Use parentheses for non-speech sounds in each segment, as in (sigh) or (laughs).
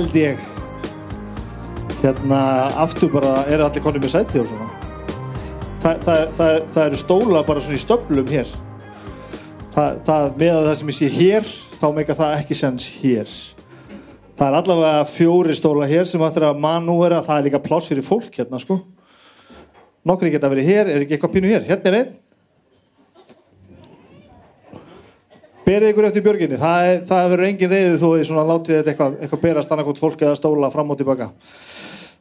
held ég. Hérna aftur bara eru allir konið með sæti og svona? Þa, það, það, það eru stóla bara svona í stöflum hér. Það, það með að það sem ég sé hér þá meika það ekki sens hér. Það er allavega fjóri stóla hér sem ættir að manúera það er líka pláss fyrir fólk hérna sko. Nokkri geta verið hér, er ekki eitthvað pínu hér? Hérna er einn berið ykkur eftir björginni. Það, það verður engin reyðu þó því svona látið þetta eitthvað, eitthvað berast annarkot fólk eða stóla fram og tilbaka.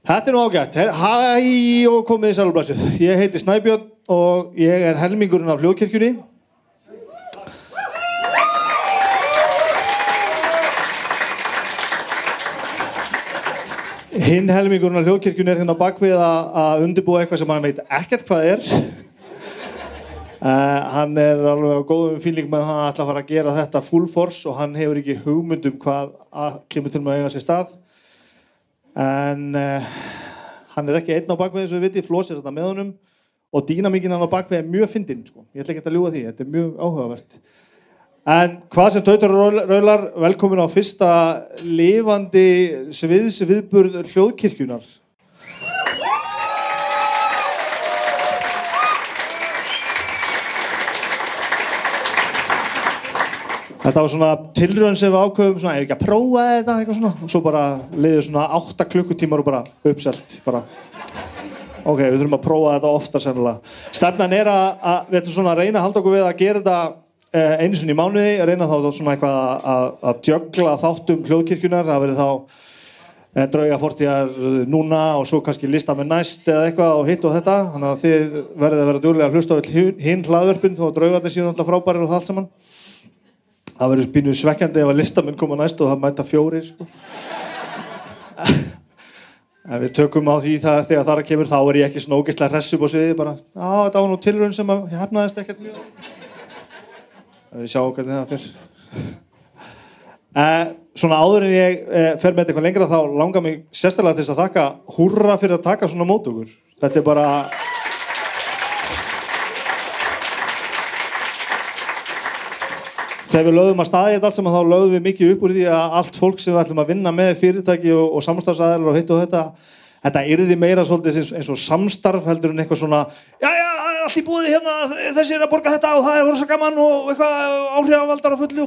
Þetta er nú ágætt. Hæ og komið í sælublasið ég heiti Snæbjörn og ég er helmingurinn af hljóðkirkjunni. Hinn helmingurinn af hljóðkirkjunni er hérna bakvið að undirbúa eitthvað sem hann veit ekkert hvað er Uh, hann er alveg á góðum fíling með að hann ætla að fara að gera þetta full force og hann hefur ekki hugmyndum hvað kemur til að eiga sér stað. En uh, hann er ekki einn á bakvið eins og við viti, Flós er þetta með honum og dýnamíkin hann á bakvið er mjög fyndinn sko. ég ætla ekki að ljúa því, þetta er mjög áhugavert. En hvað sem tautur raular velkomin á fyrsta lifandi sviðsviðburð hljóðkirkjunar Þetta var svona tilröðin sem við ákveðum svona, ef ekki að prófa þetta? Eitthvað svona. Og svo bara leiði svona 8 klukkutímar og bara uppselt bara. Ok, við þurfum að prófa þetta ofta sennilega. Stefnan er að, að við ætlum svona að reyna að halda okkur við að gera þetta eh, einu svona í mánuði, að reyna þá svona eitthvað að, að djögla þáttum hljóðkirkjunar, það verður þá eh, drauga fortíðar núna og svo kannski lista með næst eða eitthvað og hitt og þetta, þannig að þið verður að vera djúlega að hlusta á hinn hlaðverfin þó að draugarnir síðan alltaf frábærir og það allt saman það verður spínuð svekkjandi ef að listamenn koma næst og það mæta fjóri sko. en við tökum á því það, þegar það kemur þá er ég ekki svona ógeðslega hressum og sviði bara, á þetta var nú tilröðin sem að ég hefnaðist ekkert mjög. Við sjáum hvernig það fyrr eh, svona áður en ég eh, fer með eitthvað lengra þá langar mig sérstaklega til þess að þakka húrra fyrir að taka svona mótugur þetta er bara þegar við lögum að staði þetta allt saman þá lögum við mikið upp úr því að allt fólk sem við ætlum að vinna með fyrirtæki og, og samstarfsæðilar og hitt og þetta þetta yrði meira svolítið eins, eins og samstarf heldur en eitthvað svona já já, allt í búið hérna, þessi er að borga þetta og það er voru svo gaman og eitthvað áhrifavaldar á fullu.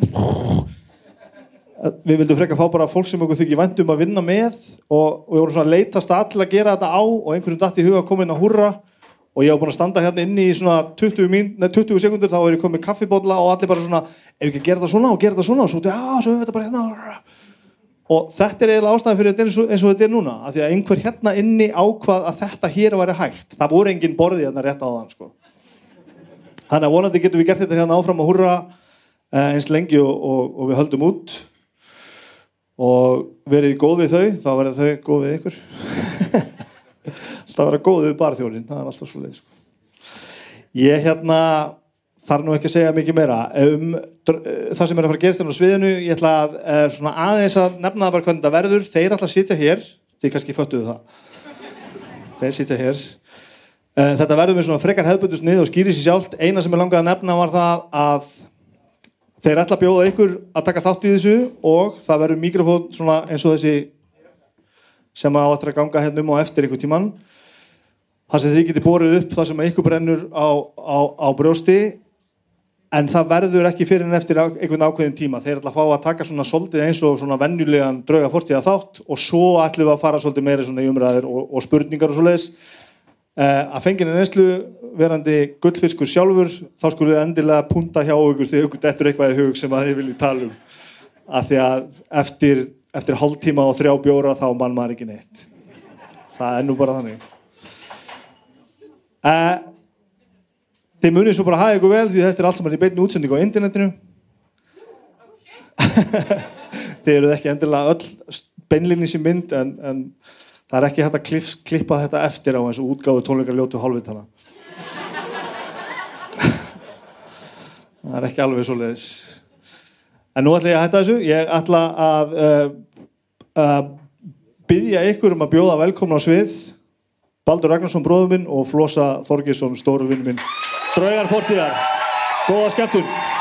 Við vildum frekka að fá bara fólk sem okkur þykir vandum að vinna með og, og við vorum svona að leitast að að gera þetta á og einhverjum dætt í huga að koma inn að hurra og ég hef búin að standa hérna inni í svona 20, mín, nei, 20 sekundur þá er ég komið kaffibodla og allir bara svona ef ekki að gera það svona og gera það svona. Og svo, svo við þetta bara hérna. Og þetta er eiginlega ástæðan fyrir þetta eins og, þetta er núna af því að einhver hérna inni ákvað að þetta hér væri hægt. Það voru engin borði hérna rétt á þann sko. þannig að vonandi getum við gert þetta hérna áfram að hurra eh, eins lengi og, og, og við höldum út. Og verið góð við þau þá verður þau góð við ykkur (laughs) alltaf að vera góð við barþjónin það er alltaf svo leið sko. ég hérna þarf nú ekki að segja mikið meira. Um það sem er að fara að gerast hérna á sviðinu ég ætla að svona aðeins að nefna það bara hvernig það verður. Þeir alltaf sitja hér. Þið kannski föttuðu það. Þeir sitja hér. Þetta verður með svona frekar hefðbundust nið og skýri sér sjálft. Eina sem ég langaði að nefna var það að þeir ætla að bjóða ykkur að taka þátt í þessu og það verður mikrofón svona eins og þessi sem á að ganga hérna um og eftir einhver tíman þar sem þið getur borðið upp það sem ykkur brennur á, á, á brjósti en það verður ekki fyrir en eftir einhvern ákveðin tíma. Þeir ætla að fá að taka svona soldið eins og svona vennulegan drauga fortíða þátt og svo ætlum við að fara svolítið meira svona í umræðir og, og spurningar og svo leiðis uh, að fengina neslu verandi gullfiskur sjálfur þá skulum við endilega punta hjá okkur þegar ykkur dettur eitthvað í hug sem að þið viljið tala um. Að því að eftir eftir hálftíma og þrjá bjóra þá mann maður ekki neitt. Það er nú bara þannig. Uh, þið munið svo bara hafa ykkur vel því þetta er allt saman í beitinu útsendingu á internetinu. (laughs) Þið eruð ekki endilega öll beinlinni sem mynd en, en það er ekki hægt að kliff, klippa þetta eftir á eins og útgáðu tónleikar ljótu hálfvitana (laughs) það er ekki alveg svo leiðis En nú ætla ég að hætta þessu. Ég ætla að uh, uh, byggja ykkur um að bjóða velkomna á svið Baldur Ragnarsson bróður minn og Flosa Þorgesson stóruvinn minn. Draugar fortíðar. Góða skemmtun.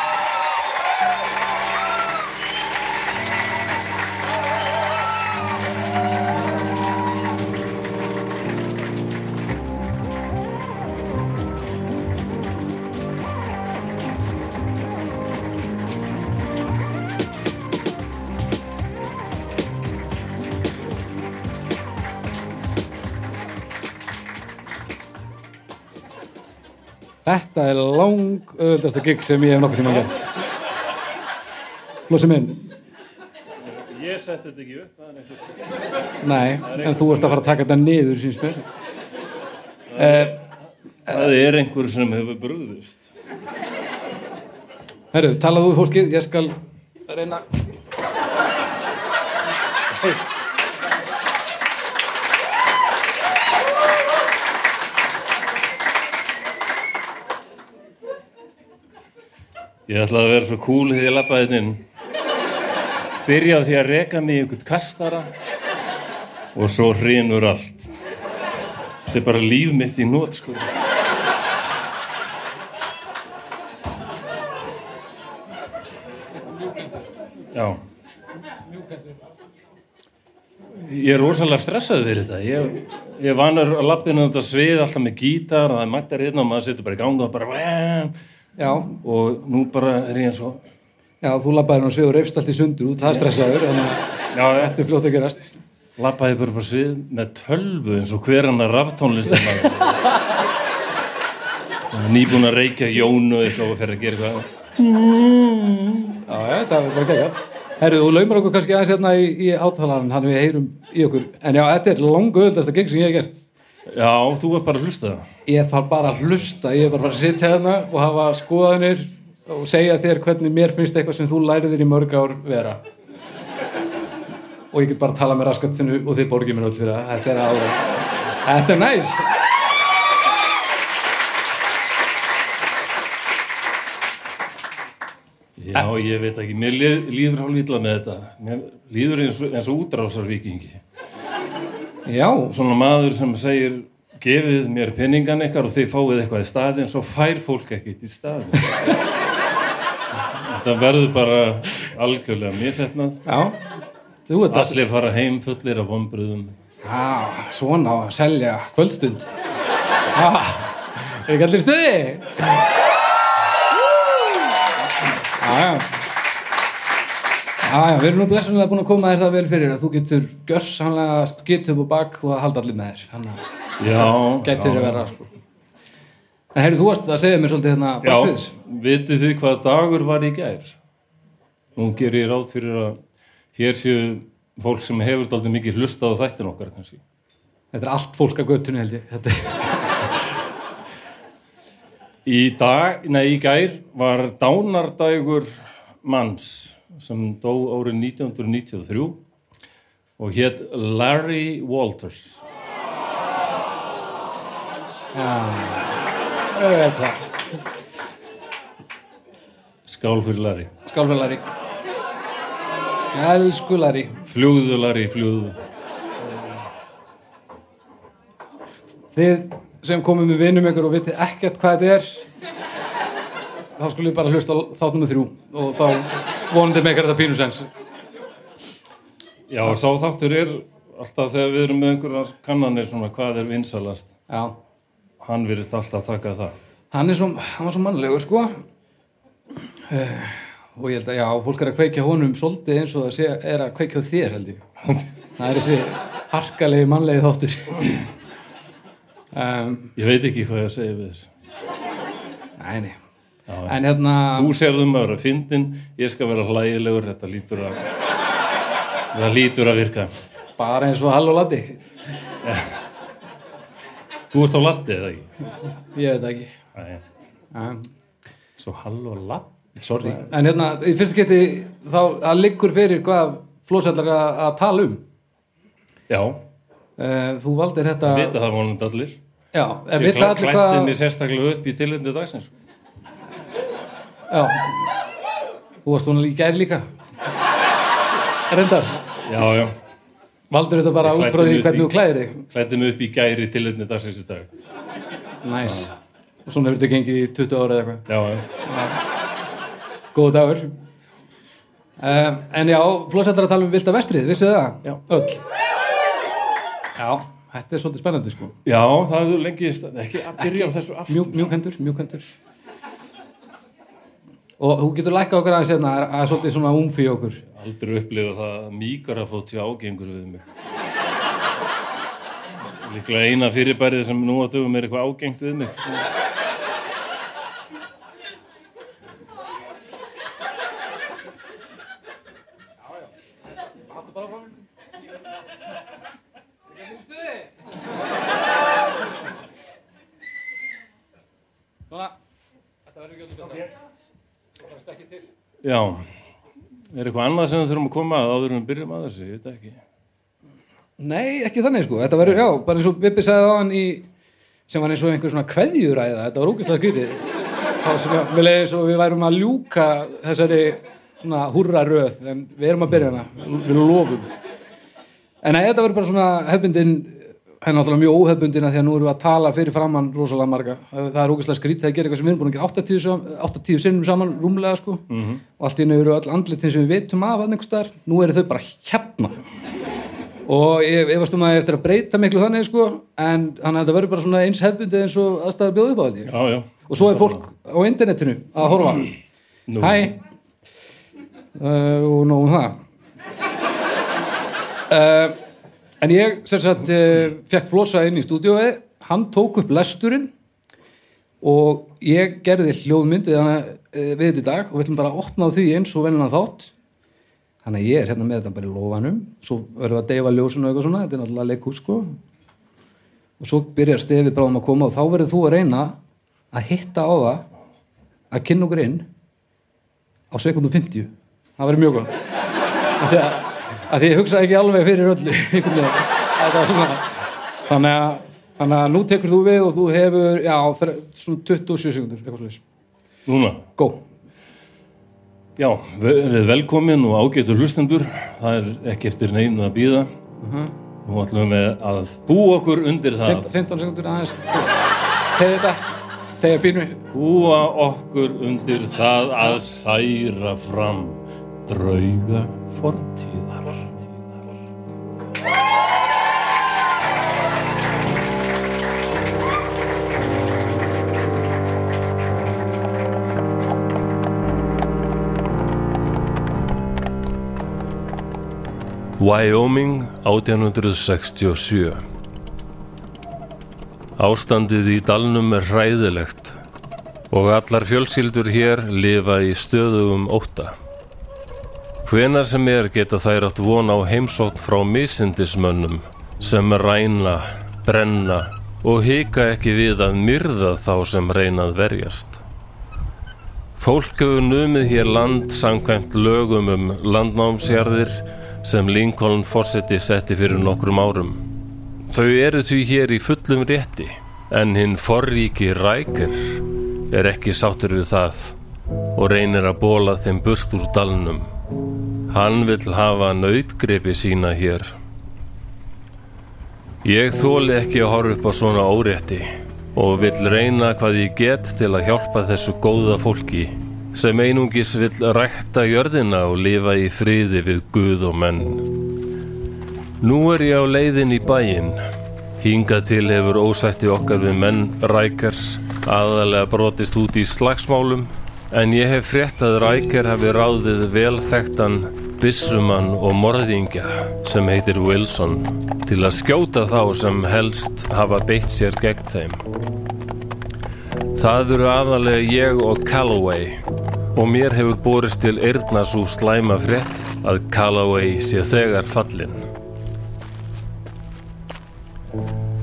Öðvöldasta gig sem ég hef nokkuð tíma gert. Flósi minn, Ég setti þetta ekki upp, það nei, en þú ert að fara að taka þetta niður, síns mér. Það er einhver sem hefur brúðist. Herru, talaðu fólkið, ég skal reyna. Ég ætla að vera svo cool þegar ég lappaði þetta inn. Byrja á því að reka mig í einhvern kastara og svo hrinur allt. Þetta er bara líf mitt í nót, sko. Já. Ég er rosalega stressaði fyrir þetta. Ég, ég vanur að lappinu þetta svið alltaf með gítar og það er magtar hérna og maður setur bara í ganga og bara Já, og nú bara er ég eins og já, þú labbaði nú sviður reyfst allt í sundur út, það stressaður, ég þetta er fljótt að gerast. lappaði bara bara svið með tölvu eins og hver (laughs) hann að raftónlistin nýbúin að reykja jónu eitthvað og fer að gera eitthvað Já, já, þetta er bara geggjað. Herru, þú laumar okkur kannski aðeins hérna í, í átalarinn, hann við heyrum í okkur. En já, þetta er langu öðvöldasta gig sem ég hef gert. Já, þú er bara að hlusta Ég þarf bara að hlusta, ég er bara að sitja hérna og hafa skoðanir og segja þér hvernig mér finnst eitthvað sem þú læriðir í mörg ár vera. Og ég get bara að tala með raskattinu og þið borgið mér öll fyrir það. Þetta er alveg, þetta er næs. já, ég veit ekki, mér líður hálf illa með þetta mér líður eins og, eins og útrásarvíkingi Já, svona maður sem segir gefið mér penningan eitthvað og þið fáið eitthvað í staðin svo fær fólk ekkert í staðin (laughs) þetta verður bara algjörlega misefnað já, þú ert að, allir fara heim fullir af vonbröðum já, svona að selja kvöldstund. Er ekki allir stuði? Já, já. Já, já, við erum nú blessunlega búin að koma þér það vel fyrir að þú getur gjörsanlega skitt upp á bak og að halda allir með þér. Þannig að já, þér já. að vera, sko. En heyrðu, þú varst að segja mér svolítið hérna Já, baksviðs. vitið þið hvað dagur var í gær? Nú gerir ég ráð fyrir að hér séu fólk sem hefur daldið mikið hlustað á þættin okkar kannski. Þetta er allt fólk að göttunni held ég. Þetta. Í dag, nei, í gær var dánardægur manns sem dó árið 1993 og hétt Larry Walters. Þetta. Skál fyrir Larry. Skálfélari. Elsku Larry. Fljúðu Larry, fljúðu. Þið sem komum með vinum ykkur og vitið ekkert hvað þetta er þá skulle ég bara hlusta á þátt nummer þrjú og þá vonandi með þetta pínusens Já, sá þáttur er alltaf þegar við erum með einhverjar kannanir svona hvað er vinsalast. Já, Hann virðist alltaf taka það. hann svo, hann var svo mannlegur sko uh, og ég held að já, fólk er að kveikja honum svolítið eins og það sé, er að kveikja þér held ég (laughs) það er þessi harkalegi mannlegi þáttur (laughs) um, Ég veit ekki hvað ég að segja við þessu. Já, En hérna, Þú sérðum að vera fyndin, ég skal vera hlægilegur, þetta lítur að, það lítur að virka. bara eins og hall og laddi Þú ert á laddi eða ekki? Ég veit það ekki um, svo hall og ladd. Sorry En hérna, í fyrsta geti þá að liggur fyrir hvað flósellar að, tala um Já, uh, Þú valdir þetta vita það vonandi allir. Já, Ég klætti mig sérstaklega upp í tilhindi dagsins. Já. Þú varst svona líka gær líka. Reyndar. Já, já, Valdur þetta bara út frá því hvernig í- þú klæðir þig? klætti mig upp í gæri tilhindi dagsins í dag. Næs Og svona hefur þetta gengið í 20 ára eða eitthvað. Já, já. Góð dagur. Uh, En já, flósettar að tala um vilda vestrið, vissu það? Já. Öll. Já, þetta er svolítið spennandi sko. Já, það hefur lengi, stað- ekki að byrja á þessu aftur. Mjúk, mjúkendur, mjúkendur Og þú getur lækkað okkur aðeins hérna að að svolítið svona umfí okkur Aldrei upplifa það að mýkar að fótt sér ágengur við mig. Líklega eina fyrirbærið sem nú á dögum er eitthvað ágengt við mig. Já, er eitthvað annað sem þurfum að koma að áður en við byrjum að þessu, ég veit ekki. Nei, ekki þannig sko, þetta verður, já, bara eins og Bibbi sagði á hann í, sem var eins og einhver svona kveðjuræða, þetta var úkislega skrítið. Þá sem ég, við leiðum svo við værum að ljúka þessari svona húrra röð, en við erum að byrja hana. Við lofum. En nei, þetta verður bara svona hefbundin henni náttúrulega mjög óhefbundin að því að nú erum við að tala fyrir framann rosalega marga. Það er ógæslega skrítið að gera eitthvað sem við erum búin að gera 80, sam- 80 sinnum saman rúmlega sko. Og allt einu eru öll andlitin sem við vitum af að einhverstaðar, nú eru þau bara hérna. Og ég efast um að eftir að breyta miklu þannig sko en þannig að þetta verður bara svona eins hefbundið eins og aðstæður bjóðu upp á þetta og svo er fólk á internetinu að horfa. Nú. hæ? Uh, og nóg um það. Uh, en ég sem sagt uh, fekk flosa inn í stúdíóið. Hann tók upp lesturinn og ég gerði hljóðmyndið uh, við þetta í dag og við ætlum bara að opna því eins og vennilega þátt. Þannig að ég er hérna með þetta bara í lofanum. Svo verðum við að deyfa ljósinu og eitthvað svona. Þetta er náttúrulega leikhús sko. Og svo byrjar stefið bráðum að koma og þá verður þú að reyna að hitta á það að kynna okkur inn á sekundum 50 það verður mjög gott að, ég hugsaði ekki alveg fyrir öllu (laughs) einhvern veginn. Þetta var svona. þannig að þannig að nú tekur þú við og þú hefur já, svona 27 sekundur eitthvað slúðis, Núna, go já, verið velkomin og ágætur hlustendur. Það er ekki eftir neinu að býða. Nú ætlum við að búa okkur undir það. 15 sekundur aðeins tegði þetta, tegði pínu Búa okkur undir það að særa fram drauga fortíðar. Wyoming 1867 Ástandið í dalnum er hræðilegt og allar fjölskyldur hér lifa í stöðugum ótta. Hvenar sem er geta þær átt von á heimsótt frá misindismönnum sem ræna, brenna og hika ekki við að myrða þá sem reynað verjast. Fólk hefur numið hér land samkvæmt lögum um landnámsjarðir sem Lincoln Fawcetti setti fyrir nokkrum árum. Þau eru því hér í fullum rétti, en hinn forríki rækir er ekki sáttur við það og reynir að bóla þeim burt úr dalnum. Hann vill hafa nautgripi sína hér. Ég þóli ekki að horfa upp á svona órétti og vill reyna hvað ég get til að hjálpa þessu góða fólki sem einungis vill rækta jörðina og lifa í friði við Guð og menn. Nú er ég á leiðin í bæinn. Hingað til hefur ósætti okkar við menn rækars aðalega brotist út í slagsmálum en ég hef frétt að rækar hafi ráðið vel þekktan bissumann og morðingja sem heitir Wilson til að skjóta þá sem helst hafa beitt sér gegn þeim. Það eru aðalega ég og Calloway og mér hefur borist til eirna svo slæma frétt að Calloway sé þegar fallin.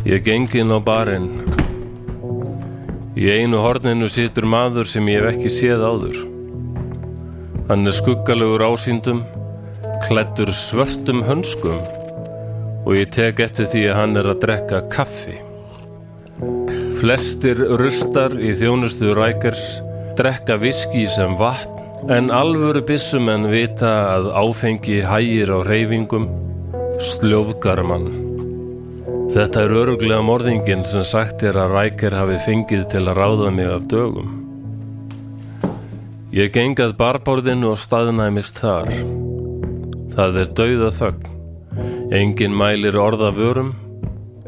Ég geng inn á barinn. Í einu horninu situr maður sem ég hef ekki séð áður. Hann er skuggalegur ásýndum, klættur svörtum hönskum og ég tek eftir því að hann er að drekka kaffi. Flestir rustar í þjónustu rækers drekka viski sem vatn en alvöru byssumenn vita að áfengi hægir á reyfingum, sljófgar mann. Þetta er öruglega morðingin sem sagt er að rækir hafi fengið til að ráða mig af dögum. Ég gengað barborðinu og staðnæmist þar. Það er dauða þögn. Engin mælir orða vörum.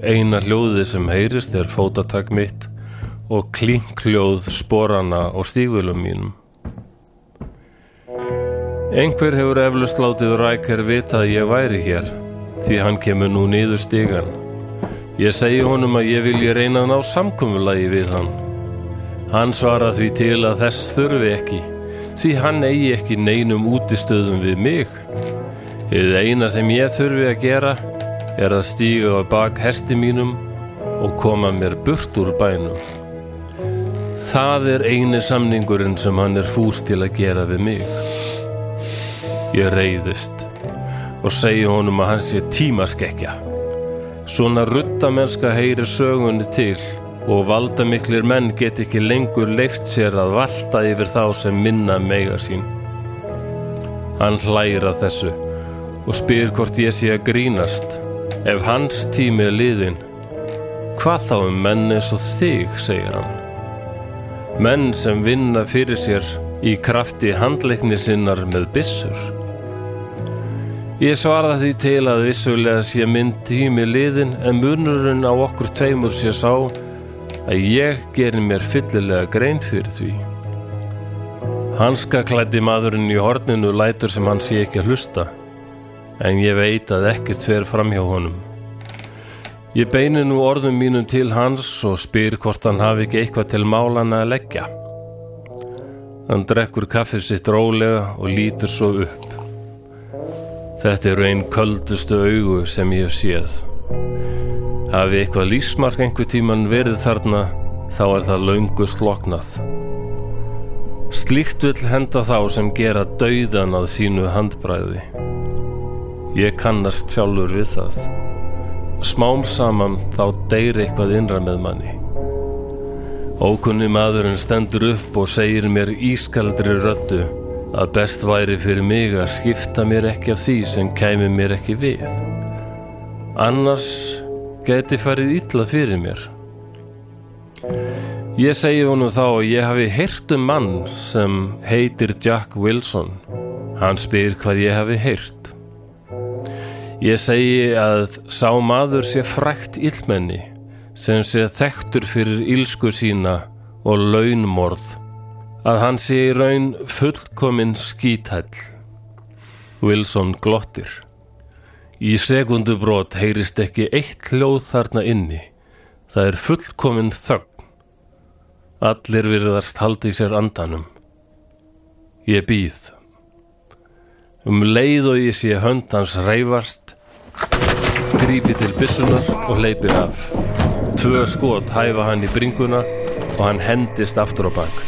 Eina hljóði sem heyrist er fótatak mitt og klinkljóð sporana og stígvölum mínum. Einhver hefur eflust látið rækir vita að ég væri hér því hann kemur nú niður stígan. Ég segi honum að ég vilji reyna að ná samkomulagi við hann. Hann svara því til að þess þurfi ekki, því hann eigi ekki neinum útistöðum við mig. Eða eina sem ég þurfi að gera er að stíga á bak hesti mínum og koma mér burt úr bænum. Það er eini samningurinn sem hann er fús til að gera við mig. Ég reyðist og segi honum að hann sé tímaskekkja. Svona ruttamennska heyrir sögunni til og valdamiklir menn get ekki lengur leift sér að valta yfir þá sem minna mega sín. Hann hlæra þessu og spyr hvort ég sé að grínast. Ef hans tími er liðin, hvað þá um menn eins og þig, segir hann. Menn sem vinna fyrir sér í krafti handleikni sinnar með byssur. Ég svara því til að vissulega sé minn tími liðin en munurinn á okkur tveimur sé sá að ég gerir mér fyllilega grein fyrir því. Hanska klætti maðurinn í horninu lætur sem hann sé ekki að hlusta en ég veit að ekkert fer fram hjá honum. Ég beini nú orðum mínum til hans og spyr hvort hann hafi ekki eitthvað til málana að leggja. Hann drekkur kaffið sitt rólega og lítur svo upp. Þetta eru einn köldustu augu sem ég hef séð. Hafi eitthvað lífsmark einhver tíman verið þarna, þá er það laungu sloknað. Slíkt vill henda þá sem gera dauðan að sínu handbræði. Ég kannast sjálfur við það. Smám saman þá deyri eitthvað innra með manni. Ókunni maðurinn stendur upp og segir mér ískaldri röddu að best væri fyrir mig að skipta mér ekki af því sem kæmi mér ekki við. Annars geti farið illa fyrir mér. Ég segi honum þá að ég hafi heyrt um mann sem heitir Jack Wilson. Hann spyr hvað ég hafi heyrt. Ég segi að sá maður sé frækt illmenni sem sé þekktur fyrir ílsku sína og launmorð að hann sé í raun fullkominn skítæll. Wilson glottir. Í sekundubrót heyrist ekki eitt hljóð þarna inni. Það er fullkominn þögn. Allir virðast haldi sér andanum. Ég býð. Um leið og ég sé hönd hans reyfast, grípi til byssunar og hleypi af. Tvö skot hæfa hann í bringuna og hann hendist aftur á bak.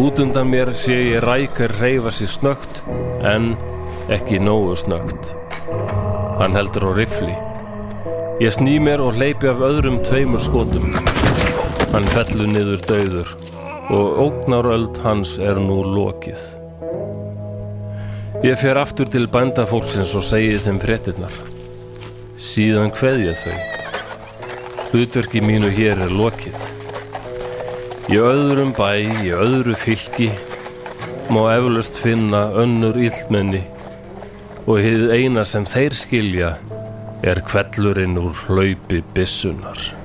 Út undan mér sé ég rækar reyfa sér snögt en ekki nógu snögt. Hann heldur á rifli. Ég sný mér og hleypi af öðrum tveimur skotum. Hann fellur niður dauður og ógnaröld hans er nú lokið. Ég fer aftur til bændafólksins og segi þeim fréttinnar. Síðan hveðja þau. Hlutverki mínu hér er lokið. Í öðrum bæ, í öðru fylki má eflust finna önnur illmenni og hið eina sem þeir skilja er kvellurinn úr hlaupi bissunar.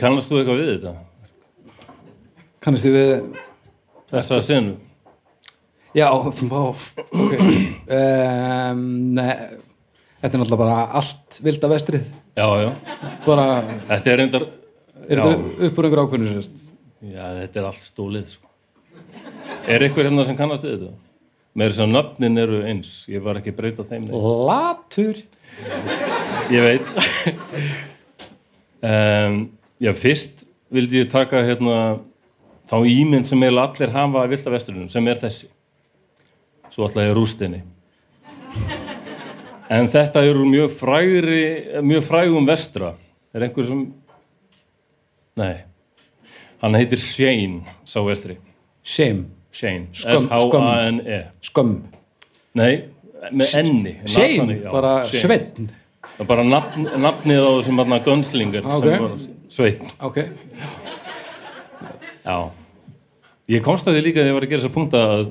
Kannast þú eitthvað við þetta? Kannast þið við Þessa senu? Já, ok um, Nei Þetta er náttúrulega bara allt vilda vestrið Já, já. bara, Þetta er reyndar... er þetta upp úr einhver ákveðinu sérst Já, þetta er allt stólið, sko. Er eitthvað hérna sem kannast við þetta? Með þess að nöfnin eru eins. Ég var ekki að breyta þeim. neitt. Latur Ég veit. um, já, fyrst vildi ég taka hérna þá ímynd sem eiginlega allir hafa að vilda vesturunum, sem er þessi. Svo ætla ég rústinni. En þetta eru mjög frægri, mjög frægum vestra. Er einhver sem... Nei. Hann heitir Shane, sá vestri. Shame, Shane. S-H-A-N-E. skömm Nei, með enni. Shane, bara Shane. Er bara nafn, nafnið á þessum hérna gönslingar Ok. sem var sveitn. Ok, Já. Ég komst að því líka þegar ég var að gera þessa punkta að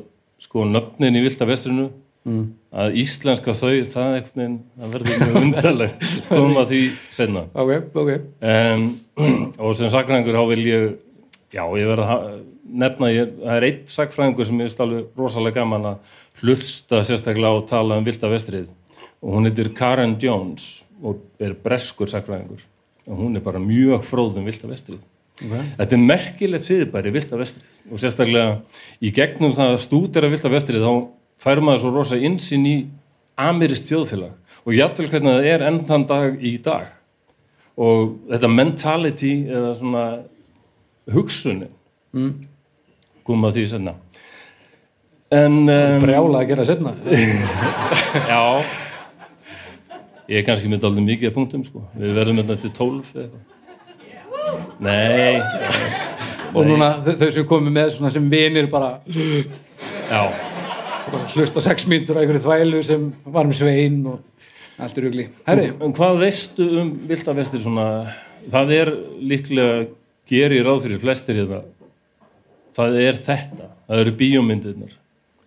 sko nöfnin í Vilda vestrinu mm. að íslenska þau, það er veginn, það verður mjög undarlegt. (laughs) Komum að því senna. ok, ok Um, og sem sakfræðingur þá vil ég, já, ég verð að nefna, ég, það er eitt sakfræðingur sem ég veist alveg rosalega gaman að hlusta sérstaklega á að tala um Vilda vestrið og hún heitir Karen Jones og er breskur sakfræðingur og hún er bara mjög fróðum vilt af vestrið. Okay. Þetta er merkilegt fyrirbæri vilt af vestrið. Og sérstaklega í gegnum það að stúdera vilt af vestrið þá fær maður svo rosa insinn í amirist þjóðfélag. Og jafnvel hvernig það er enn þann dag í dag. Og þetta mentality eða svona hugsunin mm. koma að því senna en um, brjála að gera setna (laughs) já ég er kannski með aldrei mikið punktum sko. við verðum með þetta til 12 eða eitthvað. Nei. Og núna þau sem komu með svona sem vinir bara, já. hlusta sex mínútur á einhverju þvælu sem var með svein og allt er rugli. Herri, En hvað veistu um viltavestir svona, það er líklega gerir ráð fyrir flestir það það er þetta. Það eru bíómyndirnar.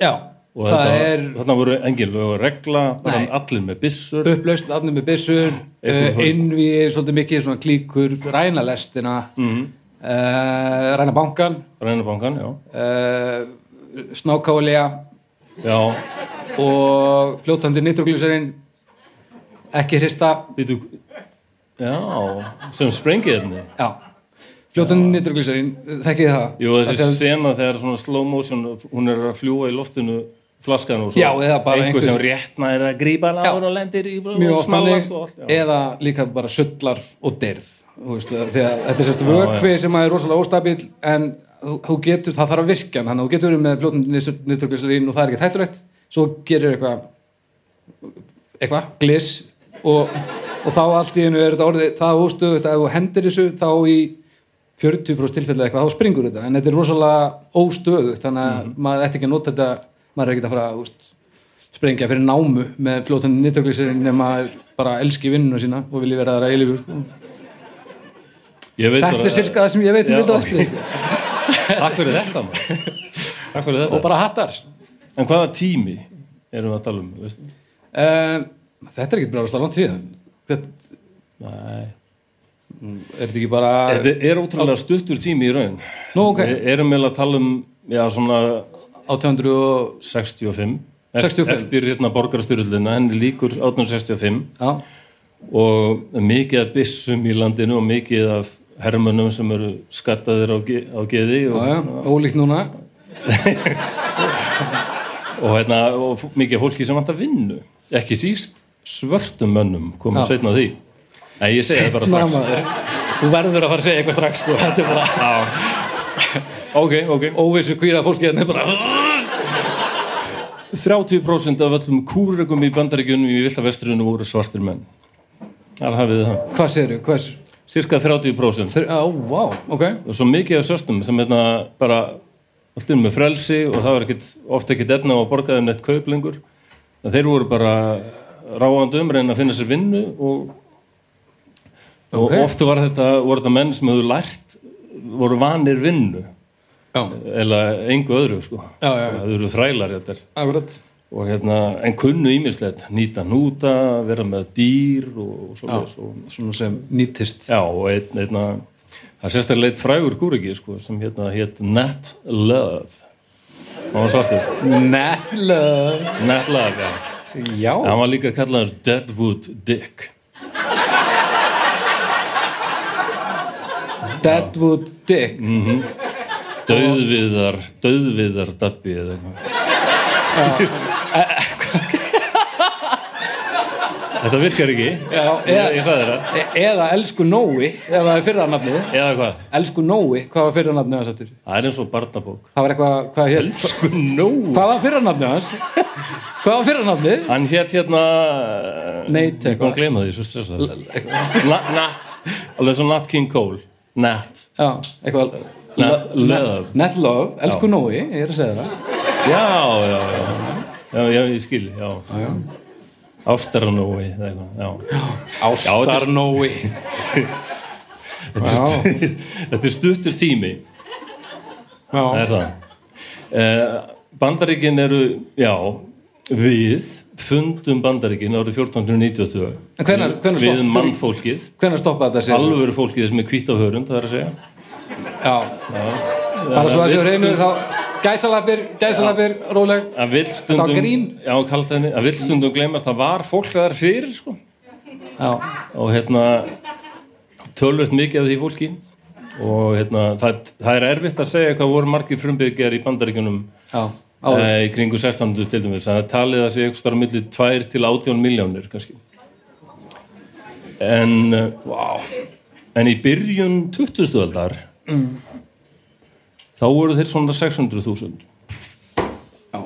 Já og er þarna voru engin lög og regla allir með byssur. Upplaust allir með byssur Einhver uh, högg. innví svolítið mikið svona klíkur ræna lestina mm uh, ræna bankan rænabankan, já. Uh, snákálega já, og fljótandi nitroglíserinn ekki hrista. Býtu já, sem sprengiðni já, fljótandi nitroglíserinn þekkið það? Jú, þessi sena þegar svona slow motion hún er að fljúa í loftinu flaskan og svo Já, einhver einhver- sem réttna er að grípa lágur og lendir í mjög og oft þannig. smálast og allt, já. eða líka bara sullar og derð að þetta er sérst vökvi sem er rosalega óstabil en þú, þú getur, það þarf að virka þannig að þú getur með fljótandi nitroglíserín og það er ekki hættulegt svo gerir eitthvað eitthvað, gliss og, og þá allt í einu er þetta orðið það óstöðut að ef þú hendir þessu þá í 40% tilfelli eða eitthvað, þá springur þetta en þetta er rosalega óstöðut þannig að maður ætti ekki að nota þetta maður er ekki að fara að sprengja fyrir námu með fljótandi nitroglíserín nema maður bara elski vinnuna sína og vilji vera þar að eilífu sko. Þetta er sirka það sem ég veit um ok. okay. (laughs) Takk fyrir þetta. Takk fyrir þetta og bara hattar En hvaða tími erum við að tala um uh, þetta er ekki bara alltaf langt síðan þetta, Nei. er þetta ekki bara Þetta er ótrúlega stuttur tími í raun Nú, ok. Við erum meðal að tala um já, svona 800 og 65 65. Eftir hérna borgarstyrluna, henni líkur 1865 já, og mikið af byssum í landinu og mikið af hermönnum sem eru skattaðir á, ge á geði já, og, já, ólíkt núna. (laughs) Og, hérna, og mikið af fólki sem vant að vinnu. Ekki síst svörtum mönnum Já. setna því. Nei, ég segi það bara strax. þú verður að fara að segja eitthvað strax sko. þetta er bara Ok, ok. Óvissu kvíða fólki þetta er bara 30% af öllum kúrregum í bandaríkjunum í villavestrinu voru svartir menn. Þar hafið þið það. Hvað segirðu, hvers cirka 30% Þeir, á, vá, ok. Og svo mikið af svörtum sem hérna bara allt um með frelsi og það var ekkit, ofta ekkit efna á að borga þeim neitt kaup lengur. En þeir voru bara ráandi um reyna að finna sér vinnu og, og Ok. ofta var þetta, voru þetta menn sem hefur lært voru vanir vinnu. Já, eða engu öðru sko. Já, já, já. það eru þrælar og hérna, en kunnu ímislegt nýta núta, vera með dýr og, og og, svona sem nýtist. Já, og einn, einna það er sérstaklega eitt frægur kúriki sko, sem hérna hétt Nat Love. Hann var svartur. Net love. Nat Love, já. Já, hann var líka kallaður Deadwood Dick Deadwood Dick. Döðviðar, döðviðar dabbi eða eitthvað. (laughs) Þetta virkar ekki. Já, eða, ég sagði það. e- eða Elsku Nói ef það er fyrra nafnið. Eða hvað, Elsku Nói, hvað var fyrra nafnið hans aftur? það er eins og barnabók. Það var eitthvað, hvað hér sko nó hvað var fyrra nafnið hans? hvað var fyrra nafnið? hann hétt hérna Nate ég kom að gleyma því, svo stressað Na- Nat, alveg svo Nat King Cole Nat, já, eitthvað Net Love. Net Love, Elsku Nói, ég er að segja það. Já, já, já. Já, ég skil, já. Já, já. Ástaranói eða eitthvað, já. Ástar Nói já, (laughs) þetta er stuttur tími. Það er það. Eh, Bandaríkin eru, já við fundum Bandaríkin árið 1492 En hvenær- hvenær við mannfólkið. alvöru fólkið sem er hvít á hörund það er að segja. Já, bara svo að séu hreinu þá gæsalapir, gæsalapir, róleg. Að vill stundum Þetta var grín. já, að vill stundum gleymast það var fólk þar fyrir sko. Já, og hérna tölvöld mikið af því fólki. Og hérna, það, það er erfitt að segja hvað voru margir frumbyggjar í bandaríkjunum já, e, í kringu 1600 til dæmis það er talið að sé eitthvað starf milli 2 til 18 miljónir kannski en wow. en í byrjun 20. aldar þá voru þeir svona 600.000 já,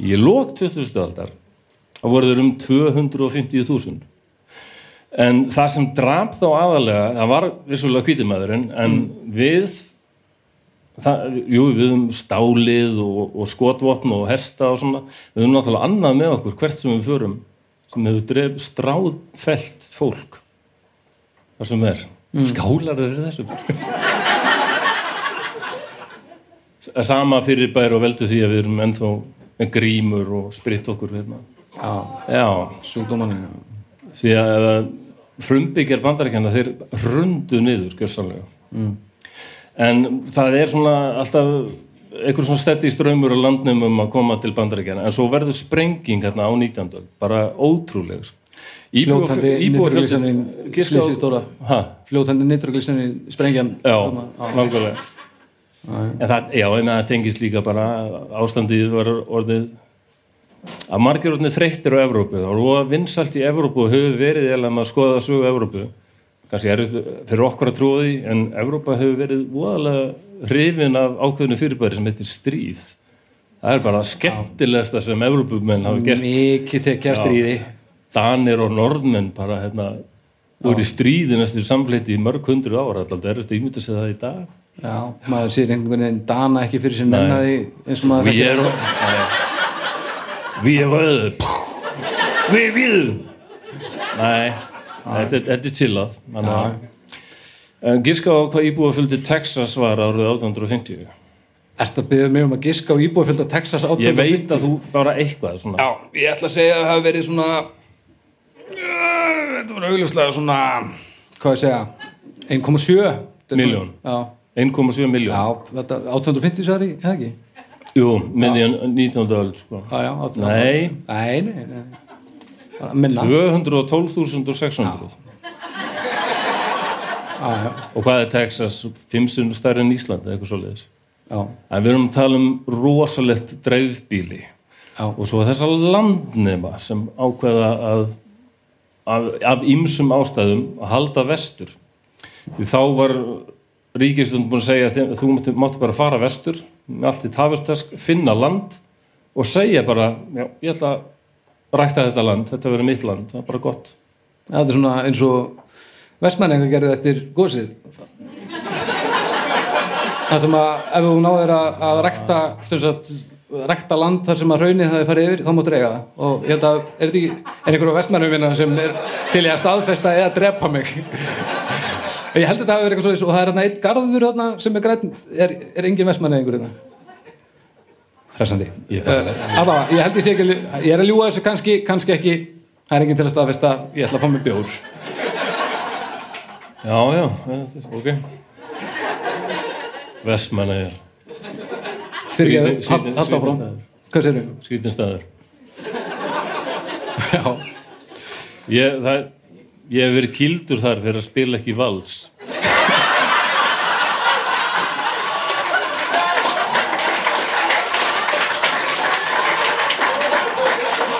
í lók 20. aldar þá voru þeir um 250.000 en það sem drap þá aðalega, það var vissulega kvítimæðurinn, en við það, jú, við höfum stálið og, og skotvopn og hesta og svona, við höfum náttúrulega annað með okkur hvert sem við förum sem hefur dref stráðfelt fólk. Það sem er. Skálar eru þessu. Sama fyrir bæri og veldu því að við erum ennþá grímur og spritt okkur hérna. já, já, sjúkdómaninn því að frumbyggjar bandaríkjana þeir rundu niður gjörsanlega mm. En það er svona alltaf einhver svona stetti ströymur á landnumum að koma til bandaríkjana en svo verður sprenging hérna á 19. öld, bara ótrúleg. Fljótandi á- slísi stóra fljótandi nitroglycerin sprengjan. Já, langulega en það, já, en það tengist líka bara ástandið var orðið að margir orðið þreyttir á Evrópu. Var vinsalt í Evrópu og hefur verið eða maður skoða sögu Evrópu kannski er fyrir okkur að trúa því en Evrópa hefur verið voðalega hrifin af ákveðinu fyrirbæri sem heitir stríð það er bara skemmtilegsta sem Evrópumenn hafa gert mikið tekja stríði Danir og Norðmenn bara hérna voru í stríði næstu samfleiti í mörg hundru ára alltaf er þetta ímyndið sig það í dag já, maður sér einhvern veginn dana ekki fyrir sér mennaði eins og maður Við erum Við erum Við við Nei, þetta, er- þetta er chillað Þannig að En Giska á hvað íbúaföldi Texas var árið 1850 Ertu að byggja mig um að giska á íbúafölda Texas 1850? Ég veit að þú bara eitthvað svona Já, ég ætla að segja að það hafi verið svona uh, Þetta var augljóslega svona Hvað ég segja 1,7 Þetta er svona- Milljón. Já, 1,7 miljón já þetta, 1850 sari, eða ekki? Jú, því 19. öld sko. Já, já, 18, Nei. Nei, nei, nei 212.600 Já, já, Og hvað er Texas? 5 sinni stærri en Ísland eða eitthvað svoleiðis. Já, En við erum að tala um rosalegt dreifbíli já. og svo þessa landnema sem ákveða að af, af ýmsum ástæðum að halda vestur. Því þá var ríkistund búin að segja að þú máttu bara fara vestur með allt í tafurtask, finna land og segja bara, já, ég ætla að rækta þetta land, þetta verður mitt land það er bara gott. Það er svona eins og vestmenninga gerðu eftir gósið Það sem að ef þú náðir að, að rekta sem sagt, rekta land þar sem að raunið það er farið yfir, þá máttu reyga það. Og ég held að, er þetta ekki, er einhverju vestmennum minna sem er til í að staðfesta eða drepa mig? Ég held að þetta hafi verið eitthvað svo og það er hérna einn garður hérna sem er er, er engin vestmenni einhver hérna Hressandi. Ég Allavega, ég held ég sé ekki ég er að ljúga þessu kannski, kannski ekki. Það er enginn til að staðfesta, ég ætla að fá mig bjór. Já, já, ok Vestmanna er fyrir Skrýtin- ég, hald skrýtin- hald áfram. hvað sér þau? skrítin staður. Já, ég hef verið kildur þar fyrir að spila ekki vals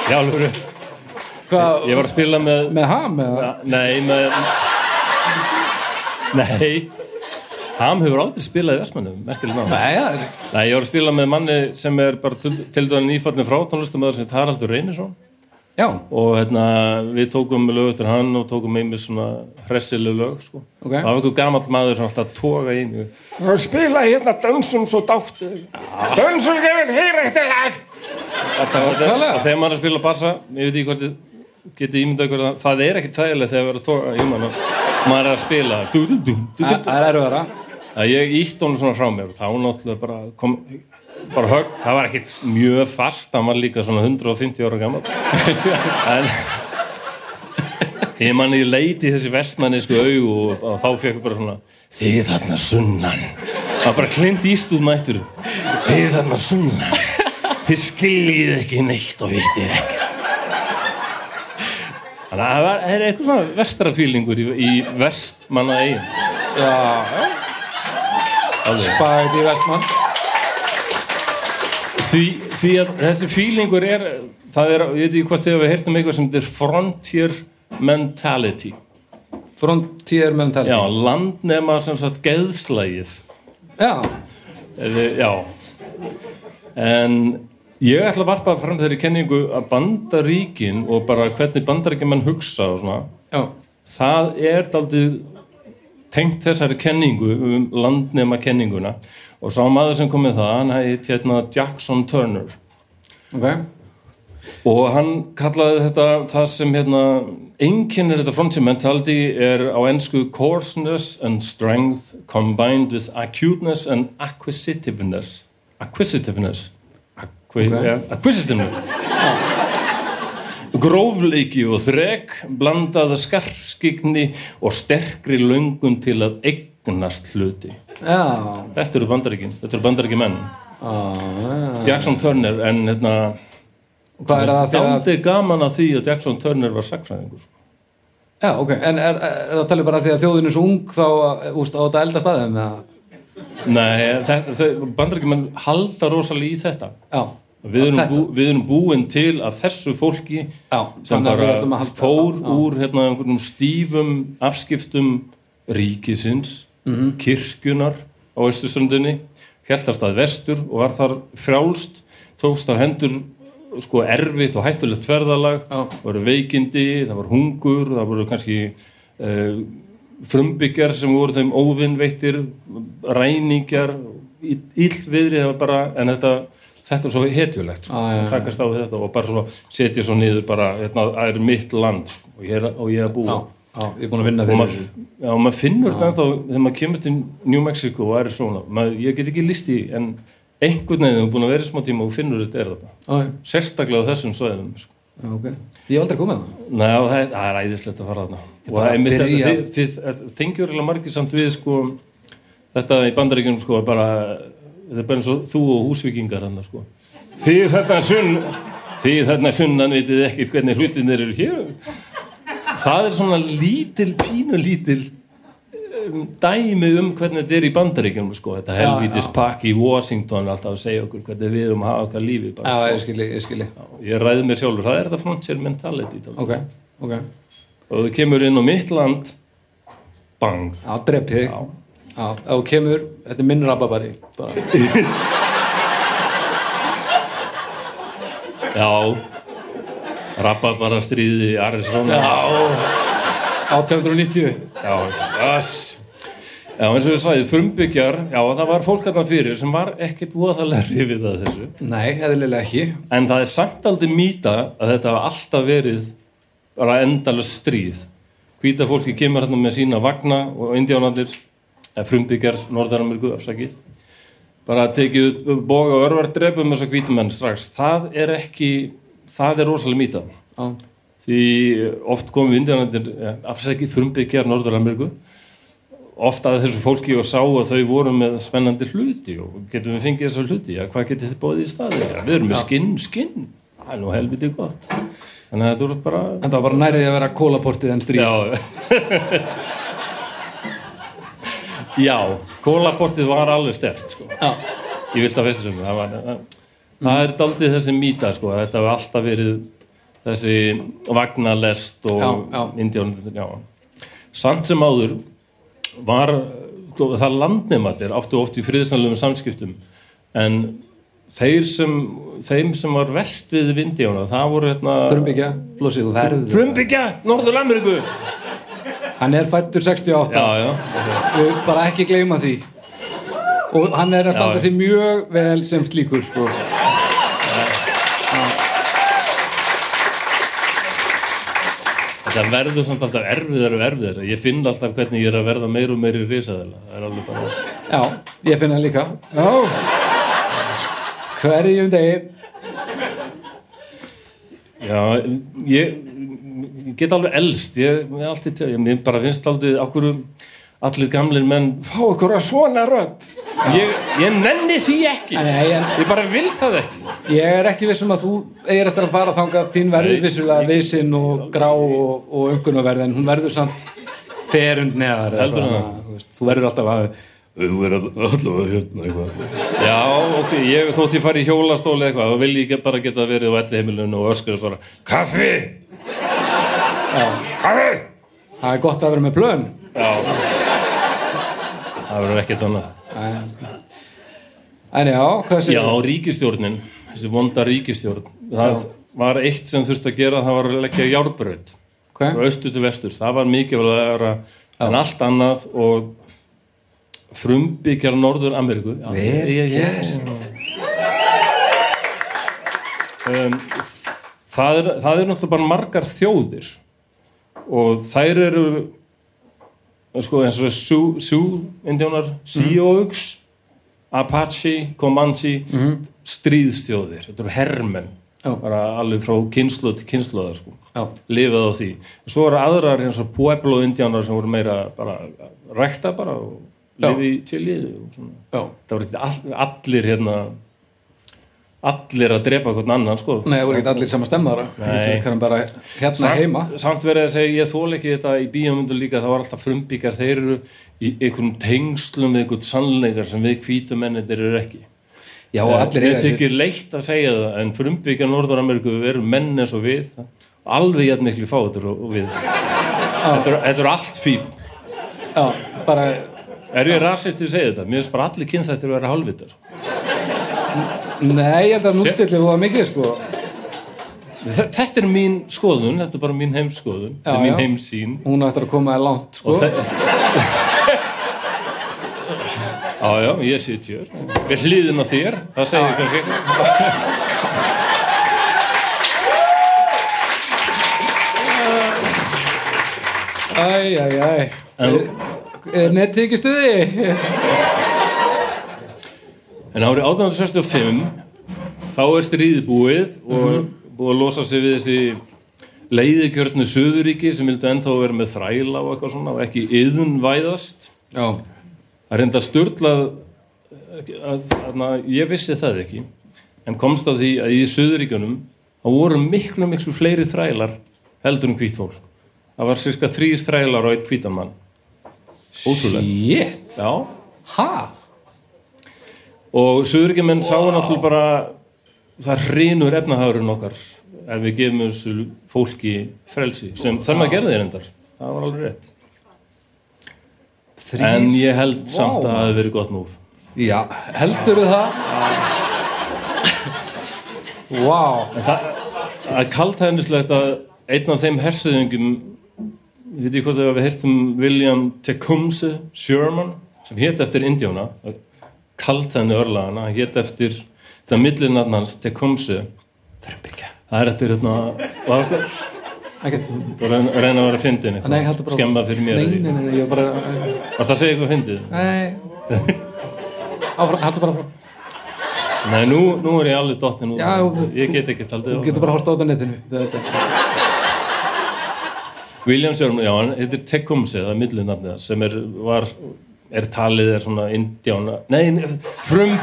Já, alveg hvað, Ég var að spila með með ham eða? Nei, með Nei. Ham hefur aldrei spilað í Vestmannum, merkileg ná Nei, er Nei, ég var að spila með manni sem er bara til, dæðan nýfallin frá tónlistamöður sem Haraldur Reynisson Já, og hérna, við tókum lög eftir hann og tókum mér svona hressileg lög sko. Ok. það var einhver gamall maður sem alltaf toga í mig. Og spila hérna dansum svo dáttu dansum gefur heyra þetta. Lag og þegar maður að spila bassa ég veit ekki hvort þið getið ímyndað ykkur að það er ekki þægilegt þegar maður er að toga í mann og maður er að spila. Það er erfiðara. Að ég ítt honum svona frá mér og þá náttúrulega bara kom bara högg, það var ekkit mjög fast hann var líka svona 150 ára gammal (laughs) en ég manni leiti þessi vestmanni sko augu og, og þá fekk ég bara svona þið þarna sunnan. Það var bara klind ístúð mættur. Þið þarna sunnan. Þið skiljið ekki neitt og vitið ekki. Þannig að það það er eitthvað svona vestrafílingur í, í vestmanna eigin. Já, spæti í vestmann Því, því að þessi fílingur er, það er, ég veit ekki hvað þið hefur heyrt um eitthvað sem þetta er frontier mentality. Frontier mentality Já, landnema sem sagt geðslægið. Já, Eða, já. En ég ætla að varpa fram þeirri kenningu að bandaríkin og bara hvernig bandaríkjumenn hugsa og svona, já, það er daldið tengt þessari kenningu um landnema kenninguna og sá maður sem kom með það, hann heit hérna Jackson Turner. Ok. Og hann kallaði þetta það sem hérna einkennir þetta frontier mentality er á ennsku coarseness and strength combined with acuteness and acquisitiveness. Acquisitiveness. Acqui Ok. ja, acquisitiveness. Grófleiki og þrek blandaða skarskigni og sterkri löngun til að eignast hluti Já, þetta eru bandaríkin, þetta eru bandaríkin menn ah. Jackson Turner en hérna er það að Dáldið gaman að því að Jackson Turner var sagfræðingur sko. Já, ok, en er, er það talið bara því að þjóðin er svo ung þá úst, á þetta elda staðum eða? Nei, þau- bandaríkjumenn halda rosalega í þetta Já, við erum, bú, við erum búin til af þessu fólki já, sem að bara að fór já. úr hérna, stífum afskiptum ríkisins Mhm. kirkjunar á Östursundinni heldast að vestur og var þar frjálst tókst á hendur sko erfitt og hættulegt ferðalag Já. það voru veikindi, það var hungur það voru kannski uh, frumbyggjar sem voru þeim óvinnveittir ræningjar illviðri, það var bara en þetta, þetta er svo hetjulegt sko, Já, já, já. takast á þetta og bara setja svo niður bara, hérna, það er mitt land sko, og ég er, og ég er að búa Já, já, ég er búin að vinna fyrir maður, já, maður finnur þetta ennþá þegar maður kemur til New Mexico og er svona, maður, ég get ekki listi en einhvern veginn hefur búin að vera í smá tíma og finnur þetta er þetta, sérstaklega á þessum sveðum sko. já, ok. Ég hef aldrei komið það og það, er- það er æðislegt að fara þarna. Og það er mitt þetta, þið, þið tengjur eiginlega margir samt við sko, þetta í bandaríkjunum sko, er bara, þetta er bara eins og þú og húsvíkingar hann sko. þið þarna sunn þið þarna sunnan vitið ekkit hvernig hlutinir eru hér það er svona lítil, pínu lítil um, dæmi um hvernig þetta er í bandaríkjunum sko. þetta Já, helvítis já. pakk í Washington alltaf að segja okkur hvernig við erum að hafa okkar lífi bara, Já, ég skilji, ég skilji ég ræði mér sjálfur, það er þetta frontier mentality dálítið. Ok, ok og þú kemur inn á mitt land bang Já, Já. Já, ef þú kemur, þetta er minn rababari bara. (laughs) já rappa bara stríði Arizona. Já. 1890 já, yes. já eins og við sagði, frumbyggjar já, það var fólk þarna fyrir sem var ekkit voðalega hrifið að þessu. Nei, eðlilega ekki. En það er samt aldrei mýta að þetta hafa alltaf verið bara endalust stríð. Hvíta fólki kemur hérna með sína vagna og indjánandir frumbyggjar Norðaramerku afsakið bara tekið boga og örvar drefum þess að hvítumenn strax. Það er ekki, það er rosalega mýta. Já, því oft komum indjánandir afsakið frumbyggjar Norðaramerku oft að þessu fólki og sá að þau voru með spennandi hluti og getum við fengið þessa hluti, já hvað getið þið bóðið í staði já, við erum með skinn, skinn. Það er nú helviti gott. Bara en það var bara nærið að vera kólaportið en stríð. Já. (laughs) Já, kólaportið var alveg stert sko. Ég vilt að veistur um það var, það, er daldið þessi mýta sko, þetta hefur alltaf verið þessi vagnalest og já. samt sem áður var sko, það landnematir áttu oft í friðsanlegum samskiptum en þeir sem þeim sem var verst við indjána það voru hérna frumbyggja, flósið og verður frumbyggja Norður-Ameríku! Hann er fættur 68 já, já, Við bara ekki gleyma því. Og hann er að standa sig mjög vel sem slíkur sko. Þetta verður samt alltaf erfiðar og erfiðar ég finn alltaf hvernig ég er að verða meir og meir í risaðela það er alveg bara Já, ég finn það líka. Hverjum degi. Já, ég, ég get alveg elst, ég, ég, alltaf, ég bara finnst aldrei, af hverju, allir gamlir menn fá ykkur að svona rödd. Ég, ég nenni því ekki. Nei, en ég bara vil það ekki. Ég er ekki vissum að þú eigir eftir að fara þangað. Þín verður vissulega vissin og grá og, og umkunnaverð en hún verður samt ferund neðar þú verður alltaf að þú verður allavega hérna eitthvað. Já, ok, ég þótt ég fari í hjólastóli eitthvað, þá vil ég bara geta verið á elli heimilinu og öskur bara kaffi, já, kaffi! Það er gott að vera með plön. Já það verður ekkert annað. En já, hvað Já, segir ríkistjórnin, þessi vonda ríkistjórn það Já. var eitt sem þurfti að gera það var að leggja frá okay. austur til vestur, það var mikilvægara en allt annað og frumbyggjar Norður Ameríku. Já, Vel ég- um, það, er, það er náttúrulega bara margar þjóðir og þær eru sko eins og Sioux Sioux indjónar, Sioux Apache, Comanche stríðstjóðir, þetta eru bara alveg frá kynslu til kynsluða sko. Já, lifað á því. Svo eru aðrar eins og Pueblo indjánar sem voru meira bara rækta bara og Já. lifi í chiliði og svona. já. Það voru ekki all, allir hérna allir að drepa hvern annan sko. Nei, það voru ekki allir sama stemmaðara Nei. Kannan bara hérna heima samt, samt verið að segja, ég þól ekki þetta í bíómyndu líka, það var alltaf frumbíkar þeir eru í einhvern tengslum við einhvern sannleikar sem við hvítumennir eru ekki. Já, og allir Mér eiga þessi þykir leitt að segja það en frumbíkar Norður-Ameríku eru menn eins og við alveg jætt miklu fátur og, og við þetta eru- allt fín Já, bara er ég rasist til að segja þetta? Mér finnst bara allir kynþættir að vera hálfvitar Nei, ég held að nústilli þú var mikið sko. Þe- Þetta er mín skoðun, þetta er bara mín heimskoðun. Þetta er mín já. heimsýn. Hún á eftir að koma þér langt sko. og þe- Já, já, ég sit hér. Við hlýðin á þér, það segir ég kannski. Æ, æ, æ. Er, er nettið ekki stuði? En árið 1865 þá er stríðið búið og búið að losa sig við þessi leiðikjörnu Suðuríki sem vildu ennþá vera með þræla og eitthvað svona og ekki yðunvæðast Já, að reynda störtlað að, að, að ég vissi það ekki en komst á því að í Suðuríkjunum þá voru miklu miklu fleiri þrælar heldur en hvít fólk. Það var cirka þrýr þrælar og eitt hvítan mann. Ótrúlega Shit. Já. Ha? Og Suðuríkjumenn sáu náttúrulega bara það hrinur efnahagurinn okkar ef við gefum þessu fólki frelsi sem þannig að gera þeir endar það var alveg rétt. Þrýr en ég held samt að það hefði verið gott múf Já, heldur það? Vá. Það, það er kaltæðnislegt að einn af þeim hersuðingum við veit ég hvort þau hafi heyrt um William Tecumseh Sherman sem hétt eftir Indjóna kaltæðni örlagana, hann hétt eftir það millinarnans Tecumseh. Það er eftir hérna reyna að vera fyndin skemma fyrir mér Nei, nei, nei, bara varst það að segja eitthvað fyndið? Nei. Heldur bara frá Nei, nú, nú er ég alveg dottin út. Já, ég get ekki taldið Þú getur bara á þetta á netinu. Þetta- William Sherman, já, hann heitir Tecumseh, það er millunafnið hans, sem er, var, er talið er svona indjána, nei, nei, frum,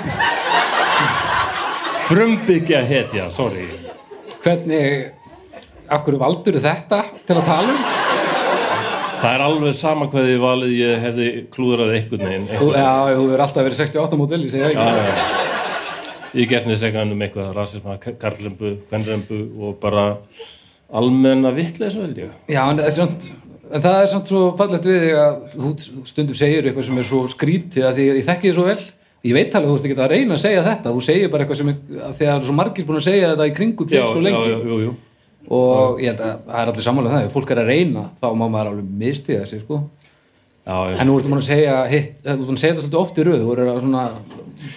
frumbyggja hetja, sorry. Hvernig Af hverju valdur þetta til að tala um? Það er alveg sama hvað ég valið, ég hefði klúðrað einhvern veginn. Já, þú hefur alltaf verið 68 mótil, ég segi það ekki Ég gert mér segja um eitthvað rasisma, karlrembu, kvenrembu og bara almenna vitleysu held ég. Já, en það er samt en það er samt svo fallegt við þig að þú stundum segir eitthvað sem er svo skrítið að því að ég þekki þið svo vel. Ég veit alveg að þú ert ekki að reyna að segja þetta. Þú segir bara eitthvað sem er, því eru svo margir búin að segja þetta í kringu til svo lengi. já, jú, jú. og ég held að það er allir sammála um það. Ef fólk er að reyna þá má maður alveg mistiða sig sko. Já, já. en nú ertu búin að segja þú búin að segja þetta svolítið oft í röð. Þú eru að svona,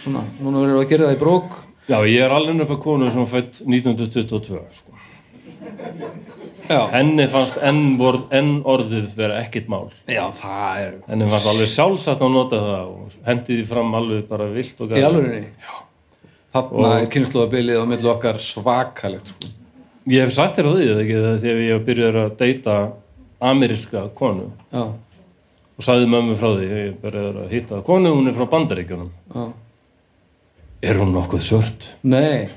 svona að Já, ég alveg upp að konu sem var fætt 1922, já, Henni fannst enn, vor, enn orðið vera ekkit mál. já er Henni fannst alveg sjálfsagt að nota það og hendi því fram alveg bara vilt og gæði. þarna er kynnslóðabilið á millu okkar svakalegt sko. Ég hef sagt þér á því, þegar ég byrjar að deyta ameríska konu já, og sagði mömmu frá því ég bara er að hitta konu, hún er frá bandaríkjunum Já. Er hún nokkuð svört? Nei,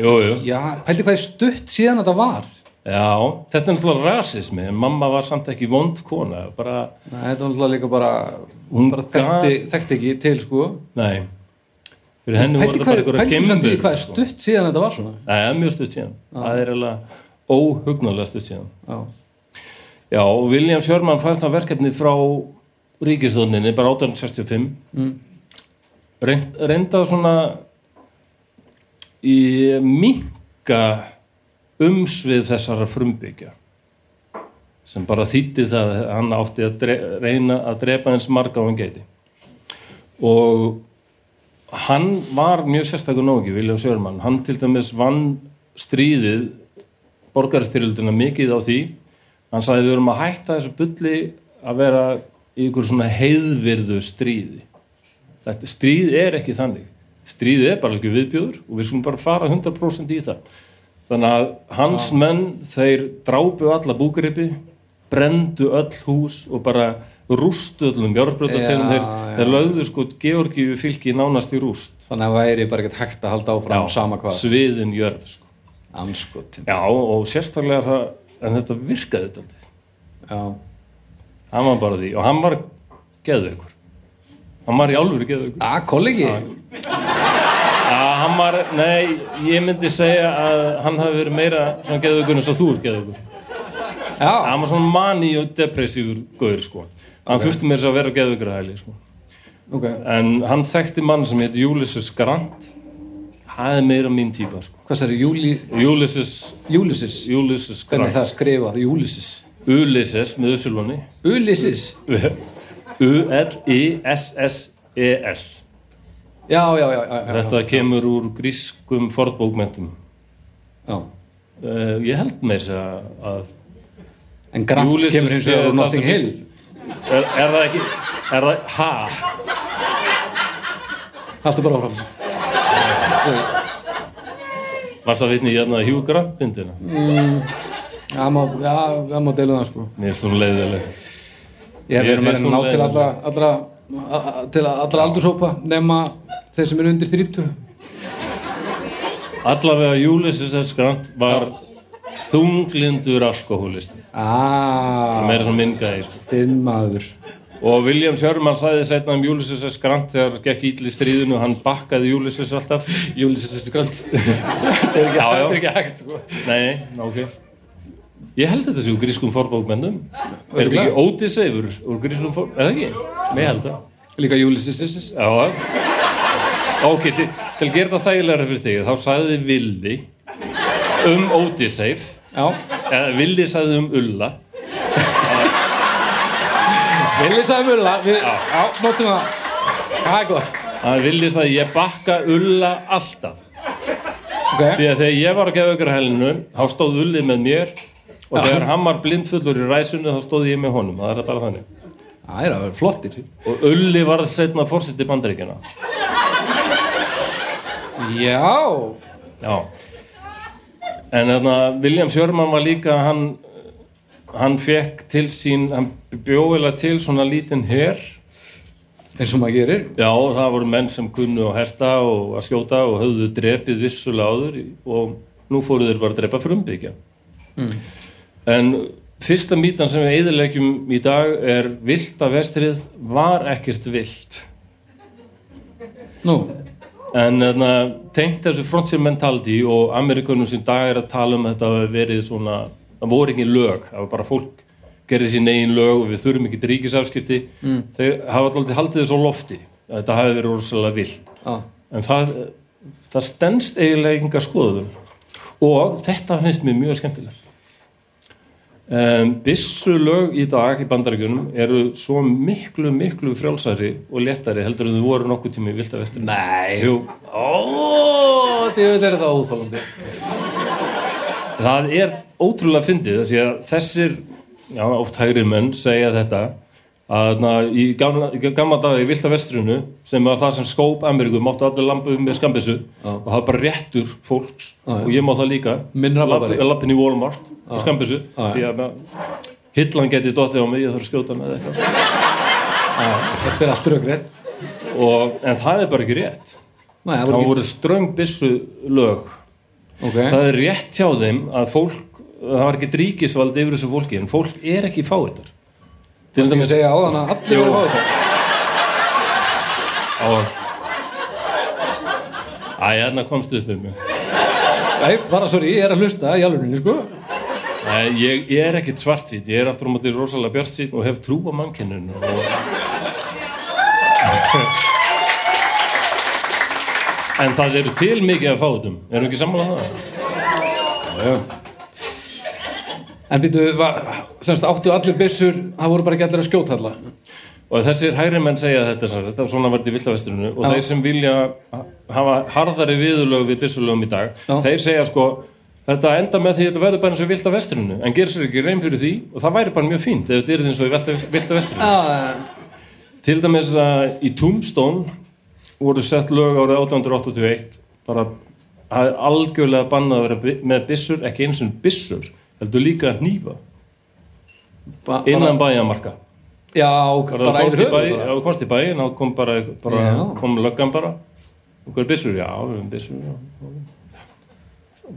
Jú, jú. já, pældi hvað er stutt síðan þetta var? Já, þetta er náttúrulega rasismi en mamma var samt ekki vond kona bara, Nei, þetta var náttúrulega líka bara Hún bara þekkti, þekkti ekki til sko. Nei. Fyrir henni voru þetta bara einhverja pældi samt í geimverur, hvað er sko. stutt síðan þetta var svona. Nei, það er mjög stutt síðan. Það er eiginlega óhugnarlega stutt síðan. Já, Já, og William Sherman fær það verkefni frá ríkistóninni, bara 1865 Mm. Reynd, reyndað svona í minka umsvið þessara frumbyggja sem bara þýtti það að hann átti að dre reyna að drepa eins marga á hann geiti og hann var mjög sérstakur nógi, William Sherman hann til dæmis vann stríðið borgarstyrjöldina mikið á því. Hann sagði við erum að hætta þessu bulli að vera í ykkur svona heiðvirðu stríði þetta stríð er ekki þannig. Stríð er bara ekki viðbjöður og við skulum bara fara 100% í það. Þannig að hans menn þeir drápu alla búgripi brendu öll hús og bara rústu öllum járbrjótategum Já, þeir, já. þeir lögðu sko Georgíu fylki nánast í rúst. Þannig að væri bara ekkert hægt að halda áfram sama hvað. sviðin jörð sko. Anskotin já og sérstaklega það en þetta virkaði þetta Já, hann var bara því og hann var geðveikur hann var í álfur geðveikur að kollegi Já, hann var, nei, ég myndi segja að hann hafi verið meira svona geðveikur eins og þú er geðveikur. Já, Hann var svona mani og depressífur gaur, sko. Hann þurfti mér að vera geðveikur að hæli, sko. ok En hann þekkti mann sem heit Ulysses Grant. Það er meira mín típa, sko. Hvað sér, Júli, Ulysses Hvernig er Grant. það skrifað, Ulysses Ulysses með Usulunni. Ulysses U-L-I-S-S-E-S. Já, já, já, já, já. Þetta kemur úr grískum fornbókmentum. já. Uh, ég held með þess að, að En Ulysses kemur það Notting sem- Hill Er, er það ekki, er það, ha? Haltu bara áfram Varst það vitni hérna Hugh Grant myndina? Já, má, já, það má deila það sko Mér finnst hún leiðileg. Ég hef Mér verið með finnst að ná til leiðinleg. allra, allra a- a- til allra aldurshópa nema þeir sem eru undir 30 Allavega Ulysses S. Grant var þunglindur alkohólisti. Ah, Meira svona mingaði, sko. þinn maður Og William Sherman sagði setna um Ulysses S. Grant þegar gekk ítli stríðinu, hann bakkaði Ulysses alltaf. Ulysses Grant (laughs) Þetta er ekki, er hægt sko. Nei, ok. Ég held þetta séu grískum forbókmennum. Er þetta ekki Ódysseifur úr grískum forbókmennum? Eða ekki? Ég held það. Líka Já, ok, til, til að gera það þægilega fyrir þig, þá sagði Vildi um eða Vildi sagði um Ulla, Villi sagði mulla við, Já, notum það Það er gott að Vildi sagði ég bakka Ulla alltaf. okay. Því að þegar ég var að gefa ykkur helinu, þá stóð Ulli með mér og þegar hann var blindfullur í ræsunni, þá stóð ég með honum, það er bara þannig. Það er að vera flottir Og Ulli var setna fórseti bandaríkjana. Já Já. En þarna, William Sherman var líka, hann, hann fekk til sín, hann bjóðilega til svona lítinn her. eins og maður gerir Já, það voru menn sem kunnu að hesta og að skjóta og höfðu drepið vissulega áður í- og nú fóru þeir bara að drepa frumbyggja. En fyrsta mítan sem við eðilegjum í dag er vilda vestrið var ekkert vilt. Nú, En þarna, tengt þessu frontier mentality og Amerikunum sem dag er að tala um að þetta hafi verið svona, það voru ekki lög, það var bara fólk gerði sín eigin lög og við þurfum ekki ríkisafskipti, mm. þau hafa alltaf haldið þessu lofti, að þetta hafi verið rosalega vilt. já, En það, það stendst eiginlega enga skoðum og þetta finnst mér mjög skemmtilegt. Um, Bissu lög í dag í bandarækjunum eru svo miklu, miklu frjálsari og léttari heldur en þau voru nokkuð tími í vilda vestri. Nei. Jú, Ó, þetta er þetta óþálandi það er ótrúlega fyndið því að þessir, já, oft hægri menn segja þetta að na, í gamla, gamla dag í vilda vestrinu sem var það sem skóp Ameríku máttu allir lampu með skambissu og það var bara réttur fólks já. og ég má það líka. Lappin í Walmart með skambissu að hillan geti dottið á mig, ég þarf að skjóta hann eða eitthvað þetta er allt röggrétt og, en það er bara ekki rétt. Nei, það voru voru ströng byssu lög ekki Ok, það er rétt hjá þeim að fólk það var ekki ríkisvald yfir þessu fólki en fólk er ekki fáiðar til þess að segja á þann að allir voru á þetta. Á Æ, hérna komstu upp með mig. Nei, bara sorry, ég er að hlusta í alveg sko. Nei, ég er ekkit svartsýtt, ég er aftur á móti rosalega bjartsýtt og hef trú á mannkennun og... En það eru til mikið af fátum, erum við ekki sammála það? En býtu, semst áttu allir byssur það voru bara ekki allir að skjóta alla Og þessir hægri menn segja þetta, sem sagt, þetta svona var þetta í villavesturinu og Já. þeir sem vilja hafa harðari viðurlög við byssulögum í dag, Já. þeir segja sko þetta enda með því að þetta verður bara eins og vilda vesturinu en gerir sér ekki reym fyrir því og það væri bara mjög fínt ef þetta er eins og í vilda vesturinu. ah, Til dæmis að í Tombstone voru sett lög árið 1881 bara algjörlega bannað að vera með byssur, ekki eins og byssur, heldur líka hnífa ba innan bæjamarka. Já, Bara, í bara. já, komst í bæin, þá kom bara, bara kom löggan bara. Og hvað er byssur? Já, við erum byssur, já.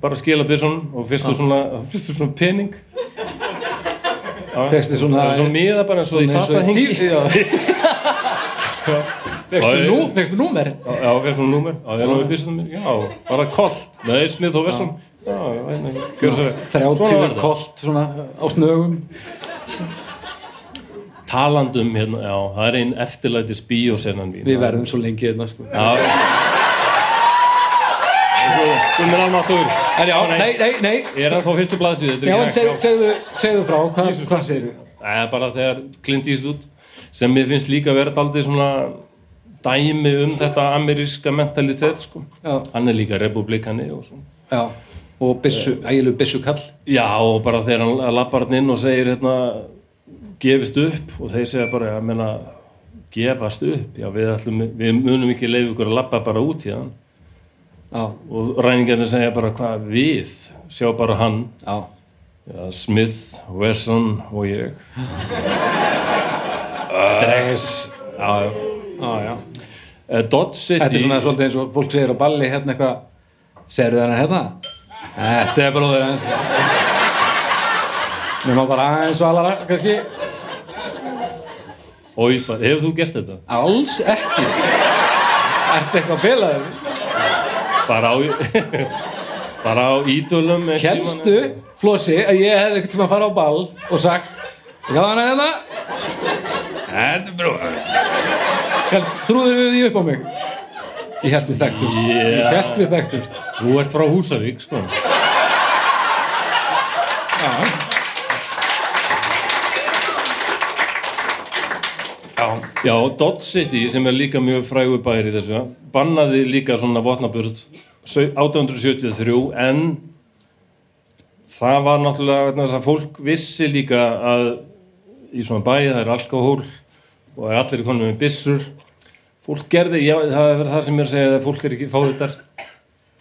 Bara skila byssun og fyrstu svona, fyrstu svona pening. Fékkstu svona- svona miða bara eins og í Eins og fata hengi. fékkstu númer Já, hún númer, já, er í byssunum mér, já, bara kolt, nei, smið og vessun, svo vel. Svona var 30 þetta. kost svona á snögum Talandum, hérna, já, það er einn eftirlætis bíósenan mín. Við verðum svo lengi hérna sko Já. Þú mér almáttur. En já, nei, nei, nei Ég er ennþá á fyrstu blaðsíðu, þetta er Já, en segðu, segðu frá, hvað, hvað segir þú? Það er bara þegar Clint Eastwood sem mér finnst líka verið aldrei svona dæmi um þetta ameríska mentalitet sko. Já, Hann er líka republikani og svona. já Og byssu, ægilu byssu kall Já, og bara þegar hann lappar hann inn og segir hérna, gefist upp og þeir segja bara, ég meina gefast upp, já við ætlum við munum ekki leið ykkur að lappa bara út í hann Já, og ræningarnir segja bara hvað við? Sjá bara hann, já. Já, Smith, Wesson og ég. Dregs Já, já. Já, Eh, Dodge City. Þetta er svona svolítið eins og fólk segir á balli hérna eitthvað. Serðu þennan hérna? Þetta er bróður hans Nefnum bara aðeins og aðlara kannski Oj, bara, hefur þú gert þetta? Alls ekki Ertu eitthvað bilaður? Bara á (laughs) bara á ídölum Hélstu, Flossi, að ég hefði eitthvað tíma að fara á ball og sagt Já, hann er hérna Þetta er bróður Helst, trúður því upp á mig? Ég held við þekktumst. Yeah. Ég held við þekktumst. Þú ert frá Húsavík, sko. Já, Já, já Dodge City sem er líka mjög frægur bæri þessu bannaði líka svona vopnaburð 1873 en það var náttúrulega þess að fólk vissi líka að í svona bæi það er alkohól og allir er konum með byssur fólk gerði, já, það er það sem er að segja að fólk er ekki fáðitar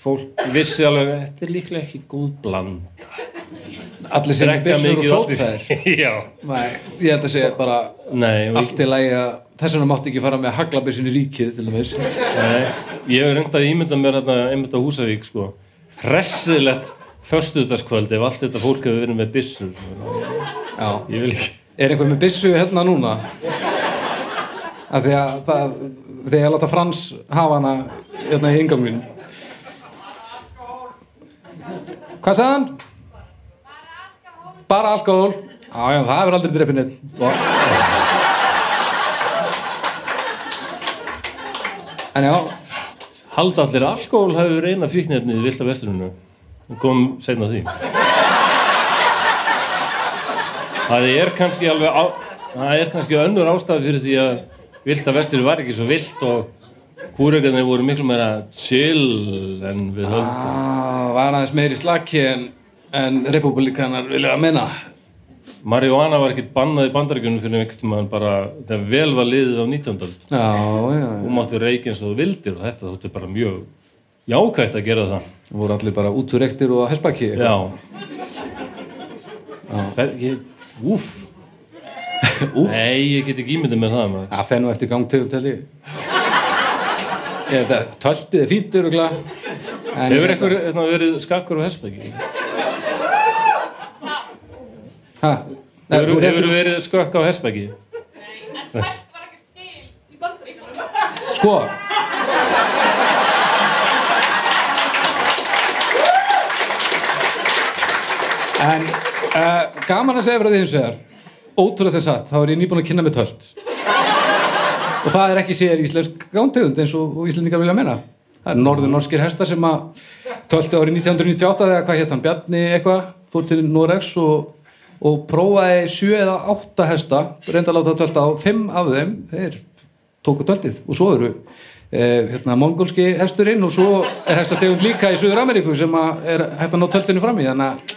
fólk vissi alveg að þetta er líklega ekki góð bland allir byssur og mikið (laughs) Já, Nei, ég held að segja bara nei, og allt í lagi að þess vegna mátti ekki fara með haglabissun í ríkið til dæmis. Nei, ég hef reynd að ímynda mér hérna, einmitt á Húsavík sko. hressilegt förstudagskvöld ef allt þetta fólk hefur verið með byssur Já, ég vil ekki er einhver með byssu hérna núna? Af því að það, þegar ég láta Frans hafa hana hérna í ingangun Hvað sagði hann? Bara alkohól. Já, já, það hefur aldrei dreipið neitt En já, halda allir að alkohól hefur reyna fíknefnið í vilda vesturinu kom seinna því. Það er kannski alveg á, það er kannski önnur ástæði fyrir því að vilda vestur var ekki svo vilt og húregarnir voru miklu meira chill en við höfum ah, var aðeins meiri slaki en, en republikanar vilja að minna Marihuana var ekkert bannað í bandaríkjunum fyrir einhvern tímann bara þegar vel var liðið á 19. öld. Já, já, já. Þú máttu reykja eins og þú vildir og þetta þótti bara mjög jákvægt að gera það. Það voru allir bara útúrektir og hespaki já, Það- ég, úf. Nei, ég get ekki ímyndið með það. Það fennu eftir gangtegum ég Þetta töltið er fínt örugla Hefur eitthvað hérna, verið skakkur á hestbæki? Hefur, hefur verið skakk á hestbæki? En tætt var ekkert til í bandaríkjunum. Sko En uh, gaman að segja fyrir því hins vegar ótrúlega þess að þá er ég nýbúin að kynna með tölt. Og það er ekki sér íslensk gántegund eins og, íslendingar vilja menna það er norður norskir hestar sem að tölti árið 1998 eða hvað hétt hann Bjarni eitthvað, fór til Norex og, og prófaði sjö eða átta hesta, reynda að láta tölta á fimm af þeim, þeir tóku töltið og svo eru eh, hérna, mongolski hesturinn og svo er hestategund líka í Suður Ameríku sem er hægt að ná töltinu fram í. Þannig að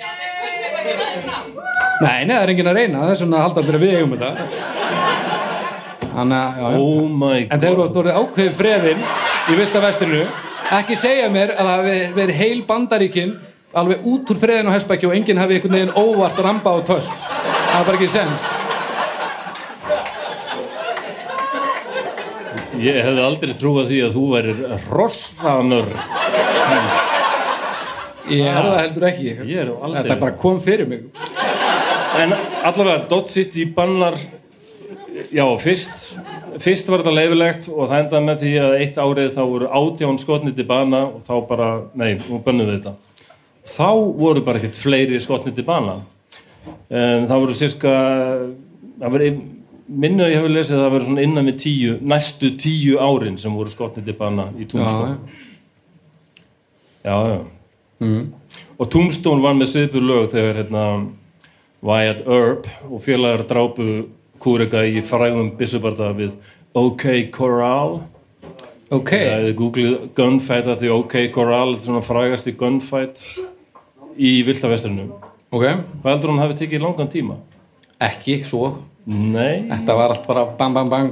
Já, þeir kunni bara ekki ræðið fram. Nei, nei, það er enginn að reyna, það er svona að halda fyrir við eigum þetta. Þannig að, já, Oh my En þeir eru orðið ákveðið freðin í vilda vesturinu ekki segja mér að það hafi verið heil bandaríkin alveg út úr freðin á hestbæki og enginn hafi einhvern veginn óvart ramba á tölt. Það er bara ekki sens Ég hefði aldrei trúað því að þú værir rossanur. Ég er það heldur ekki. Ég er aldrei- Þetta bara kom fyrir mig En allavega, Dot City bannar, já, fyrst, fyrst var þetta leifilegt og það endaði með því að eitt árið þá voru átján skotnir til bana og þá bara, nei, nú bönnuðu þetta. Þá voru bara ekkert fleiri skotnir til bana. En það voru cirka, það voru, minnu ég hefur lesið að það voru svona innan við tíu, næstu tíu árin sem voru skotnir til bana í Tombstone. Já, já. mm. Og Tombstone var með svipu lög þegar hérna, Wyatt Earp og félagar drápu kúrega í frægum byssubarda við OK Corral. Ok, Það er googlið gunfight að því OK Corral, er svona frægasti gunfight í Vilda Vestrinu. ok Hvað heldur hann hafi tekið langan tíma? Ekki svo Nei, Þetta var allt bara bang bang bang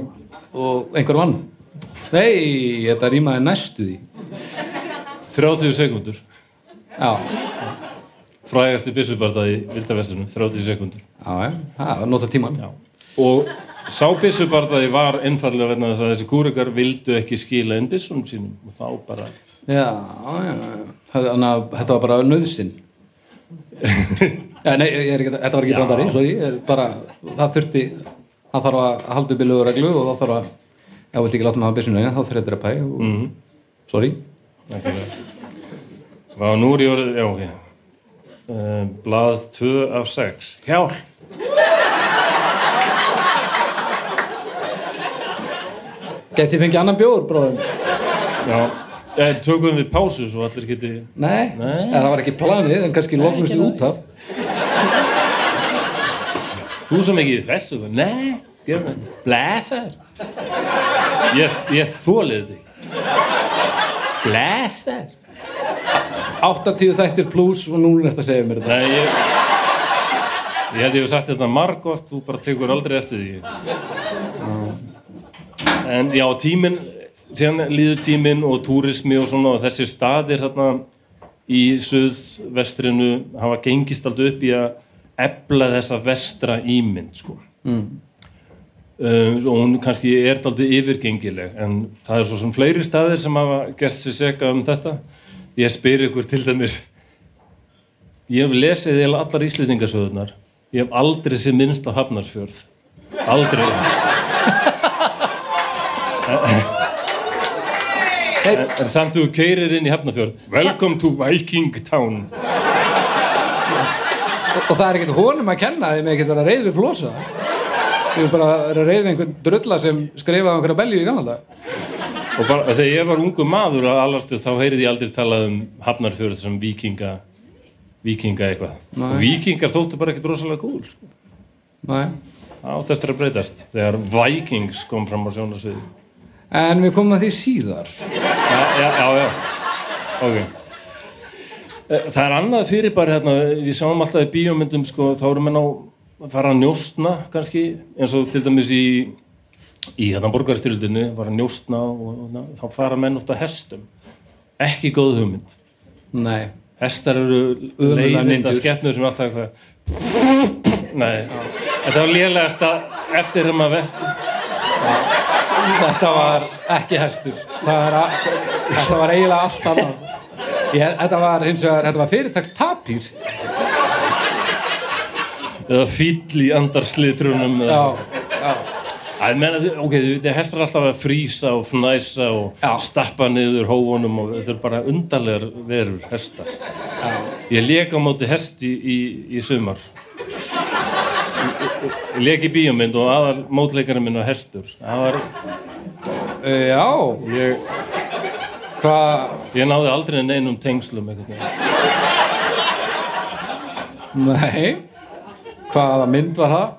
og einhver vann Nei, þetta rýmaði næstu því 30 sekundur. Já, Frægasti byssubarda í Vilda Vestrinu, 30 sekundur. já, það var nota tíman Já. Og sá byssubardaði var einfallega verna þess að þessi kúregar vildu ekki skila inn byssunum sínum og þá bara Já, já, já. Þetta var bara nöðsinn. Nei, ekki, þetta var ekki brandari, sorry, bara, það þurfti, það þarf að halda upp í lögur reglu og þá þarf að, ef þú vilt ekki láta mig hafa byssinu eina, þá þarf þetta að pæ og, Mhm. sorry. Vá, nú er ég orðið, já, ok. Uh, blað 2 af 6. Hjálp! Geti ég fengið annan bjór, bróðum? Já, eh, tökum við pásu svo allir geti... Nei, Nei. Eða, það var ekki planið, en kannski lóknust út af. Þú sem ekki í þessu, nei, blæsar. Ég, ég þólið þig. Blæsar. 80 þættir pluss og nú er þetta að segja mér þetta. Nei, ég... Ég held ég hef sagt þetta margótt, þú bara tekur aldrei eftir því. En já, tíminn, síðan líður tíminn og túrismi og svona og þessi staðir þarna í suðvestrinu hafa gengist aldrei upp í að ebla þessa vestra ímynd, sko. Mm. Um, og hún kannski er aldrei yfirgengileg, en það er svo sem fleiri staðir sem hafa gert sér seka um þetta. Ég spyr ykkur til dæmis, Ég hef lesið eða allar íslendingasöðunar. Ég hef aldrei sér minnst á Hafnarsfjörð. Aldrei. En, en samt þú keirir inn í Hafnarfjörð. Welcome to Viking Town. Og, og það er ekkert honum að kenna með ekkert vera reið við flosa. Við erum bara að við einhvern drulla sem skrifaði einhverja belju í gamla dag. Og bara, þegar ég var ungu maður að alastu þá heyrið ég aldrei talað um Hafnarfjörð sem vikinga, vikinga eitthvað. Nei. Og vikingar þóttu bara ekkert rosalega cool. Sko. Átti eftir að breytast. Þegar Vikings kom fram á sjónasviði. En við komum að því síðar. Já, já, já, já. Ok. Eh, Það er annað fyrir bara hérna, við sjáum alltaf í bíómyndum sko, þá erum menn á að fara að njóstna kannski, eins og til dæmis í í hérna borgarstyrildinu var að njóstna og, og þá fara menn að hestum. Ekki góð hugmynd. Nei. hestar eru leiðinda skettnur sem alltaf Þetta var lélegasta eftir þegar maður vest Þetta var ekki hestur. Er að, Þetta var eiginlega allt annað. Ég, Þetta var hins vegar Þetta var fyrirtaks tapýr eða fýll í andarslitrunum Já, já Æ, menna, ok, þið hestar alltaf að frísa og fnæsa og Já. stappa niður hófunum og þetta er bara undarlegar verur hestar ég lék á móti hesti í, í sumar ég, í bíómynd og aðal mótleikarinn minn var hestur það var, Uh, Já, ég, hvað ég náði aldrei neinum tengslum veginn. Nei Hvaða mynd var það?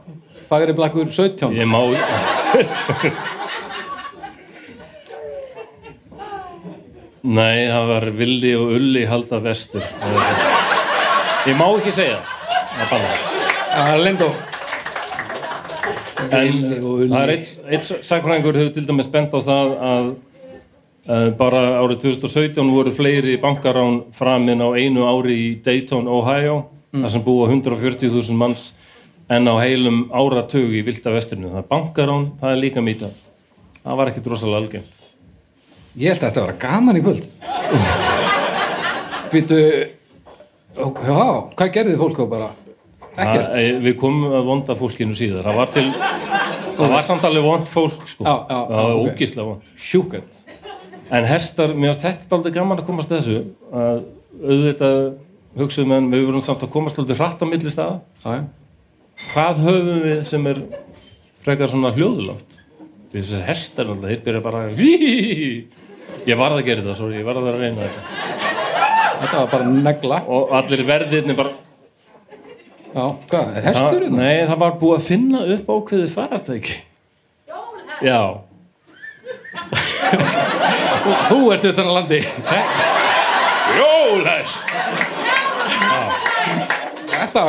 Fagri Blakkur 17 ég má nei, það var Villi og Ulli halda vestur. Ég má ekki segja það. Er En Villi og Ulli. það er eitt, eitt sakfræðingur hefur til dæmis bent á það að bara árið 2017 voru fleiri bankarán framin á einu ári í Dayton, Ohio þar sem búa 140.000 manns en á heilum áratug í Vilda vestrinu. Það er bankarán, það er líka mýta. Það var ekkit rosalega algengt. Ég held að þetta var gaman í kvöld Býtu Já, hvað gerði fólk þá bara? Ekkert Það, eh, við komum að vonda fólkinu síðar. Það var til, það var samt alveg vond fólk sko. Já, já, það var ok. ógíslega vond. Hjúkett En hestar, mér finnst þetta aldrei gaman að komast þessu að auðvitað hugsaðum en við vorum samt að komast aldrei hratt á milli staða. Hvað höfum við sem er frekar svona hljóðulátt? Því þessar hestar alltaf, þeir byrja bara að Ég varð að gera þetta, sorry, ég varð að reyna þetta. Þetta var bara negla Og allir verðirni bara... Já, hvað, er hestur Það, hérna? nei, það var búið að finna upp ákveðið farartæki. Já. Þú ert utan að landi Jólhest! Þetta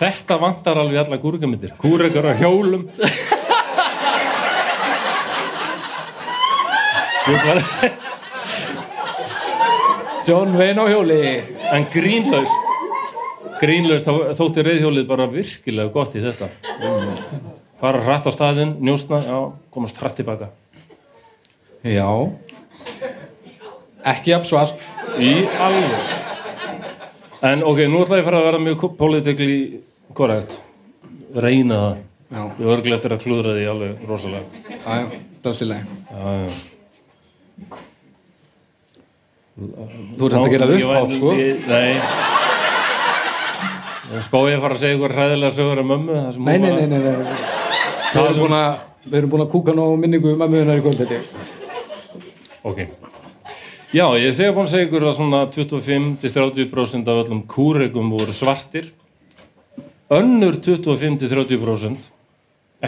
Þetta vantar alveg alla kúrikamittir. Kúrikar á hjólum. John Wayne á hjóli. En grínlaust. Grínlaust þótti reyðhjólið bara virkilega gott í þetta. Fara hratt á staðinn, njósna já, komast hratt tilbaka. Já. Ekki jafn svo allt í alveg en ok, nú ætla ég að fara að vera mjög politically correct. Reyna það. Já, ég var örglega eftir að klúðra því alveg rosalega. Já, já, það er stillega já, já. Þú ert samt að gera það Ég upp var- átt, sko. ég- nei. Ég spái að fara að segja ykkur hræðilega sögur sem hún Nei, nei, nei, nei, nei. Við erum búin að Við erum búin að kúka ná minningu um að mögunar í kvöld þetta Ok. Já, ég er þegar búin að segja ykkur að svona 25-30% af öllum kúregum voru svartir. Önnur 25-30%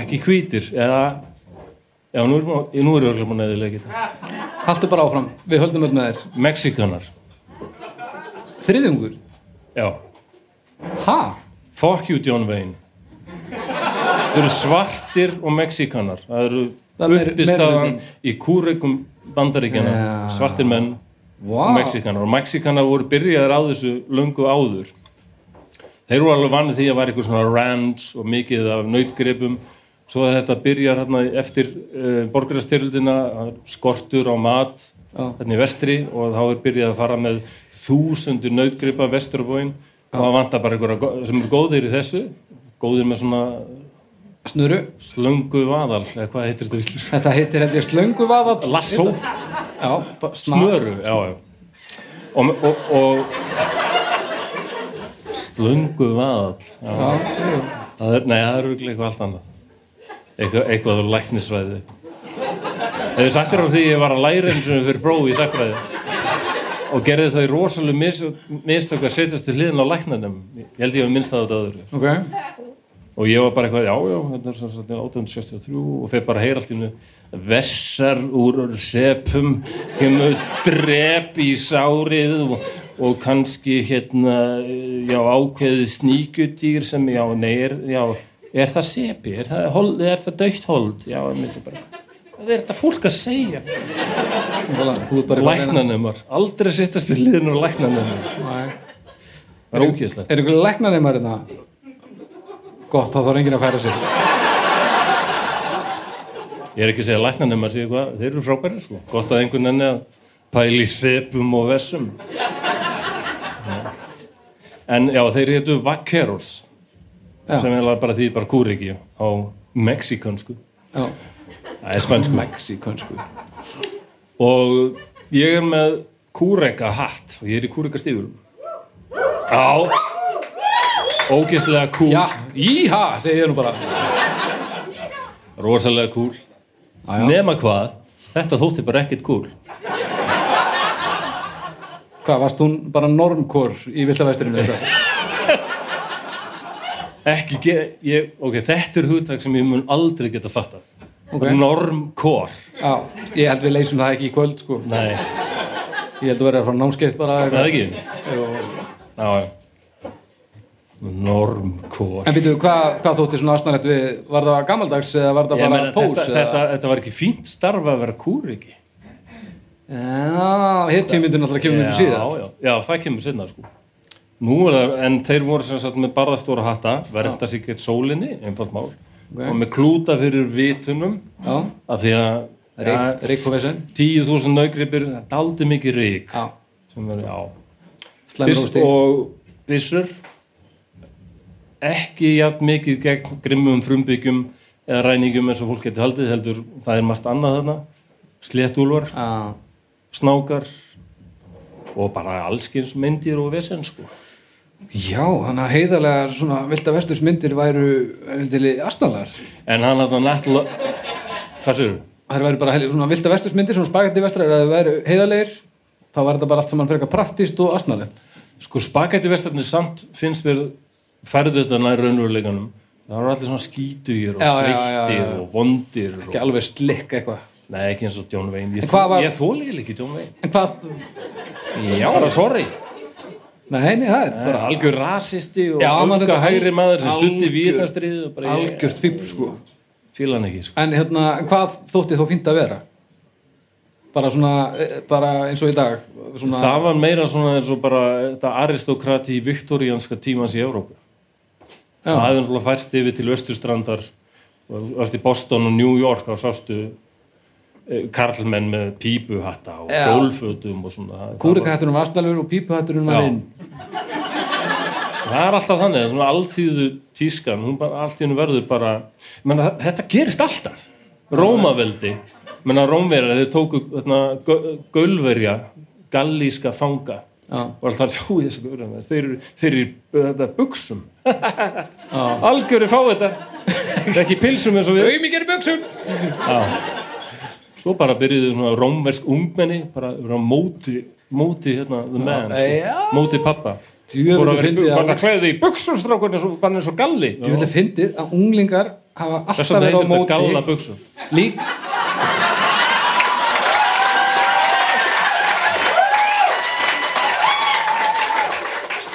ekki hvítir eða já, nú er, nú er örgulega búin að eðilega þetta. Haltu bara áfram, við höldum öll með þér Mexikanar. Þriðjungur Já. Ha? Fuck you John Wayne. Það eru svartir og mexikanar. Það eru er uppistaðan í kúregum bandaríkjana. Já. Svartir menn Vá og Mexikanar og Mexikanar voru byrjaðir á þessu löngu áður þeir voru alveg vanið því að væri eitthvað svona ranch og mikið af nautgripum svo að þetta byrjar hérna eftir uh, borgarastyrildina skortur á mat Já. hérna í vestri og þá er byrjað að fara með þúsundur nautgripa vestur á bóin og það vantar bara einhverja sem eru góðir í þessu góðir með svona Snuru? Slöngu vaðal eða hvað heitir þetta víslir Þetta heitir held ég slöngu vaðall lasso Já, já. Og, og, og slöngu vaðall já. Já, Það er, nei, það er eitthvað allt annað. Eitthvað, eitthvað á læknisfræði. Hefur sagt þér á því ég var að læra eins og fyrir prófi í sakfræði og gerði það í rosalega mis, mistök að setjast til hliðin á læknanum ég held ég að minnst það á þetta öðru. Ok og ég var bara eitthvað, já, já, þetta er svo 1863 og þeir bara heyra allt í hennu vessar úr sepum kemur drep í sárið og, og kannski hérna, já, ákveðið sníkutýr sem, já, nei, er, já, er það sepi, er það, hold, er það dögt hold, já, ég myndi bara hvað er þetta fólk að segja? Læknanumar, aldrei sittast við liðinu læknanumar það er ógeðslegt. Er ykkur læknanemar hérna? Gott, þá þarf enginn að færa sig Ég er ekki að segja læknanum að segja hvað, þeir eru frábæri sko. Gott að einhvern enni að pæli í sepum og vessum. En já, þeir hétu vaqueros, Já. sem er bara því bara kúriki á mexikansku. Já, Það er spænsku. mexíkönsku Og ég er með kúreka hatt og ég er í kúreka stífurum. Já, ógeðslega kúl, Já, íha, segi ég nú bara rosalega kúl. Já, já. Nema hvað, þetta þótti bara ekkert kúl. Hvað, varst hún bara normkor í villavæsturinn eða eitthvað? ekki ég, ok, þetta er hugtak sem ég mun aldrei geta fattað Ok. normkor Já, ég held við leysum það ekki í kvöld sko nei, Ég held að vera frá námskeið bara eitthvað. ekki já, já. Normkor. En býtu, hvað, hvað þótti svona aðsnarlegt við Var það gamaldags eða var það bara meina, pós? þetta, þetta, þetta var ekki fínt starf að vera kúriki Já, hitt tímyndir náttúrulega kemur mikið síðan já, já, já, það kemur sinna sko. nú er það, en þeir voru sem sagt með barðastóra hatta, verða sig gett sólinni einfalt mál, Ok. og með klúta fyrir vitunum Já, af því að Rík, rík og vesen 10.000 naugripir, er aldrei mikið rík Já, sem er, já. Slemur Byss, og byssur ekki jafn mikið gegn grimmum frumbyggjum eða ræningum eins og fólk geti haldið heldur. Það er margt annað þarna. Sléttúlvar, Já, snákar og bara allskins myndir og vesen sko. Já, þannig að heiðarlegar svona vilda vestursmyndir væru astnalar en hann hafði nættla hvað sér Það væru bara svona vilda vestursmyndir svona spagetti vestrar eða þau væru heiðarlegir þá var þetta bara allt saman frekar praktist og astnalegt sko spagetti vestarnir samt finnst mér færðu þetta nær raunveruleikanum það eru allir svona skítugir og sveittir og vondir ekki og... alveg slikk eitthvað. Nei ekki eins og John Wayne. Ég, þó, var- ég þóli eiginlega ekki John Wayne. En hvað, já, bara sorry. Nei, nei, það er bara algjör rasisti og er hægri maður sem stutti algjör- ég algjört fíbl sko. Fíla hann ekki sko. En hérna, hvað þótti þó fínt að vera? Bara svona, eh, bara eins og í dag svona, það var meira svona eins og bara þetta aristokrati viktoríanska tímans í Evrópu það hefði náttúrulega færst yfir til Östurstrandar og eftir Boston og New York þá sástu eh, karlmenn með pípuhatta og gólfötum og svona. Var astnalur og pípuhætturinn var inn það er alltaf þannig, svona alþýðu tískan, hún bara, hennu verður bara menna, þetta gerist alltaf. Rómaveldi menna Rómverjar, þeir tóku gaulverja gallíska fanga og alltaf sjáu þessu gaurið þeir þeir eru þetta buksum (laughs) algjöri fá þetta. Það er ekki pilsum eins og við. Auðmikið buksum svo bara byrjuðu svona rómversk ungmenni bara móti móti hérna, the man, Já. sko, móti pappa fór að vera fyndið í- buksum strákurinn og- bara eins og galli. Ég vil að fyndið að unglingar hafa alltaf verið á móti lík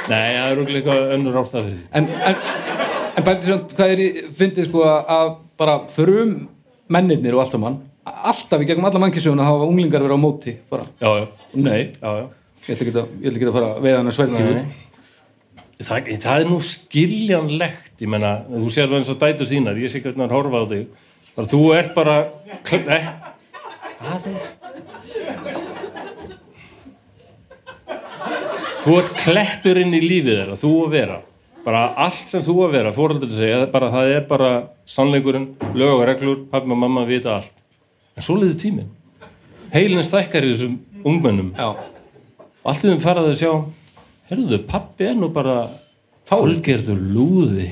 nei, það er okkur eitthvað önnur ástæði en, en, en bæti svona hvað er í fyndið sko að bara frum mennirnir og allt saman alltaf í gegnum alla mannkisjónu hafa unglingar verið á móti bara, já, já, nei, já, já. Ég ætla ekki að, ég ætla ekki að fara að veða hann að Nei. Það, það er nú skiljanlegt ég menna, þú sér það eins og dætur þínar ég sé hvernig hann horfa á þig. Bara, þú ert bara hvað er þú ert klettur inn í lífið þeirra þú að vera. Bara allt sem þú að vera, fóröldur segja bara, það er bara sannleikurinn lög og reglur, pappi og mamma vita allt. En svo liður tíminn. Heilin stækkar í þessum ungmennum. Já, og allt þeim faraði að sjá herruðu, pappi er nú bara fálgerður lúði.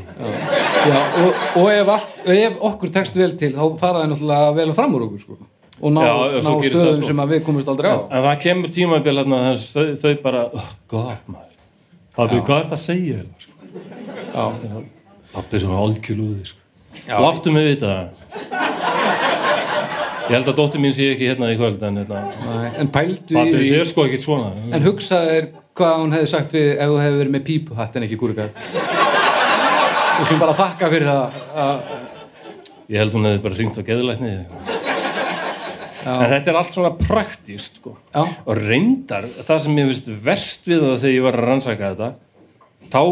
Já og, og ef, allt, ef okkur tekst vel til þá fara það náttúrulega vel fram úr okkur sko. Og ná, Já, ná stöðum sko. sem að við komumst aldrei á. En það kemur tímabil hérna þau, þau bara, oh god maður. Pappi, hvað er það að segja sko? já, pappi er svona algjör lúði sko. láttu mig vita ég held að dóttir mín sé ekki hérna í kvöld en, hérna, nei, en pældu í þetta er sko ekki svona. En hugsaðu þér hvað hún hefði sagt við ef þú hefði verið með pípuhatt en ekki kúrikar við skulum bara þakka fyrir það að, ég held hún hefði bara ringt á geðlækni en þetta er allt svona praktíst sko. og reyndar, það sem ég veist verst við það þegar ég var að rannsaka þetta þá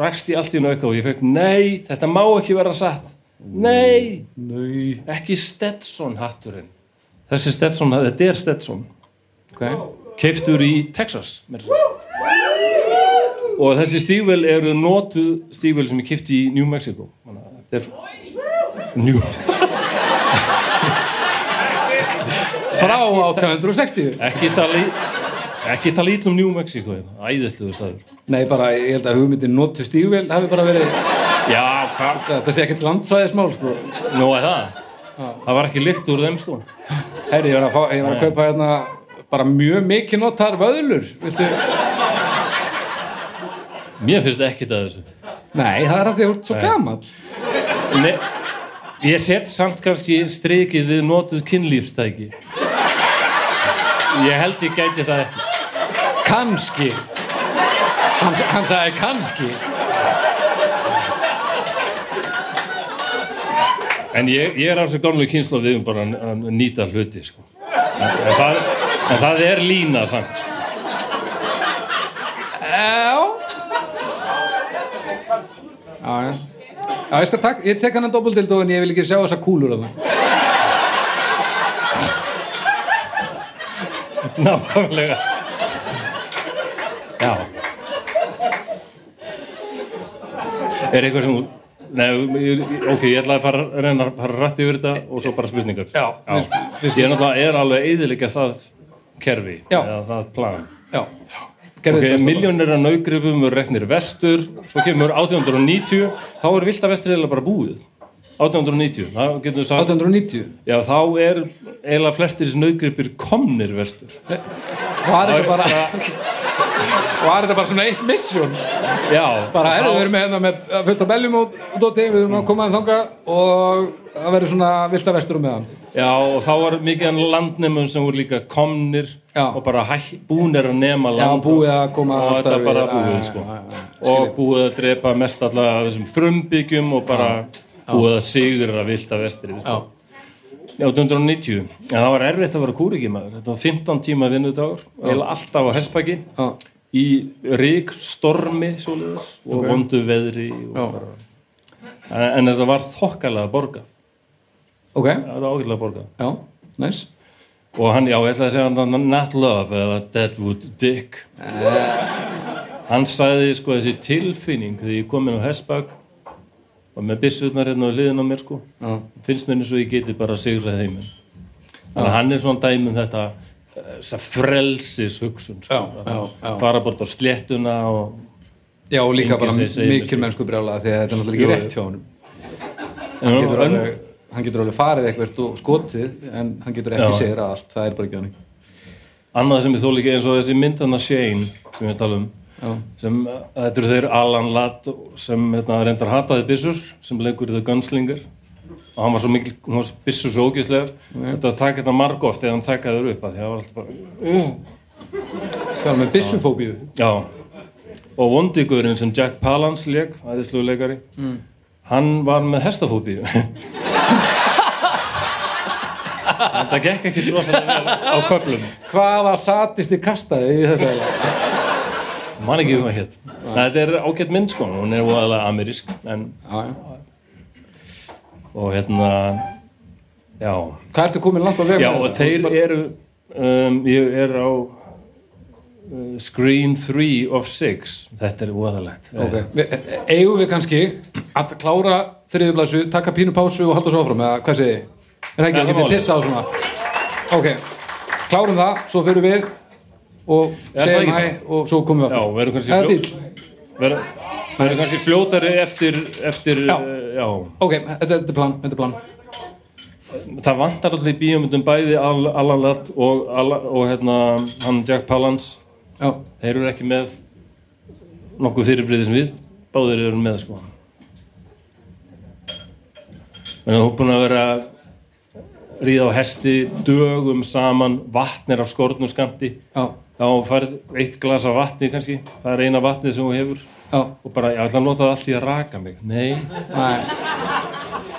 rakst ég allt í auka og ég fekk nei, þetta má ekki vera satt. Nei, Nei. ekki Stetson hatturinn. Þessi Stetson, þetta er Stetson. Okay. keiftur í Texas og þessi stígvel eru notuð stígvel sem ég keifti í New Mexico. Þetta er New Frá 1860 ekki tala ekki tala ítlum New Mexico hérna. æðisluðu staður. Nei, bara, ég held að hugmyndin notu stígvél hafi bara verið, já, hvað, þetta sé ekkert landsvæðismál sko. nú er það? Það var ekki lykt úr þeim sko. Herri, ég var að, fá, ég var að kaupa hérna bara mjög mikið notar vöðlur Viltu? mér finnst ekki það þessu. Nei, það er að því að þú ert svo gamall. Nei, ég set samt kannski strikið við notuð kynlífstæki ég held ég gæti það ekki. Kanski Hann, hann sagði kannski. En ég, ég er á þessu gamlu kynslu við um bara að nýta hluti sko. en, en, það, en það er lína samt sko. Já. Já, já. Já, ég ég tek hann að doppeltildu en ég vil ekki sjá þessa kúlur að það (laughs) Nákvæmlega. Já. Er eitthvað sem Nei, ok, ég ætla að fara, reyna að fara rætt yfir þetta og svo bara spurningar. Já, við- við- Ég er náttúrulega er alveg eðilega það kerfi Já. eða það plan. Já, gerðu Ok, þetta besta. miljónir af naugripum eru reknir vestur, svo kemur 1890, þá er vilda vestur eiginlega bara búið. 1890, þá getur við sagt, 1890 já þá er eiginlega flestir þessi naugripir komnir vestur. Var þetta bara Var (laughs) þetta bara svona eitt mission Já, bara erðu við erum með, hérna með fullt af beljum og dóti, við erum að koma þeim þanga og það verður svona vilda vestur um meðan Já, og þá var mikið af landnemum sem voru líka komnir Já. og bara búnir að nema Já, land búið að koma og við- búið, Já, sko. já, já, já. og búið að drepa mest allavega af þessum frumbyggjum og bara búið að sigra vilda vestri. Já, 1890 en það var erfitt að vera kúrikimæður þetta var 15 tíma vinnudagur alltaf á já, í rík stormi svoleiðis, og Ok. vondu veðri og en, þetta var þokkalega borgað. Ok, þetta var ágætlega borgað. Já, næs og hann, já, ég ætla að segja hann not love eða Deadwood Dick. Hann sagði sko þessi tilfinning þegar ég kom inn á hespag og með byssurnar hérna á liðin á mér sko. Já, finnst mér eins og ég geti bara sigrað heiminn þannig að hann er svona dæmum þetta eh, þessa frelsis hugsun sko, Já, já, fara bort á sléttuna og já og líka bara mikil mennsku brjála því að þetta er náttúrulega ekki rétt hjá en, hann getur, alveg, hann getur alveg farið eitthvað og skotið en hann getur ekki segra allt, það er bara ekki hann annað sem ég þóla ekki eins og þessi myndana Shane sem ég tala um sem, eh, þetta eru þeir Alan Ladd sem hérna, reyndar hataði byssur sem leikur í The Gunslinger og hann var svo mikil, hann var byssur svo þetta að taka þetta marg oft þegar hann takaði þér upp að því það var alltaf bara hvað er með byssufóbíu? Já, og vondigurinn sem Jack Palance leik, aðeinslu leikari, hann var með hestafóbíu. (laughs) Þetta gekk ekki rosalega vel á köflum. Hvaða satisti kastaði í þetta? Man ekki það hétt. Þetta er ágætt mynd sko, hún er voðalega amerísk, en, og hérna, já, Hvað ertu komin langt á veg já og þeir eru, um, ég er á uh, screen 3 of 6, þetta er voðalegt. Ok, við, eigum við kannski að klára þriðublasu, taka pínu pásu og halda svo áfram, eða hvað segið þið? Er það ekki, að málið. pissa á svona. Ok, klárum það, svo fyrir við og Er það segjum hæ og svo komum við kannski Eða fljó- díll? Verður kannski fljótari eftir, eftir Já. uh, já. Ok, þetta, er plan, þetta er plan. Það vantar alltaf í bíómyndum bæði Al Alan Ladd og, og hérna, hann Jack Palance. Já, Þeir eru ekki með nokkuð fyrirbriði sem við báðir eru með sko. Að þú er búin að vera ríða á hesti dögum saman, vatn er af skornum skamti já, þá færð eitt glas af vatni kannski. Það er eina vatnið sem þú hefur. Já. Og bara, ég ætla að nota það allt í að raka mig? Nei,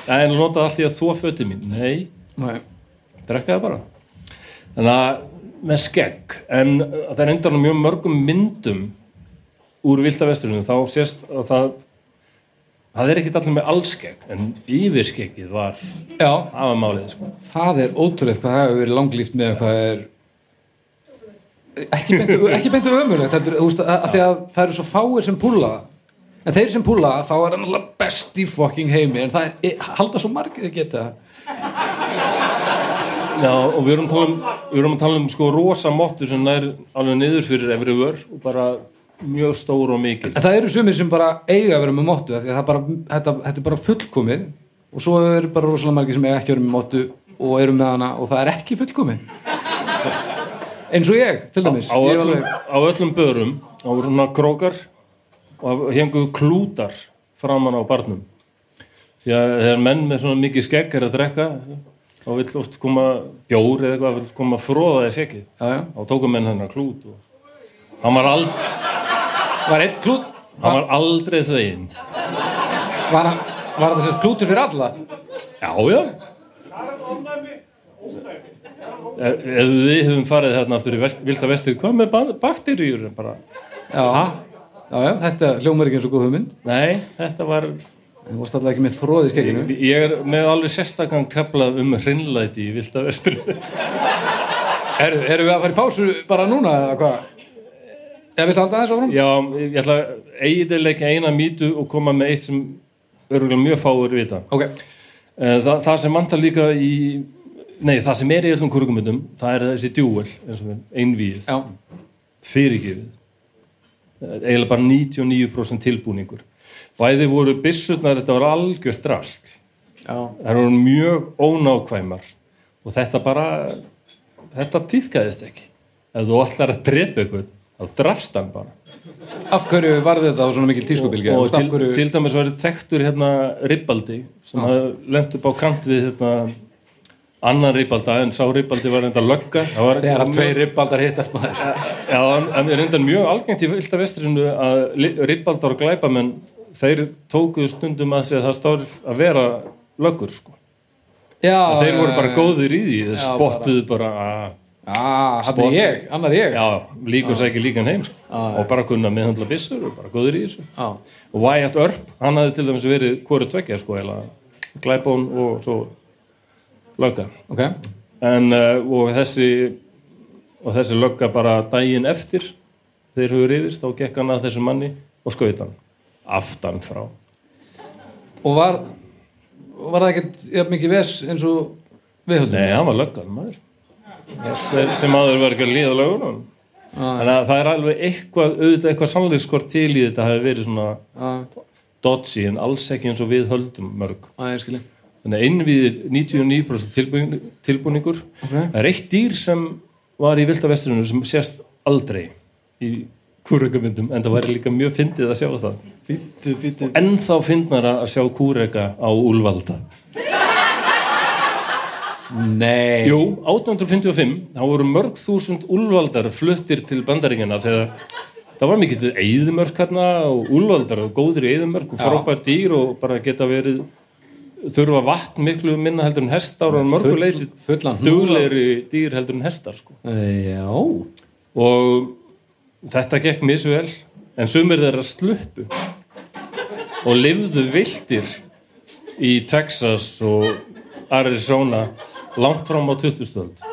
Nei, að nota það allt í að þvó föti mín. Nei, nei, drekka það bara. Þannig að með skegg. En það er endan á mjög mörgum myndum úr vilda vesturinu þá sést að það það er ekkit allir með allskegg en yfirskeggið var Já, afa málið sko. það er ótrúlegt hvað það hefur verið langlíft með hvað er ekki beintu, ekki beintu ömulegt heldur, veist, að, að því að það eru svo fáir sem púla en þeir sem púla þá er það náttúrulega best í fucking heimi en það er, halda svo margir að geta Já, og við erum, um, við erum að tala um sko rosa mottu sem nær alveg niður fyrir efri vör og bara mjög stór og mikil. En það eru sumir sem bara eiga að vera með móttu af því að það bara, þetta, þetta er bara fullkomið og svo eru bara rosalega margir sem eiga ekki að vera með móttu og eru með hana og það er ekki fullkomið eins og ég, til dæmis. á Ég hef öllum, á öllum börum á svona krókar og henguðu klútar framan á barnum. Því að þegar menn með svona mikið skegg er að drekka þá vill oft koma bjór eða eitthvað vill koma fróða í segið já, já. þá tóku menn hennar klút og hann var, ald, var einn klút? Hann var aldrei þvegin var, var þetta sérst klútur fyrir alla? Já já. ef ef við höfum farið þarna aftur í vest, vilda vestið hvað með ba- bakteríur bara, já, já, já, þetta hljómar ekki eins og góð hugmynd. Nei, þetta var þú varst alltaf ekki með fróð í skegginu. Ég er með alveg sérstakann kaplað um hreinlæti í vilda vestur er, erum við að fara í pásu bara núna eða hvað? Eða viltu halda þessu áfram? já, ég ætla að eiginleika eina mýtu og koma með eitt sem örgulega mjög fáir vita. Ok, Eh, Þa, það sem vantar líka í nei, það sem er í öllum kurkumundum það er þessi djúvel, eins og einvíð Eh, eiginlega bara 99% tilbúningur. Bæði voru byssutnar þetta var algjört drast já, það voru mjög ónákvæmar og þetta bara þetta týðkaðist ekki. Ef þú ætlar að drepa ykkur þá drafst hann bara. Af hverju var þetta þá svona mikil tískubilgja og af til, hverju, til dæmis var þekktur hérna Ribbaldi sem hafði lent upp á kant við hérna annan Ribbalda en sá Ribbaldi var enda lögga. Það þegar að tveir ribbaldar hittast maður. Já, en en er enda mjög algengt í vilda vestrinu að Ribbaldar og glæpamenn þeir tókuðu stundum að segja að það stóð að vera löggur sko. já, þeir voru bara góðir í því þeir spottuðu bara, bara já, hann er ég, annar ég. Líka og sækja líkan heim sko. Já. og bara kunna meðhandla byssur og bara góðir í þessu. Já, og Wyatt Earp, hann hafði til dæmis verið hvoru tveggja sko, glæbón og svo lögga ok? En, uh, og þessi og þessi lögga bara daginn eftir þeir höfðu rifist, þá gekk hann að þessu manni og skaut hann aftan frá. Og var var það ekkert jafn mikið ves eins og við höldum nei, hann var löggan maður. Sem, sem aður var ekki að líða lögunum þannig að það er alveg eitthvað auðvitað eitthvað sannleikskort til í þetta hafi verið svona já, dodgy en alls ekki eins og við höldum mörg. Skilji þannig að innvíð 99% tilbúning, tilbúningur. Ok, það er eitt dýr sem var í vilda vestrinu sem sést aldrei í kúrekamyndum en það væri líka mjög fyndið að sjá það. Býttu, býttu ennþá fyndnara að sjá kúreka á úlvalda nei, Jú, 1855 þá voru mörg þúsund úlvaldar fluttir til bandaríkjana þegar það var mikið eðimörk hérna og úlvaldar og góðir eðimörk og frábært dýr og bara geta verið þurfa vatn miklu minna heldur en hestar og mörgu leiti fullan duglegri dýr heldur en hestar sko. já, og þetta gekk misvel en sumir þeirra sluppu og lifðu vildir í Texas og Arizona langt fram á 2000-öld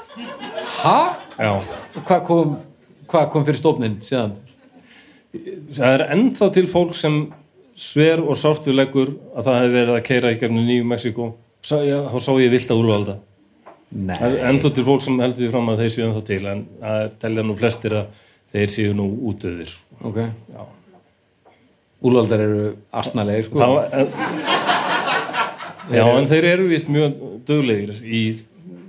ha? Já, hvað kom hvað kom fyrir stofnin síðan? Það er ennþá til fólk sem sver og sártu leggur að það hefði verið að keira í gefnu Nýju Mexiko þá sá ég vilt að er ennþá til fólk sem heldur því fram að þeir séu ennþá til en það telja nú flestir að þeir séu nú útöðir ok úlvaldar eru astnalegir sko. En, Já, en þeir eru vist mjög duglegir í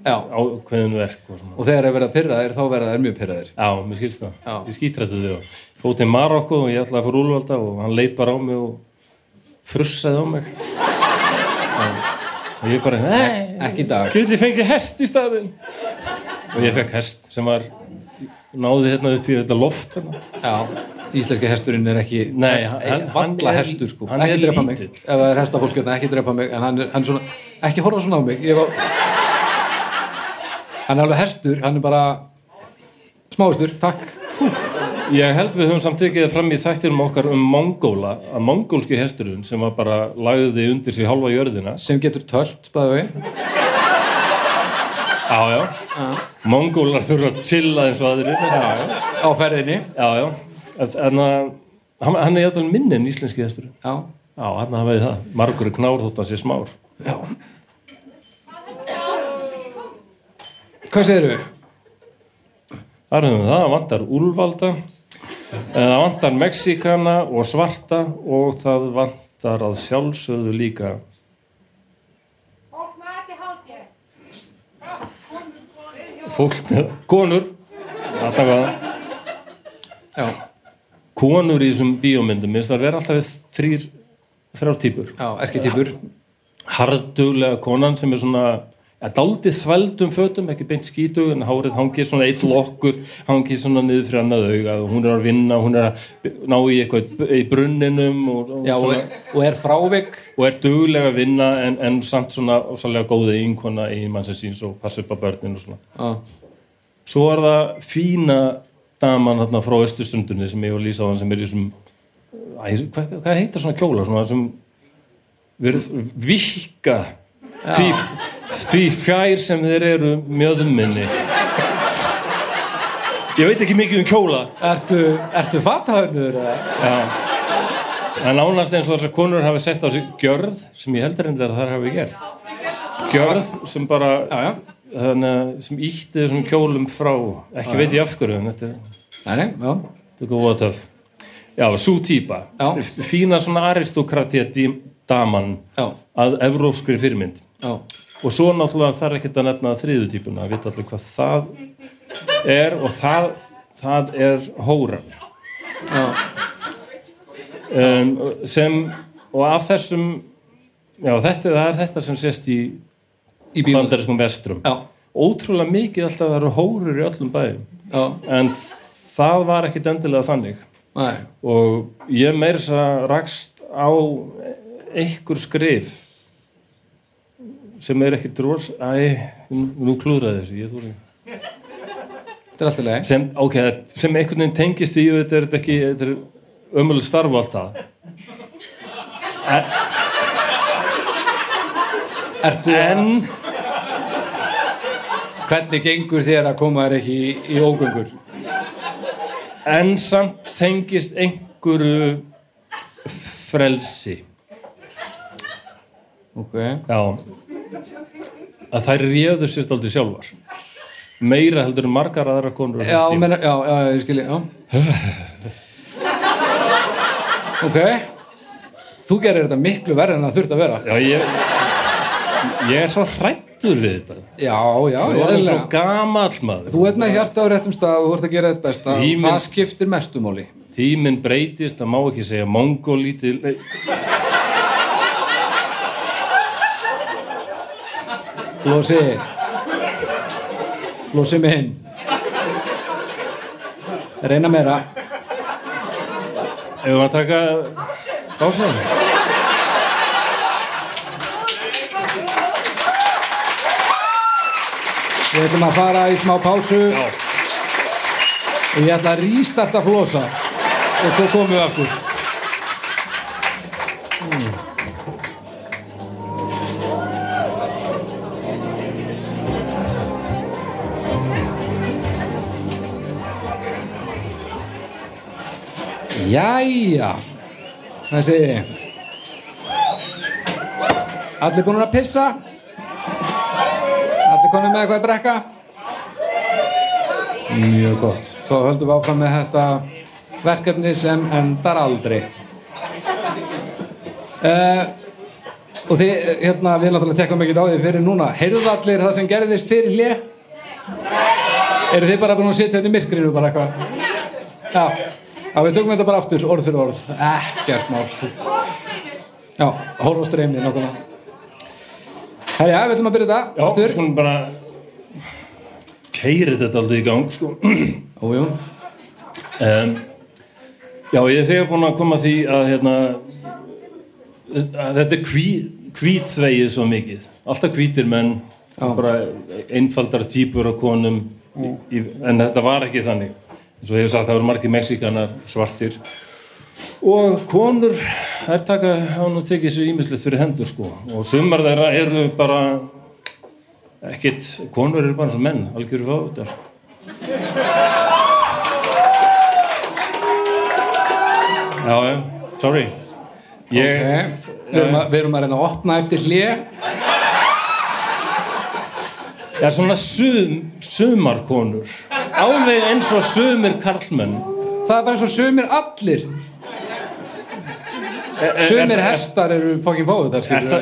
já, ákveðin verk og og þegar er verið að pyrra þeir þá verða þeir mjög pyrraðir Já, mér skilst það. Já. Ég skítrættu þau. Fóð til Marokko og ég ætlaði að fara úlvalda og hann leit bara á mig og frussaði á mig. Og ég bara, nei, ekki í dag get ég fengið hest í staðinn? Og ég fekk hest sem var, náði hérna upp í þetta loft hérna. já, íslenski hesturinn er ekki Nei, hann- hann, er- hestur sko hann ekki drepa mig, ef það er hestafólk hérna, ekki drepa mig en hann er, hann er svona, ekki horfa svona á mig ég var hann er alveg hestur, hann er bara Smáðustur, takk Ég held við höfum samt tekið það fram í þættinum okkar um mongóla, að mongólski hesturinn sem var bara lagði undir sig hálfa jörðina. sem getur tölt, spæðu við Já, já. Mongólar þurfa að chilla eins og aðrir. Já, já. á ferðinni Já, já. En, en að, hann, er jættal minni en íslenski hesturinn. Já, Já, hann hafa við það. Margur knár þótt hann sé smár. já Hvað segir við? Þar höfum við það, það vantar úlvalda, en það vantar mexikana og svarta og það vantar að sjálfsögðu líka fólk með konur. Konur í þessum bíómyndum minnst það vera alltaf þrjár típur. Já, erketýpur harðduglega konan sem er svona ja, daldið þvældum fötum, ekki beint skítug en hárið hangið svona eitt lokkur hangið svona niður fyrir annað auga og hún er að vinna, hún er að ná í eitthvað í brunninum og, og, Já, og, svona, og er frávik. Og er duglega að vinna en, en samt svona ósalega góða einkona í mannsins síns og passa upp á börnin og svona. Já, svo er það fína daman þarna frá Östustundunni sem ég var að lýsa á hann sem er í Æ, hvað, hvað heitir svona kjóla svona sem verið vikka því, því fjær sem þeir eru mjöðum minni ég veit ekki mikið um kjóla Ertu, ertu fatahörnur? já en nánast eins og þessar konur hafi sett á sig gjörð sem ég heldur endur að þær hafi gert gjörð sem bara Já, já, þannig að sem ítti þessum kjólum frá ekki veit ég af hverju en þetta er já góða töf. Já, svo típa. Já. Fína svona aristokratía daman Já, að evróskri fyrirmynd. Já, Og svo náttúrulega þarf ekki að nefna þriðu típuna. Það vita allir hvað það er og það, það er hóran. Um, sem, og af þessum, já, þetta, það er þetta sem sést í í bandariskum vestrum. Já, Ótrúlega mikið alltaf það eru hórur í öllum bæðum. En það var ekkit endilega þannig. nei og ég meir þess að rakst á einhver skrif sem er ekkit ros æ, nú klúðraði þessu ég þúri Þetta er alltaf leið sem, ok, sem einhvern veginn tengist í þetta er ekki, ömuleg starf og allt það. Ertu en Hvernig gengur þér að koma þér ekki í, í ógöngur? en samt tengist einhverju frelsi. Ok. Já að þær réður sér aldrei sjálfar meira heldur en margar aðra konur Já, menna, já, já, ég skilji, já Ok Þú gerir þetta miklu verð en það þurft að vera Já, ég, ég er svo hrættur við þetta. Já, já, Þú er svo gamall maður. Þú ert með hjarta á réttum stað og þú ert að gera þetta besta og Tíminn- það skiptir mestumáli Tíminn breytist, það má ekki segja mongolítið. Nei, Flósi Flósi minn Reyna meira Ef við að taka pása. Við ætlum að fara í smá pásu. Já. og ég ætla að rístarta Flósa og svo komum við aftur Jæja. Það segi ég Allir búin að pissa? Allir konum með eitthvað að drekka? Mjög gott. Þá höldum við áfram með þetta verkefni sem endar aldrei. Uh, Og þið, hérna, við náttúrulega tekkum ekkert á því fyrir núna. Heyrðu allir það sem gerðist fyrir hlje? Eru þið bara búin að sitja hérna í myrkrinu bara eitthvað? Já, já, við tökum þetta bara aftur, orð fyrir orð. Ekkert mál. Já, horf á streymið nákvæmlega. Herja, við ætlum að byrja þetta Já, aftur. skulum bara keiri þetta aldrei í gang, sko. Ójú, Um, já, ég er þegar búin að koma því að, hérna, að þetta hví, hvítvegið svo mikið. Alltaf hvítir menn, Já. bara einfaldar típur af konum, í, í, en þetta var ekki þannig eins og ég hef sagt, það voru margir Mexikanar svartir. Og konur þær taka, hafa nú tekið sér ímislegt fyrir hendur sko. Og sumar þeirra eru bara ekkit, konur eru bara eins og menn algjöru fávitar. Já, já, sorry. Ég, Ok. Við erum, að, við erum að reyna að opna eftir hlje Já, svona sum, sumarkonur alveg eins og sumir karlmenn. Það er bara eins og sumir allir. Sumir hestar eru fokkin fáið þar Ertu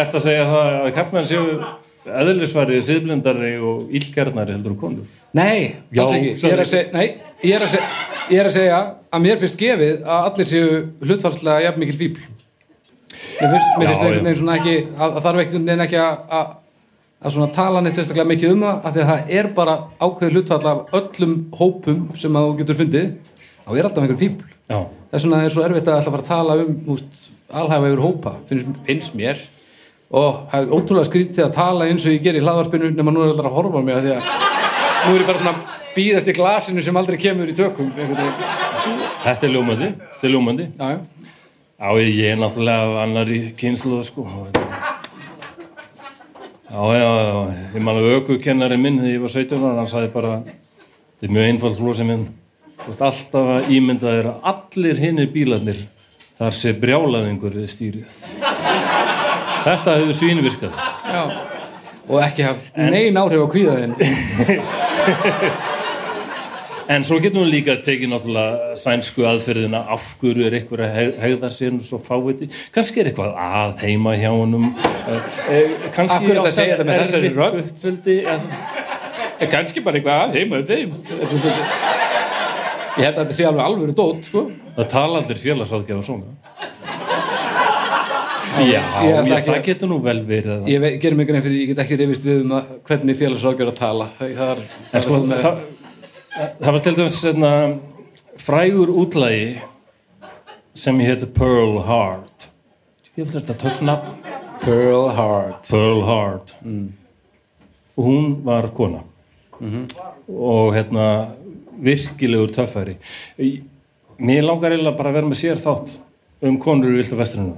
ert að segja það að karlmenn séu eðlisværi, siðblindari og ílgarnari heldur og konur? Nei, Já, ég er, að segja, nei, ég, er að segja, ég er að segja að mér finnst gefið að allir séu hlutfalslega jafn mikil fíbl. Mér finnst, mér finnst Já, einhvern veginn svona ekki að, að þarf einhvern veginn ekki að, að, að svona tala neitt sérstaklega mikið um það af því að það er bara ákveð hlutfall af öllum hópum sem að þú getur fundið og er alltaf einhver fíbl Já, það er svo erfitt að alltaf fara að tala um alhæfa yfir hópa, finnst, finnst mér. Og það er ótrúlega skrítið að tala eins og ég ger í hlaðvarpinu nema nú er alltaf að horfa á mig af því að nú er ég bara svona að býða eftir glasinu sem aldrei kemur í tökum þetta er ljómandi þetta er ljómandi. Já, ég er náttúrulega af annari kynslu sko Já, já, já, ég man að ökukennari minn þegar ég var 17 ára, hann sagði bara þetta er mjög einfald flósi minn. Þú ert alltaf að ímynda þér að allir hinnir bílarnir þar sé brjálaðingur við stýrið. Þetta hefur svínvirkað. Já. og ekki haft nein áhrif á kvíðaðin (laughs) En svo getum við líka tekið náttúrulega sænsku aðferðina af hverju er eitthvað að heg- hegða sér og svo fáviti. Kannski er eitthvað að heima hjá honum. eh, eh, Af hverju á þetta segja þetta með þessari uppeldi, eða- kannski bara eitthvað að heima þeim ég held að þetta sé alveg alvöru dót sko. Það tala allir félagsáðgjafa svona. Já, ég ég, það getur nú vel verið. ég gerir mig grein fyrir ég get ekki reyfist við um að hvernig félagsrákjör að tala það, það, er, það, sko, er með, það, það var til dæmis hérna, frægur útlægi sem ég heiti Pearl Heart. Ég vil þetta töff nafn. Pearl Heart. Pearl Heart. Og hún var kona. Og hérna virkilegur töffæri mér langar eiginlega bara að vera með sér þátt um konur í viltu vestrinu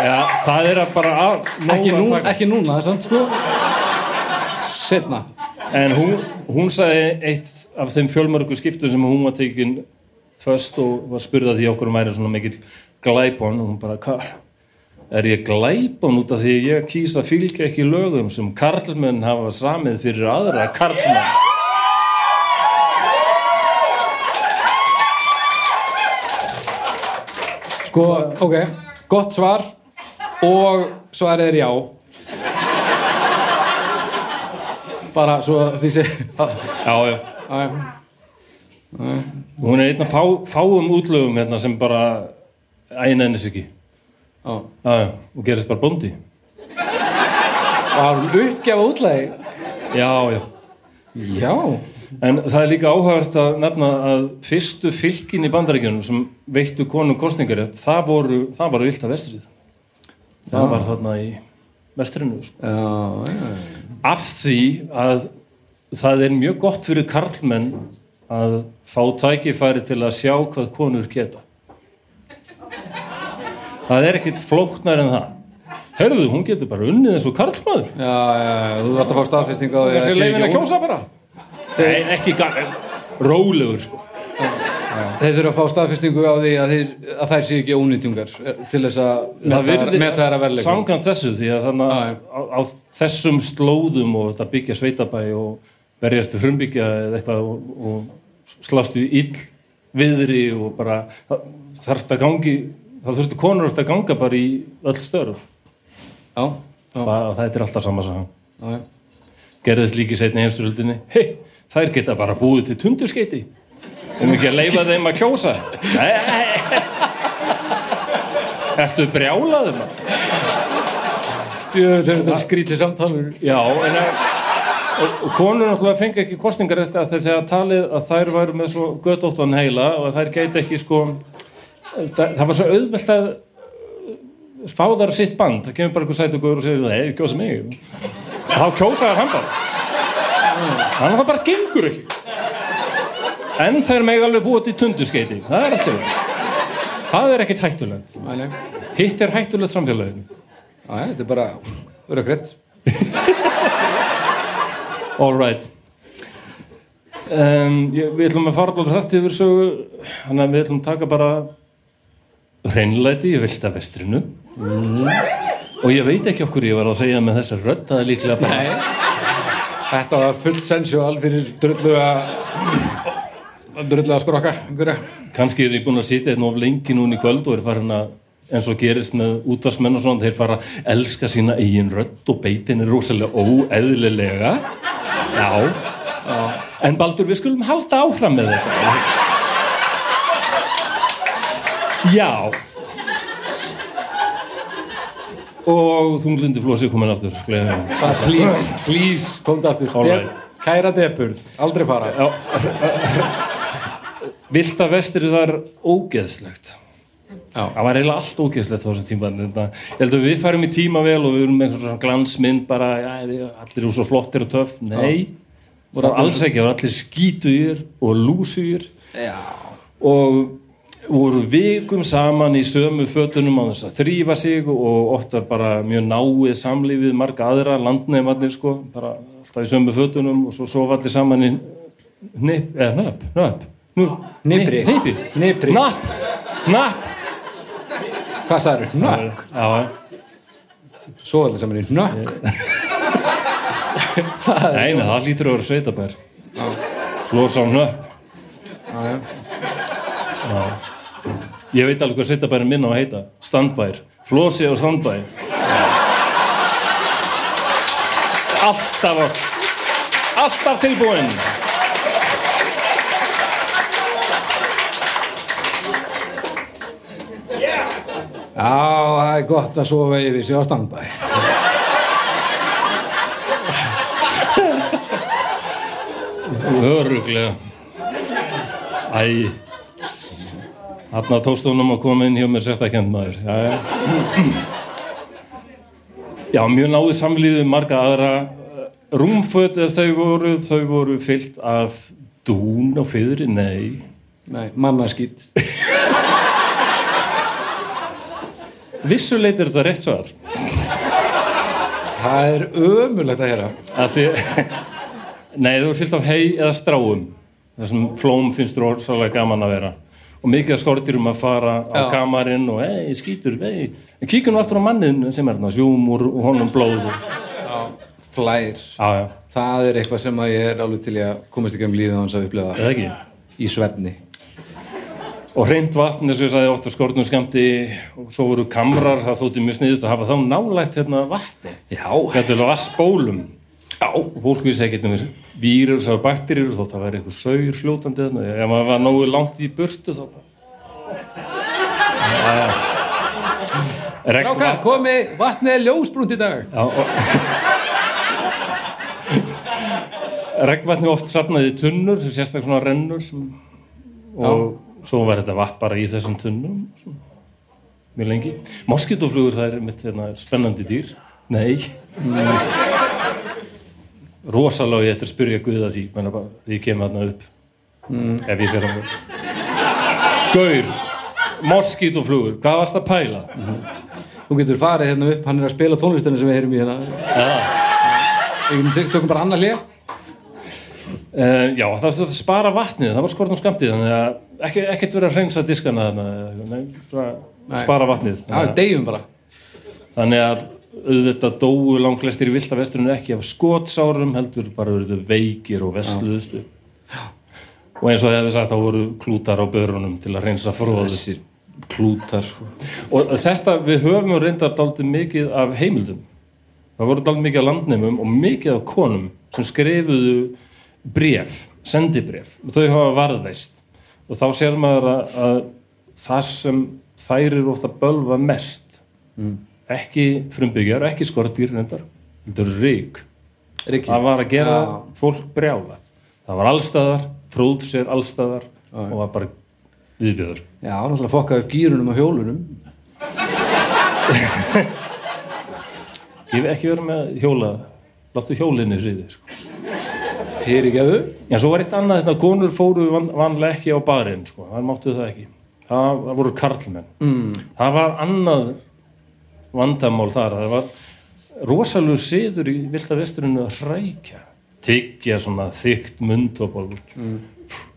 Já, það er að bara að, ekki, að nú, taka. ekki núna, sant, sko. Setna en hún, hún sagði eitt af þeim fjölmörgu skiptu sem hún var tekin först og var spurða því okkur væri svona mikill glæpon og hún bara, hvað er ég glæpon út af því ég kýs að fylgja ekki lögum sem karlmenn hafa samið fyrir aðra karlmenn? Sko, ok, gott svar og svarið er já bara svo því sé já, já, að, hún er einn af fá, fáum útlögum hérna sem bara ænennis ekki. Á, já, já, og gerist bara bóndi. Var hún uppgefa útlægi já, já. Já, En það er líka áhugavert að nefna að fyrstu fylkin í bandaríkjunum sem veittu konum kostningarétt, það voru, það var vilt að vestrið. Það var þarna í vestrinu. Sko. já, já. Af því að það er mjög gott fyrir karlmenn að fá tækifæri til að sjá hvað konur geta. Það er ekkit flóknar en það. Herðu, hún getur bara unnið eins og karlmaður. já, já, já, þú þarft að fá staðfestingu á því Það sé leifin að kjósa bara. Nei, ekki rólegur sko. Þeir þurfa að fá staðfestingu á því að, þeir, að þær séu ekki ónýtjungar eh, til þess að Það meta þeirra verðleikum. samkvæmt þessu því að þannig að á, á þessum slóðum og þetta byggja sveitabæ og verjast við frumbyggja eða eitthvað og, og slastu ill viðri og bara það þarft að gangi þá þurftu konur að ganga bara í öll störf. Já, já, bara þetta er alltaf sama saman já, já. gerðist líki setni heimsturöldinni hei, þær geta bara búið til tundurskeiti um ekki að leifa þeim að kjósa? Nei. Ertu brjálaður Þetta skrítið samtalur. Já, en að, og, og konur náttúrulega fengi ekki kostningar eftir að þegar talið að þær væru með svo göttóttan heila og þær gæti ekki sko það, það var svo auðvelt að fá þar sitt band, það kemur bara einhver sæt og góður og segir, nei, kjósa mig. Þá kjósaðar hann bara. Hann það bara gengur ekki en þeir megi alveg búið til tunduskeiti það er alltaf það er ekkert hættulegt hitt er hættulegt samfélaginu þetta er bara rökkrið. (laughs) all right. Um, ég, við ætlum að fara alltaf hrætt yfir sögu þannig að við ætlum að taka bara hreinlæti í vilda vestrinu og ég veit ekki okkur ég var að segja með þessar rödd það er líklega bara Nei. Þetta var fullt sensual fyrir drulluga drulluga skrokka. Einhverja. kannski er ég búin að sitja einn of lengi núna í kvöld og er farin að eins og gerist með útvarsmenn og svona þeir fara að elska sína eigin rödd og beitin er rosalega óeðlilega já, já. en Baldur við skulum halda áfram með þetta já og þunglindi flósi komin aftur. Bara please, please, komdu aftur. All right. Kæra depurð, aldrei fara. Já, Vilda vestrið var ógeðslegt. Já. það var eiginlega allt ógeðslegt á þessum tíma. Ég held að við færum í tíma vel og við erum með einhvern glansmynd bara, já, allir eru svo flottir og töff. Nei, voru alls ekki, það voru allir skítugir og lúsugir Já. og voru vikum saman í sömu fötunum á þess að þrýfa sig og oft var bara mjög náið samlífið marga aðra landnefnarnir sko, bara alltaf í sömu fötunum og svo sofa allir saman í nip, eða nöpp, nöpp Nipri. nipi, Nipri. napp, napp Hvað sagður? Nökk. já, Svo allir saman í nökk. (laughs) nei, nei, það lítur að vera sveitabær. Flós á nöpp Já, já. ég veit alveg hvað sveitabærin minn á að heita. Standbær, flósi og standbær. Alltaf alltaf tilbúin það er gott að sofa yfir sig á standbæ. öruglega æ Þarna tókst honum að koma inn hjá mér sértakend maður. Já, já. já, mjög náði samlíðið marga aðra rúmföt þau voru, þau voru fyllt af dún og fyrri, nei. Nei, mammaskýt. Vissuleit er þetta rétt svar. Það er ömulegt að heyra. Að því, nei, þau voru fyllt af hei eða stráum. Þessum flóm finnst rosalega gaman að vera. Og mikið að skortirum að fara á Já. kamarinn og hei, skítur, hei. En kíkjum nú aftur á mannin sem er þarna, sjúmur og honum blóð. og- Flær. Já, Það er eitthvað sem að ég er alveg til að komast ekki um lífið á hans að upplefa í svefni. Og hreint vatn, eins og ég sagði oft á skortnum skamti og svo voru kamrar, það þótti mjög sniðust að hafa þá nálægt hérna vatni. Já. Þetta spólum. Já. Og fólk vissi ekkert um vírus og bakteríur þótt að vera eitthvað saugur fljótandi þarna. Ef maður var nógu langt í burtu þá Regnvatn. komi, vatnið er ljósbrúnt í dag. Já, og... Regnvatni oft safnaði í tunnur, sem sérstaklega svona rennur sem... og svo var þetta vatn bara í þessum tunnum mjög lengi. Moskítoflugur það er mitt hérna, spennandi dýr. Nei. (laughs) Rosalega ég eftir að spyrja Guða því, bara, því ég kem þarna upp. Ef ég fer að Gaur, moskítoflugur, hvað varst að pæla? Þú getur farið hérna upp, hann er að spila tónlistinni sem við heyrum í hérna. Við tök- tökum bara annað hlið. Uh, já, það var þetta að spara vatnið, það var skortum skamtið, þannig að ekki, ekkert verið að hreinsa diskana þarna, bara spara vatnið. Já, deyjum bara. þannig að auðvitað dóu langflestir í vilda vesturinu ekki af skotsárum, heldur bara verið veikir og vestluðustu. Og eins og það hefði sagt, þá voru klútar á börunum til að hreinsa fróðið. Þessir klútar, sko. Og þetta, við höfum reyndar daldið mikið af heimildum. Það voru daldið mikið af landnemum og mikið af konum sem skrifuðu bref, sendibref. Og þau hafa varðveist. Og þá sér maður að, að það sem þær eru ofta bölva mest, ekki frumbyggjar, ekki skortýr þetta eru rík. Það var að gera Já. fólk brjála. Það var allstaðar, tróð sér allstaðar og var bara viðbjöður. Já, náttúrulega fokkaði upp gýrunum og hjólunum. Ég hef ekki verið með hjóla láttu hjólinni friði sko. Fyrirgeðu Já, svo var eitt annað þetta, konur fóru van, vanlega ekki á barinn, sko, það máttu það ekki. Það, það voru karlmenn. Mm. Það var annað vandamál þar, það var rosalur siður í vilda vesturinu að hrækja. Tyggja svona þygt mundtópal, mm.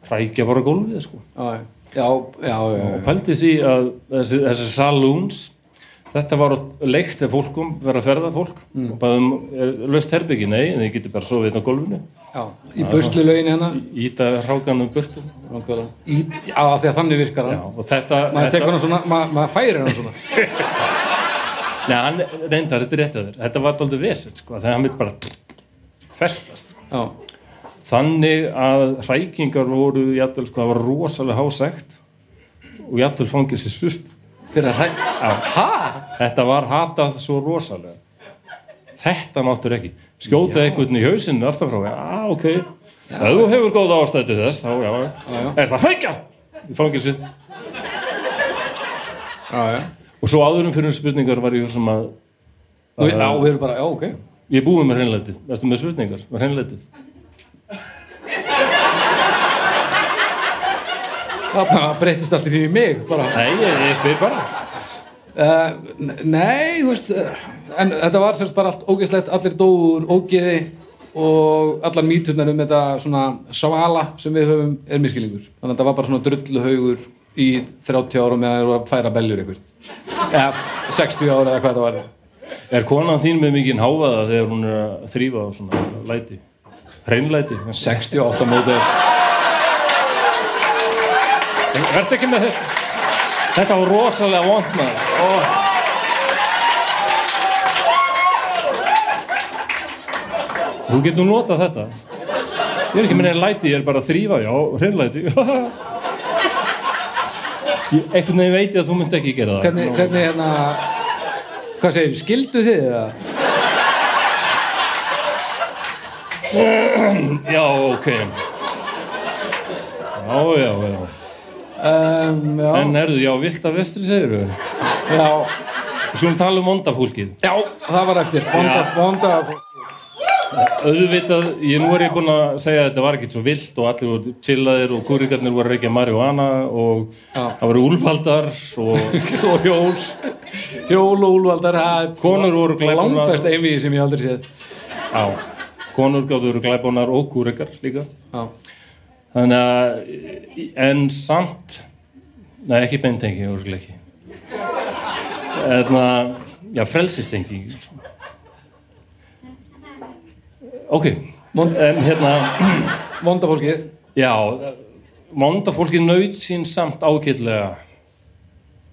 hrækja bara gólfið, sko. já, já, já, Og pældi því að þessi, þessi saloons, þetta var leikt ef fólkum, vera að ferða fólk, mm. og bæðum, löst herbyggi, nei, þið getur bara sofið á gólfinu, já, í buslu lögin hérna íta hrákanum burtu. nákvæmlega. í, já, að þannig virkar Já, hann og þetta, maður þetta tekur hann svona, maður, maður færir hann svona. (laughs) Nei, hann reyndar, þetta er rétt að þér. Þetta var dálítið vesett, sko, þegar hann vil bara festast sko. já, Þannig að hrækingar voru jættul, sko, það var rosalega hásækt og jættul fangir sér svist fyrir að hræ ha? Þetta var hatað svo rosalega. Þetta máttur ekki. Skjóta einhvern í hausinu aftan frá. Já, ok, ef þú hefur góða ástæðu þess, þá, já, já. er það hrækja í fangilsi já, já. Og svo áðurum fyrir spurningar var ég sem að Nú, já, við erum bara, já, ok. Ég búið með hreinlætið, veistu með spurningar? Með hreinlætið það breytist allt í því í mig bara. Nei, ég, ég spyr bara. Uh, nei, þú veist uh, en þetta var semst bara allt ógeðslegt allir dóur, ógeði og allar mýturnar um þetta svona svala sem við höfum er miskilingur þannig að þetta var bara svona drulluhaugur í 30 ára með að það voru að færa beljur eitthvað eða 60 ára eða hvað það var. Er konan þín með mikinn háfaða þegar hún er að þrýfa á svona læti? Hreinlæti? 68 mótið Verð ekki með þetta? Þetta var rosalega vond maður. Oh. Þú getur notað þetta. Ég er ekki með neina læti, ég er bara að þrýfa Já, hreinlæti. Ég einhvern veginn veit ég að þú myndi ekki gera það. Hvernig, hvernig hérna hvað segir, skildu þið eða? Já, ok. Já, já, já Um, já, En erðu, já, vilt að vestri segir við já, skulum tala um vondafólkið. Já, það var eftir. Vonda, vonda Auðvitað, ég nú er ég búinn að segja að þetta var ekkert svo vilt og allir voru chillaðir og kúrikarnir voru að reykja marihuana og Já. það voru úlfaldar og (laughs) og hjól hjól og er Konur voru glæpónar. langbest einvið sem ég aldrei séð. Á, konur gáðu eru glæbónar og kúrikar líka. Já, Þannig að, en samt, nei ekki beintengi, örgulega ekki. Eðna, já, frelsistengi. Ok, en hérna, vonda fólkið já, vonda fólki naut sín samt ágætlega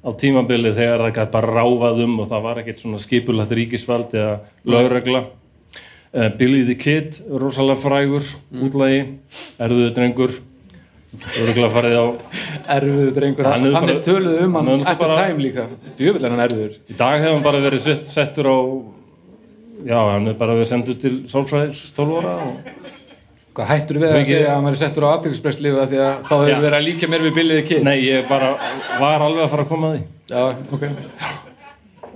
á tímabili þegar það gæti bara ráfað um og það var ekkert svona skipulagt ríkisvald eða lögregla. Uh, Billy the Kid, rosalega frægur, útlægi, erfiðu drengur, örgulega farið á erfiður drengur, Hann þannig bara- töluðu um hann hann eftir tæm líka. Djöfull er hann erfiður. Í dag hefur hann bara verið sett, settur á já, hann hefur bara verið sendur til sálfræðis 12 ára og hvað hættur við að Fengið- segja að hann væri settur á að þá hefur Já. verið að líka mér við billiði kid? Nei, ég bara var alveg að fara að koma að því. Já, ok.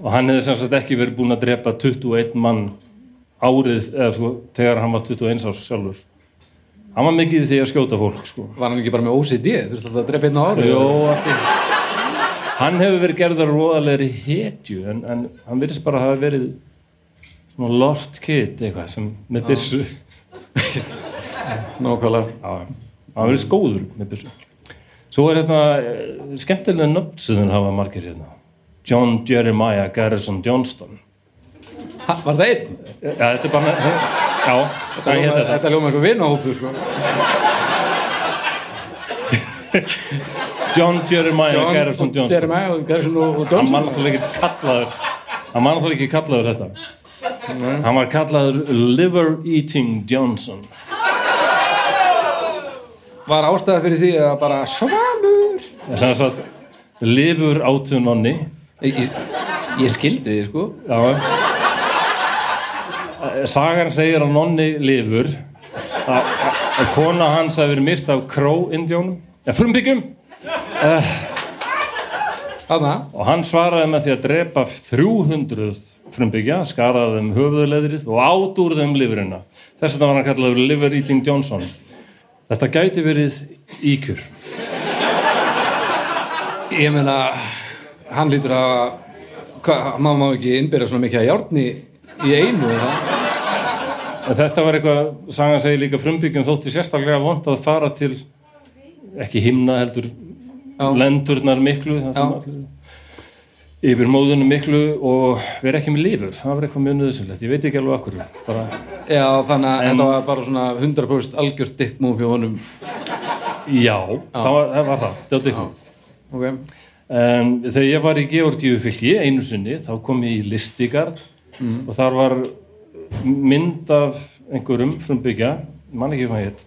Og hann hefði sem sagt ekki verið búinn að drepa 21 mann árið, eða sko, þegar hann var 21 árs sjálfur. Hann var mikið því að skjóta fólk sko. var hann ekki bara með OCD, þú veist alltaf að drepa einn á ári Jó, ekki hann hefur verið gerðar róðalegri hetju en, en hann virðist bara að hafa verið svona lost kid eitthvað sem með byssu. Nákvæmlega. Hann verið skóður með byssu. Svo er hérna eh, skemmtilega nöfn sem þeir hafa margir hérna. John Jeremiah Garrison Johnston ha, var það einn? já, þetta er bara já, þetta ljóma- þetta? þetta ljóma eins og vinahópu sko. John Jeremiah Garrison og Johnston Jeremiah og Garrison og, og hann Johnson var náttúrulega ekki kallaður hann var náttúrulega ekki kallaður þetta. Hann var kallaður Liver Eating Johnson. Var ástæða fyrir því að bara svalur? Sem sagt lifur átu nonni ég, ég, ég skildi því sko. Já sagan segir að nonni lifur að, kona hans verið myrt af kró-indjónum eða frumbyggjum Þarna, og hann svaraði með því að drepa 300 frumbyggja, skaraði þeim höfuðleðrið og át úr þeim lifurina. Þess að var hann kallaður Liver Eating Johnson. Þetta gæti verið íkjur. Ég meina, hann lítur að maður má ekki innbyrja svona mikið að járni í einu? En þetta var eitthvað, sagan segir líka frumbyggjum þótti sérstaklega vond að fara til ekki himna heldur Já. lendurnar miklu Já. yfir móðunum miklu og vera ekki með lifur. Það var eitthvað mjög nöðsynlegt, ég veit ekki alveg okkur bara, Já, þannig að þetta var bara svona 100% algjört dickmove hjá honum. Já, Það, var, það var það, þetta var dykkum Ok, En þegar ég var í Georgíu fylki einu sinni, þá kom ég í listigarð og þar var mynd af einhverjum frumbyggja, mann ekki hvað hétt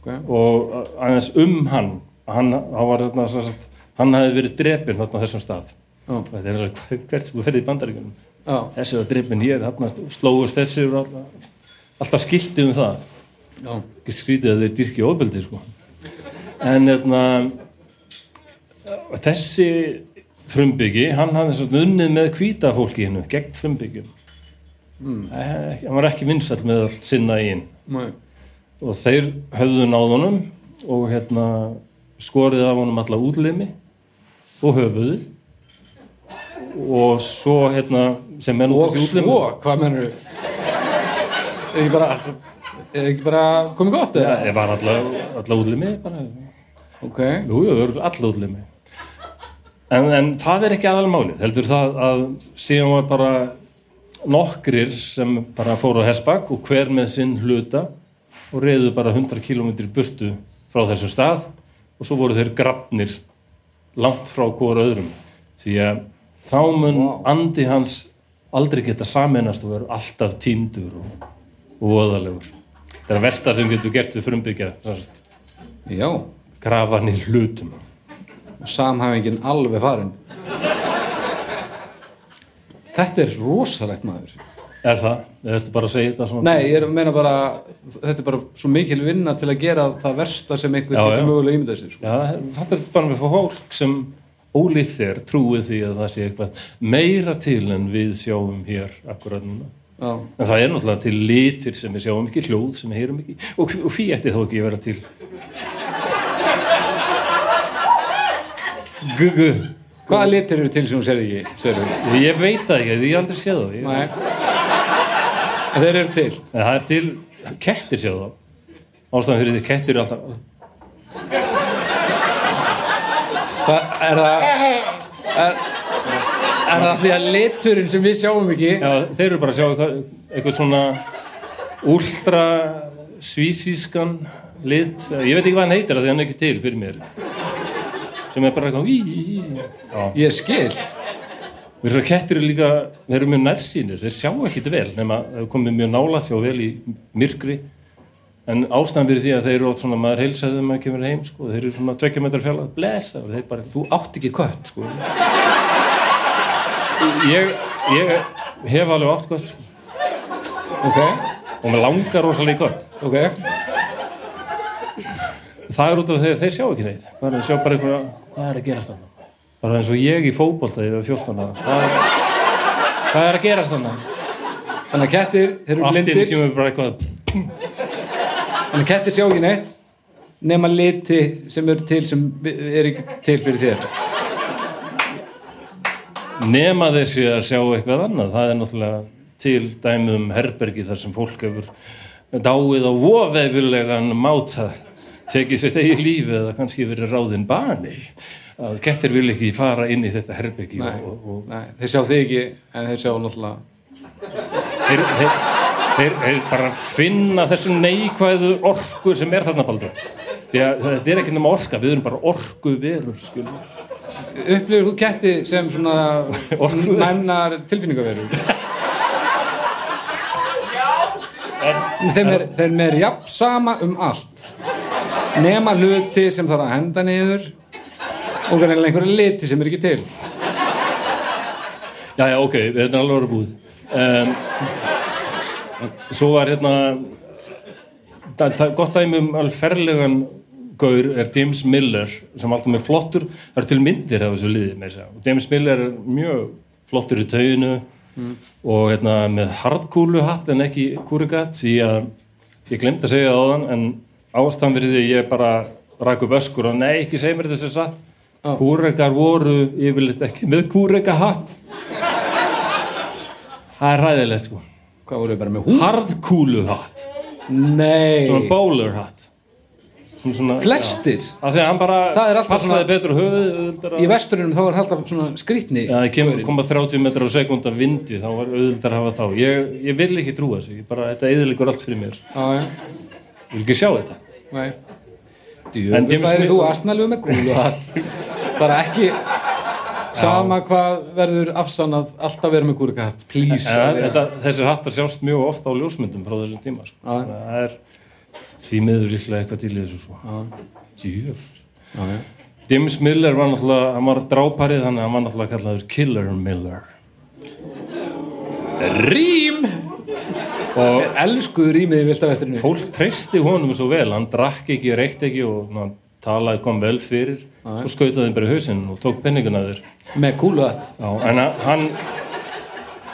ok. Og aðeins um hann hann, hann var sagt, hann hefði verið drepinn þarna þessum stað. Já, þetta er alveg hver- hvert sem ferði í bandaríkunum já, þessi var drepinn hér, slóðust þessi alltaf, alltaf skilti um það. Ekki skrítið að þeir dyrki ofbeldi sko. en hérna þessi frumbyggi, hann hafði unnið með hvíta fólki hinnu, gegn frumbyggjum mm. hann var ekki vinsall með að sinna Nei. og þeir höfðu náð honum og hérna skorið af honum alla útlimi og höfuðið og svo hérna sem nú Og svo, hvað mennur Er ekki bara Er ekki bara komið gott ja, eða? ég var alla, alla útlimi bara, Ok, jú, jú, jú, alla útlimi en, en það er ekki aðalmálið heldur það að síðan var bara nokkrir sem bara fóru á hessbakk og hver með sinn hluta og reyðu bara 100 km burtu frá þessum stað og svo voru þeir grafnir langt frá hvora öðrum. Því að þá mun andi hans aldrei geta samennast og verður alltaf týndur og, og voðalegur. Þetta er að versta sem getur gert við frumbyggja já. Grafa hann í hlutum. Og samhæfingin alveg farin Þetta er rosalegt maður er það? eða ertu bara að segja þetta svona Nei, ég er að meina bara þetta er bara svo mikil vinna til að gera það versta sem einhver Já, getur já. mögulega ímyndað sér sko. Já, þetta er bara með fólk sem ólíð þér trúið því að það sé eitthvað meira til en við sjáum hér akkurat núna. Já, En það er náttúrulega til litir sem við sjáum ekki, hljóð sem við heyrum ekki og, og fí ætti þá ekki að vera til. Gugu. Hvaða litir eru til sem þú sér ekki? Sérðu? Ég veit það ekki, ég aldrei séð það. Ég, þeir eru til það er til, kettir séð það. Ástæðan fyrir því kettir eru alltaf, Það er það er, er það því að liturinn sem við sjáum ekki Já, þeir eru bara að sjá eitthvað, eitthvað svona últra svísískan lit, ég veit ekki hvað hann heitir af því hann er ekki til fyrir mér sem er bara eitthvað Ég skil við erum svo kettir líka þeir eru mjög nærsýnir, þeir sjá ekkit vel nema þeir komið mjög nálægt sjá vel í myrkri. En ástæðan fyrir því að þeir eru svona maður heilsaði þegar maður kemur heim sko, þeir eru svona tvekja metrar fjallað, blessa og þeir bara, Þú átt ekki kött sko. ég, ég hef alveg átt gott sko, Ok, og mér langar rosalega í gott ok það er út af þegar þeir sjá ekki neitt. Það er að sjá bara eitthvað, hvað er að gerast þannig bara eins og ég í fótbolta ég var 14 ára. Hvað er, hvað er að gerast þannig Þannig að kettir, þeir eru blindir. kemur bara eitthvað Þannig að kettir sjá ekki neitt nema liti sem eru til sem er ekki til fyrir þér. Nema þeir sé að sjá eitthvað annað. Það er náttúrulega til dæmið um herbergi þar sem fólk hefur dáið á vovefulegan máta tekið sitt eigi lífi eða kannski verið ráðin bani að kettir vil ekki fara inn í þetta herbergi Nei. og, og, Nei, þeir sjá þig ekki en þeir sjá náttúrulega þeir, þeir, þeir, þeir bara finna þessu neikvæðu orku sem er þarna baldur því að þetta er ekki nema orka, við erum bara orku verur skilur. Upplifir þú ketti sem svona (laughs) næmnar tilfinningaverur? Þeim er, þeim er jafn sama um allt nema hluti sem þarf að henda niður og kannilega einhverja liti sem er ekki til. Já já ok, við erum alveg búið um, svo var hérna gott dæmi um alveg ferlegan gaur er James Miller sem alltaf með flottur, það er til myndir af þessu liði með þess að James Miller er mjög flottur í tauginu og hérna með hardkúlu hatt en ekki kúrigat því að ég glemt að segja það áðan en ástæðan fyrir því ég bara rak upp öskur og nei, ekki segja mér þessi satt Já. kúregar voru yfirleitt ekki með kúrega hatt það er ræðilegt sko Hvað voru við bara með hú? hardkúlu hatt Nei svona bowler hatt Svona- Flestir já. bara Það er alltaf svona- höfuð Í vesturinn þá er alltaf svona skrýtni Já, það kemur, koma 30 metrar á sekund af vindi, þá var auðvitað að hafa þá. Ég, ég vil ekki trúa þessu, ég bara, þetta eðiligur allt fyrir mér. Já, Ég vil ekki sjá þetta. Nei En Djöfum, James væri Smith- þú asnalegu með gúlu (laughs) Bara ekki Sama hvað verður afsannað Alltaf verður með gúrikahatt, please Já, þetta, þessir hattar sjást mjög ofta á ljósmyndum frá þessum tíma. Sko. Já. Það er því miður líklega eitthvað til í þessu já, já. James Miller var náttúrulega, hann var dráparið, þannig að hann var náttúrulega kallaður Killer Miller. Rím Og Elsku rýmið í viltavestrinu fólk treysti honum svo vel, hann drakk ekki, reykt ekki og ná, talaði kom vel fyrir, svo skautaði þeim bara í hausinn og tók penninguna þér. Með kúluhatt. En að hann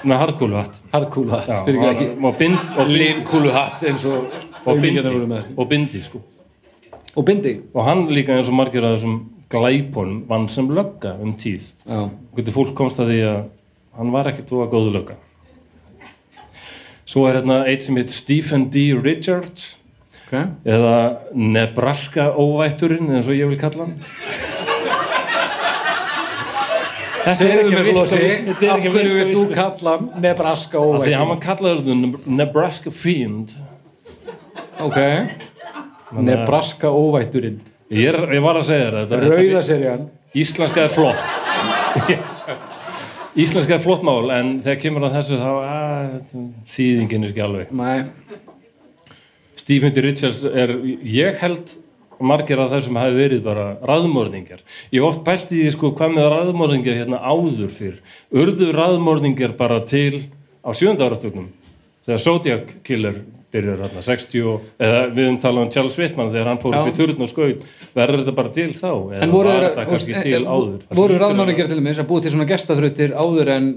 með hardkúluhatt Harkúluhatt, Já, fyrir ekki. og, og, og, Livkúluhatt eins og og, bindi, og bindi sko. Og bindi. Og hann líka eins og margir af þessum glæpunum vann sem lögga um tíð. Já, hvernig fólk komst að því að hann var ekkit þú að góðu lögga svo er hérna eitt sem heit Stephen D. Richards. Ok. Eða Nebraska óvætturinn eins og ég vil kalla hann. Segðu mér Flósi, þetta er af ekki hverju vilt þú kalla Nebraska Af því að hann kallaður the Nebraska Fiend. Ok. Nebraska óvætturinn. Ég, er, ég var að segja þetta Rauða serían. Íslenska er flott (laughs) Íslenska er flott mál en þegar kemur að þessu þá að, þýðingin er ekki alveg Nei, Stephen D. Richards er, ég held margir af þessum hafi verið bara raðmörðingar. Ég oft pælt í því sko hvað með raðmörðingar hérna áður fyrr. Urðu raðmörðingar bara til á sjönda áratögnum þegar Zodiac Killer byrjar hérna 60 og, eða við um tala um Charles Whitman þegar hann fór upp í turn og skaut. Verður þetta bara til þá eða en voru, kannski veist, til áður? Það voru hlýtur að búið til svona gestaþrautir áður en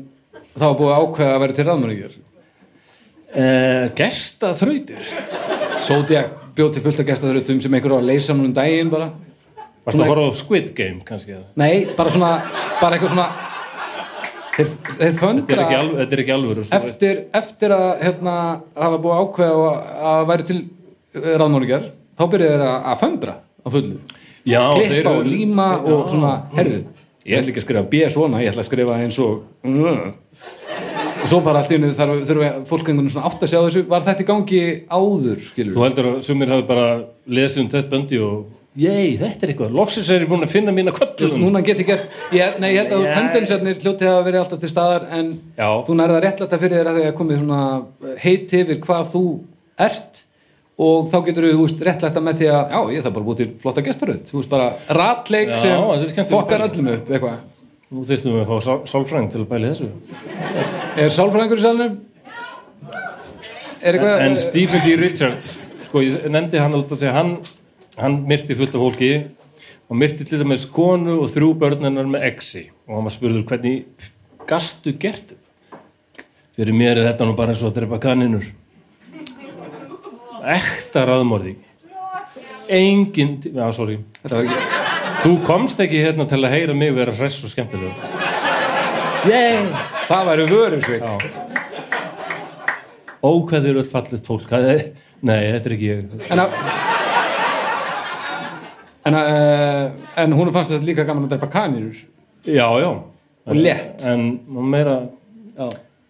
það var búið ákveða að vera til ráðmanningjar vera- Eh, gesta þrautir Zodiac bjóð til fullt af gestaþrautum sem einhver á að leysa núna um daginn bara. Varstu að horfa á Squid Game kannski? Nei, bara svona, bara eitthvað svona þeir, þeir föndra þetta er ekki alvöru eftir, eftir að hérna, var búið að ákveða að, væri til ráðmanningjar þá byrjuðu þeir að, föndra á fullu. Já, klippa og líma þeir- og svona, herðu ég ætla ekki að skrifa B svona, ég ætla að skrifa eins og og svo bara allt í henni þarf þurfa fólk einhvern veginn svona átt að sjá þessu var þetta í gangi áður, skilur Þú heldur að sumir hafi bara lesið um þetta böndi og Jæ, þetta er eitthvað, loksins er ég búin að finna mína Þú köllum núna get ég gert, ég, nei, ég held að Nei. tendensarnir hljóti hafa verið alltaf til staðar en Já. þú nærða réttlæta fyrir þér að því að komið svona heit yfir hvað þú ert og þá getur þú veist, réttlæta með því að já, ég þarf bara að búið til flotta gestaröð þú veist bara ratleik Já, er sem fokkar öllum upp eitthvað Þú þeistum við að fá sál- sálfræðing til að bæli þessu Er sálfræðingur í salnum? Er eitthvað En Stephen D. Richards sko, ég nefndi hann myrti fullt af fólki og myrti til dæmis konu og þrjú börnennar með exi. Og hann var spurður hvernig gastu gert þetta? Fyrir mér er þetta nú bara eins og að drepa kaninur. Ekta raðmorði engin, já sorry. Þú komst ekki hérna til að heyra mig vera hress og skemmtilega Yay! Það væri vörusvik Já. Ó, hvað eru öll fallið er, Nei, þetta er ekki ég. En að En, að, uh, en hún fannst þetta líka gaman að drepa kanínur. Já, já. Og létt. En meira,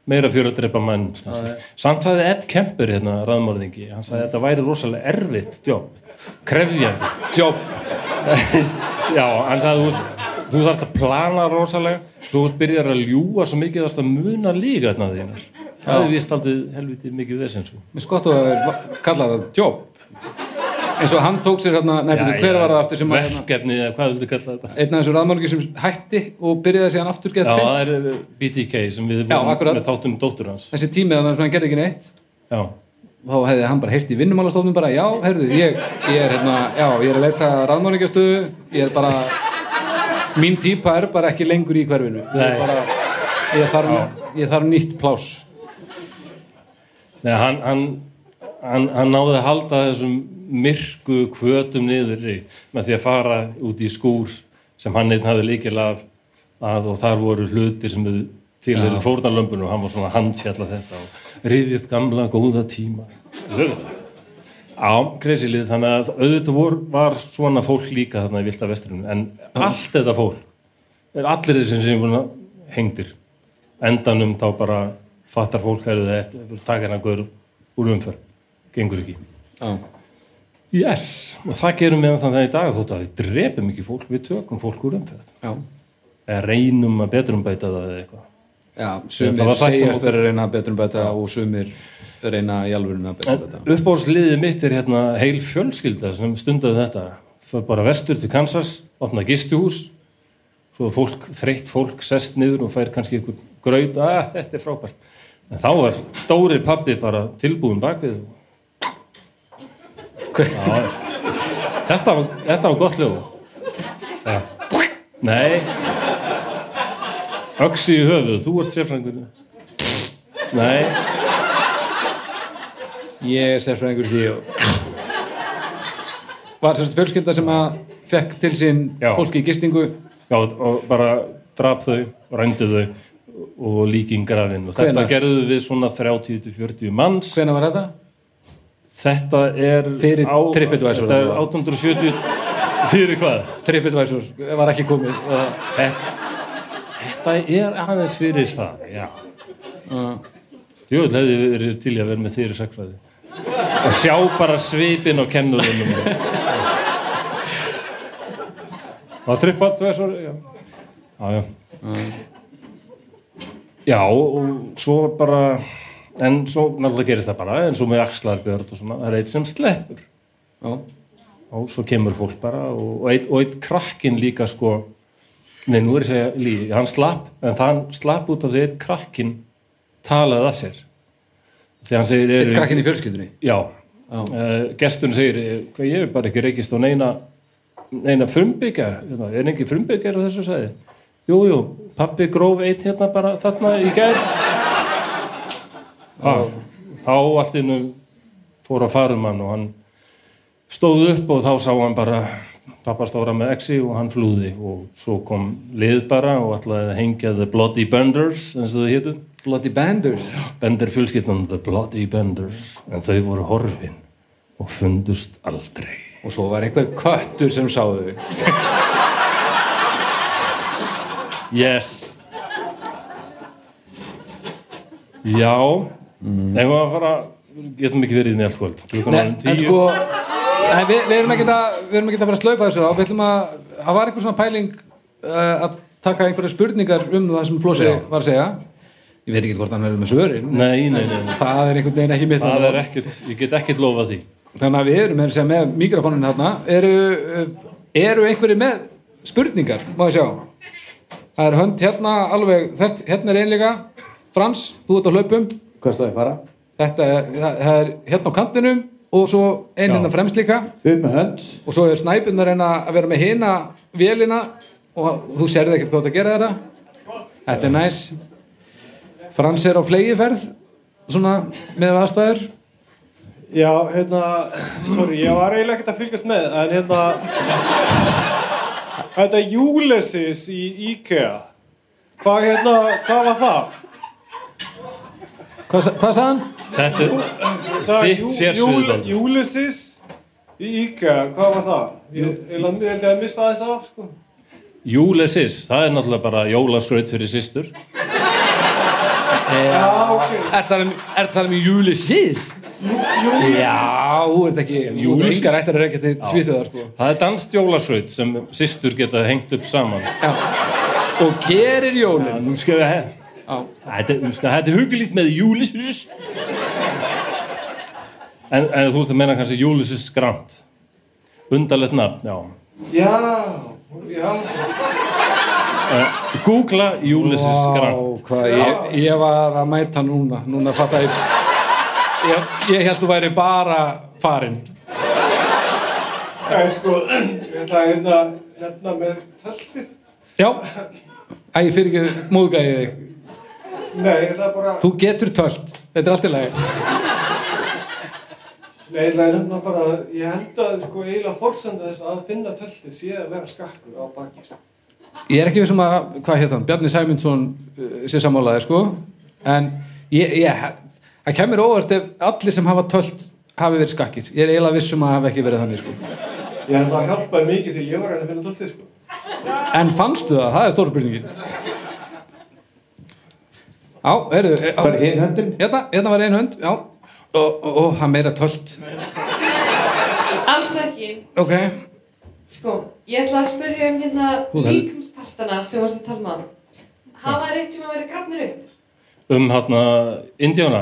meira fyrir að drepa menn kannski. Samt sagði Ed Kemper hérna, raðmörðingi Hann sagði að þetta væri rosalega erfitt jobb Krefjandi Job. (laughs) Já, hann sagði þú, þarfst að plana rosalega. Þú byrjar að ljúga svo mikið þarfst að muna líka þarna þínar. Það er vist aldrei helvitið mikið vesinn sko. Mér skott þú að það job eins og hann tók sér hérna betur, hver var það aftur sem að hérna, Verkefni, eða hvað viltu kalla þetta? einn af þessu raðmálgi sem hætti og byrjaði síðan aftur gett Já, sent það er uh, BTK sem við Já, vorum með þáttum dóttur hans. Þessi tími þannig að hann gerði ekki neitt. Já, þá hefði hann bara heyrt í vinnumálastofnum bara já, heyrðu, ég, ég er hérna já, ég er að leita raðmálingastöðu ég er bara mín típa er bara ekki lengur í hverfinu. Ég bara, ég þarf, ég þarf nýtt pláss. Nei, hann, hann, hann, hann náði að halda þessum myrku kvötum niður með því að fara út í skúr sem hann einn hafði líkil af að og þar voru hlutir sem tilhörðu Já. fórnarlömbun og hann var svona handfjalla þetta og riði upp gamla góða tíma. Á kreisilið þannig að auðvitað vor, var svona fólk líka þarna í Vilta Vestrinu en allt þetta fólk er allir þessum sem hengdir. Endanum þá bara fattar fólk að þetta hennar gaur úr umferð gengur ekki. Já, yes, og það gerum við þannig að í dag þótt að við drepum ekki fólk við tökum fólk úr umferð. Já, eða reynum að beturumbæta það eða eitthvað. Já sumir um segjast vera að reyna að betur um bæta og sumir reyna í alvörinu að betur um bæta uppbóðsliðið mitt er hérna heil fjölskylda sem stundaði þetta. Það bara vestur til Kansas, opna gistihús svo fólk, þreytt fólk sest niður og fær kannski einhvern graut. Að þetta er frábært. En þá var stóri pabbi bara tilbúin bakvið Já, þetta, var, þetta var gott lög ja. nei. Öksi í höfuð, þú ert sérfræðingur. Nei. Ég er sérfræðingur því og var sérst fjölskylda sem að fekk til sín Já. fólki í gistingu. Já, og bara drap þau, rændi þau og líking grafin og þetta Hvenær? gerðu við svona 30-40 manns. Hvena var þetta? Þetta er Fyrir TripAdvisor, þetta er þetta 870 fyrir hvað? TripAdvisor var ekki komið. Þetta, þetta er aðeins fyrir það já, uh, jú, hefði verið til að vera með þeirri sakfræði og sjá bara svipin á kennurunum. Á TripAdvisor já, já, já. Já, og svo bara en svo náttúrulega gerist það bara en svo með axlarbjörn og svona það er eitt sem sleppur. Já, og svo kemur fólk bara og, og, eitt, og eitt krakkin líka sko nei, nú er ég að segja lífi, hann slapp en það slapp út af því eitt krakkin talaði af sér. Þegar hann segir eitt krakkin í fjölskyldunni? Já, uh, gesturinn segir eh, hvað ég hef bara ekki reykist á neina neina frumbyggja hérna, er ekki frumbyggjar á þessu sæði jú, jú, pappi gróf eitt hérna bara þarna í gær ah, þá allt innu fór að fara um hann og hann stóð upp og þá sá hann bara pappa stóra með exi og hann flúði og svo kom lið bara og ætlaði að hengja The Bloody Benders eins og þau hétu. Bloody Banders Bender fjölskyldan The Bloody Benders en þau voru horfin og fundust aldrei. Og svo var einhver köttur sem sáðu yes. Já mm. ef að fara getum ekki verið með allt kvöld. Nei, en sko nei, við, við erum ekki að við erum ekki að fara að slaufa þessu á við ætlum að, það var einhver svona pæling uh, að taka einhverja spurningar um það sem Flósi var að segja. Ég veit ekki hvort hann verður með svörin. Nei, nei, nei, það er einhvern veginn ekki mitt það er ekkert, ég get ekkert lofað því. Þannig að við erum með, segja, með mikrofónin hérna eru, uh, eru einhverju með spurningar, má ég sjá? Það er hönd hérna alveg þert, hérna er einlega Frans, þú ert á hlaupum Hvað stóði fara? þetta er, það, það er hérna á kantinum og svo einn Já. hérna fremst líka Upp með hönd og svo er snæpun að reyna að vera með hina vélina og þú sérði ekkert hvað það gera þetta þetta er næs Frans er á flegiferð svona með aðstæður Já, hérna, sorry, ég var eiginlega ekkert að fylgjast með, en hérna, (laughs) þetta Ulysses í IKEA, hvað hérna, hvað var það? Hvað, sa- hvað sagði hann? þetta er þitt Jú- sérsvið Jú- Baldur. Ulysses í IKEA, hvað var það? Ég held ég að mista aðeins af, sko. Júlesis, það er náttúrulega bara jólaskraut fyrir systur Já, ok. Er það er það með Ulysses? Ulysses, Já, þú ert ekki Þú ert engar ættir að reykja til Svíþjóðar sko. það er danst jólaskraut sem systur geta hengt upp saman Já. og gerir Já, jólin nú skal við hef Já. Þetta, er hugulít með Júlisus en, en þú ert að menna kannski Júlisus Grant Undarlegt nafn, já. Já, já, Googla Júlisus Vá, Grant hvað, ég, ég var að mæta núna. Núna fatt að ég. Ég, ég held þú væri bara farin það er sko, (clears throat) ég ætla að hérna, hérna með töltið. Já. Æ, fyrir ekki móðgæði þig Nei, það er bara... Þú getur tölt, þetta er allt í lagi. Nei, það er nefnilega bara, ég held að sko eiginlega forsenda þess að finna töltið sé að vera skakkur á baki. Sko. Ég er ekki vissum að, hvað hann, Bjarni Sæmundsson uh, sé sammálaði, sko, en ég, ég, það kemur óvart ef allir sem hafa tölt hafi verið skakkir. Ég er eiginlega vissum að hafi ekki verið þannig, sko. Ég held að það hjálpaði mikið því ég var að finna töltið, sko. En fannstu það? Það er stóra spurningin. Já, heyrðu, eh, Það er hinn höndin. hérna, hérna var ein hönd, já, og, og, og hann meira tölt. Alls ekki. Ok, Sko, ég ætla að spyrja um hérna líkumspartana sem varst að tala um hann. Hafa þeir eitt sem að vera grafnir upp? Um hérna Indjána?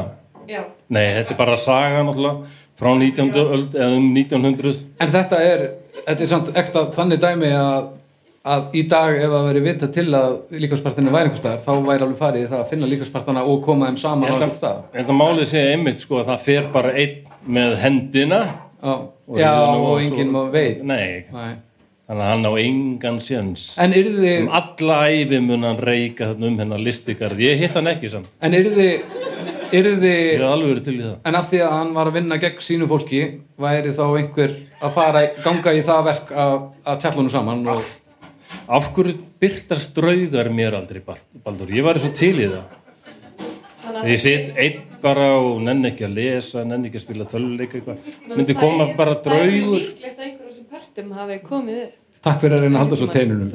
Já. Nei, þetta er bara saga náttúrulega frá 19. öld eða um 1900. en þetta er, þetta er samt ekta þannig dæmi að, að í dag ef það veri vita til að líkanspartinu væri einhver staðar, þá væri alveg farið það að finna líkanspartana og koma þeim saman á einhver stað. Ég held að málið sé einmitt sko að það fer bara einn með hendina. Já, Og já og enginn má veit. Nei, Nei. þannig að hann á engan séns. En yrði, Um alla æfi mun hann reyka um hennar listigarð. Ég hitt hann ekki samt. en yrði, yrði, Ég hef alveg verið til í það. en af því að hann var að vinna gegn sínu fólki, væri þá einhver að fara, ganga í það verk að, að tella honum saman og Af hverju byrtast draugar mér aldrei, Bal- Baldur? Ég væri svo til í það. Þannig Ég sitt einn bara og nenni ekki að lesa, nenni ekki að spila töluleik eitthvað. Myndi það koma er- bara Það er draugur. líklegt að einhver af þessum pörtum hafi komið upp. takk fyrir að reyna að halda svo teinunum.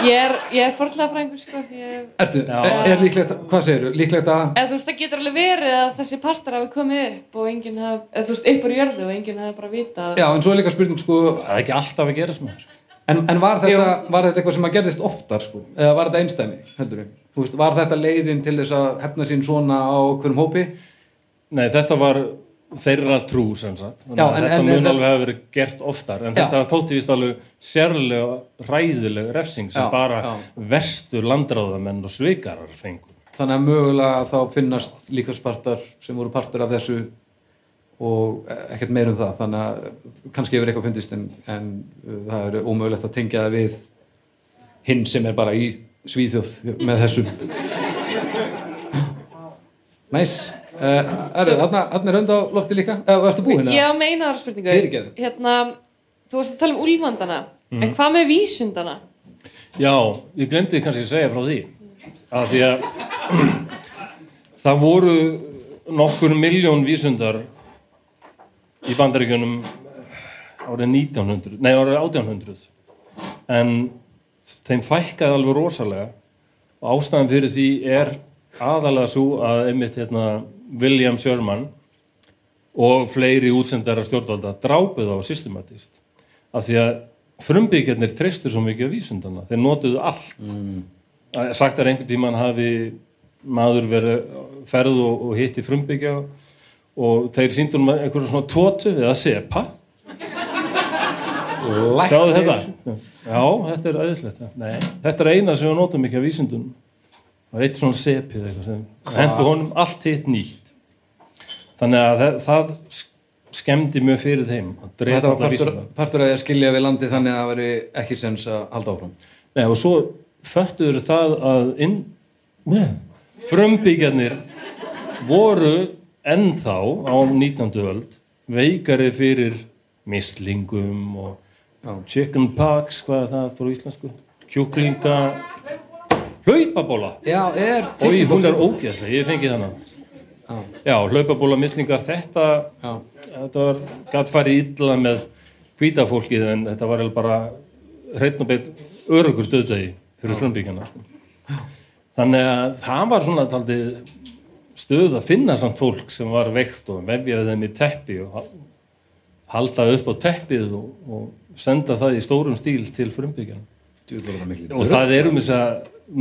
Ég er, ég er forðlega frængur, sko. Ég, Ertu, er, er líklegt, hvað segirðu, líklegt að, eða þú veist, það getur alveg verið að þessi partar hafi komið upp og enginn hafi, eða þú veist, upp úr jörðu og enginn hafi bara vitað. já, en svo er líka spurning, sko, Það er ekki alltaf að gera sem þér. En, en var, þetta, var þetta eitthvað sem að gerðist oftar sko? eða var þetta einstæmi, heldur við? Veist, var þetta leiðin til þess að hefna sín svona á hverjum hópi? Nei, þetta var þeirra trú sem sagt. Já, en- þetta en- mun alveg hafa verið gert oftar. En Já. þetta þótti vist alveg sérlega ræðileg refsing sem Já, bara já. verstur landráðamenn og svikarar fengur. Þannig að mögulega þá finnast líka spartar sem voru partur af þessu og ekkert meir um það þannig að kannski hefur eitthvað fundist en, en uh, það er ómögulegt að tengja það við hinn sem er bara í svíþjóð með þessu Næs uh, Þarna er hönd á lofti líka uh, Varstu búinn? eða? Ég á meina aðra spurningu. Hérna, þú varst að tala um úlfandana, Mhm. en hvað með vísundana? Já, ég glemdi kannski að segja frá því. Að því að (clears throat) það voru nokkur miljón vísundar í bandaríkjunum árið 1900, nei árið 1800 en þeim fækkaði alveg rosalega og ástæðan fyrir því er aðalega svo að einmitt hérna, William Sherman og fleiri útsendara stjórnvalda drápuð á systematist af því að frumbyggjarnir treystur svo mikið á vísundana, þeir notuðu allt. Mm. sagt er einhvern tímann hafi maður verið ferð og, og hitti frumbyggja og þeir síndur um einhverjum svona tótu eða sepa Sjáðu þetta? Já, þetta er aðeinslegt. Þetta er eina sem við notum ekki af vísindunum. Það er eitt svona sepið hendur honum allt hitt nýtt. Þannig að það, það skemmdi mjög fyrir þeim að Þetta var partur, partur að því að skilja við landi þannig að það veri ekki sens að halda áfram Nei, og svo föttuður það að inn, neð, frumbyggjarnir voru ennþá á 19. öld veikari fyrir mislingum og Já. chicken pox, hvað er það fyrir íslensku? Kjúklinga hlaupabóla er og hún er ógeðslega, ég fengi þannig Já. Já, hlaupabóla mislingar þetta, þetta var gætt farið illa með hvíta fólkið en þetta var bara hreitn og beitt örugur stöðdegi fyrir frumbyggjana sko. þannig að það var svona taldið stöð að finna samt fólk sem var veikt og vefjaði þeim í teppi og ha- halda upp á teppið og, og senda það í stórum stíl til miklu og það er um þess að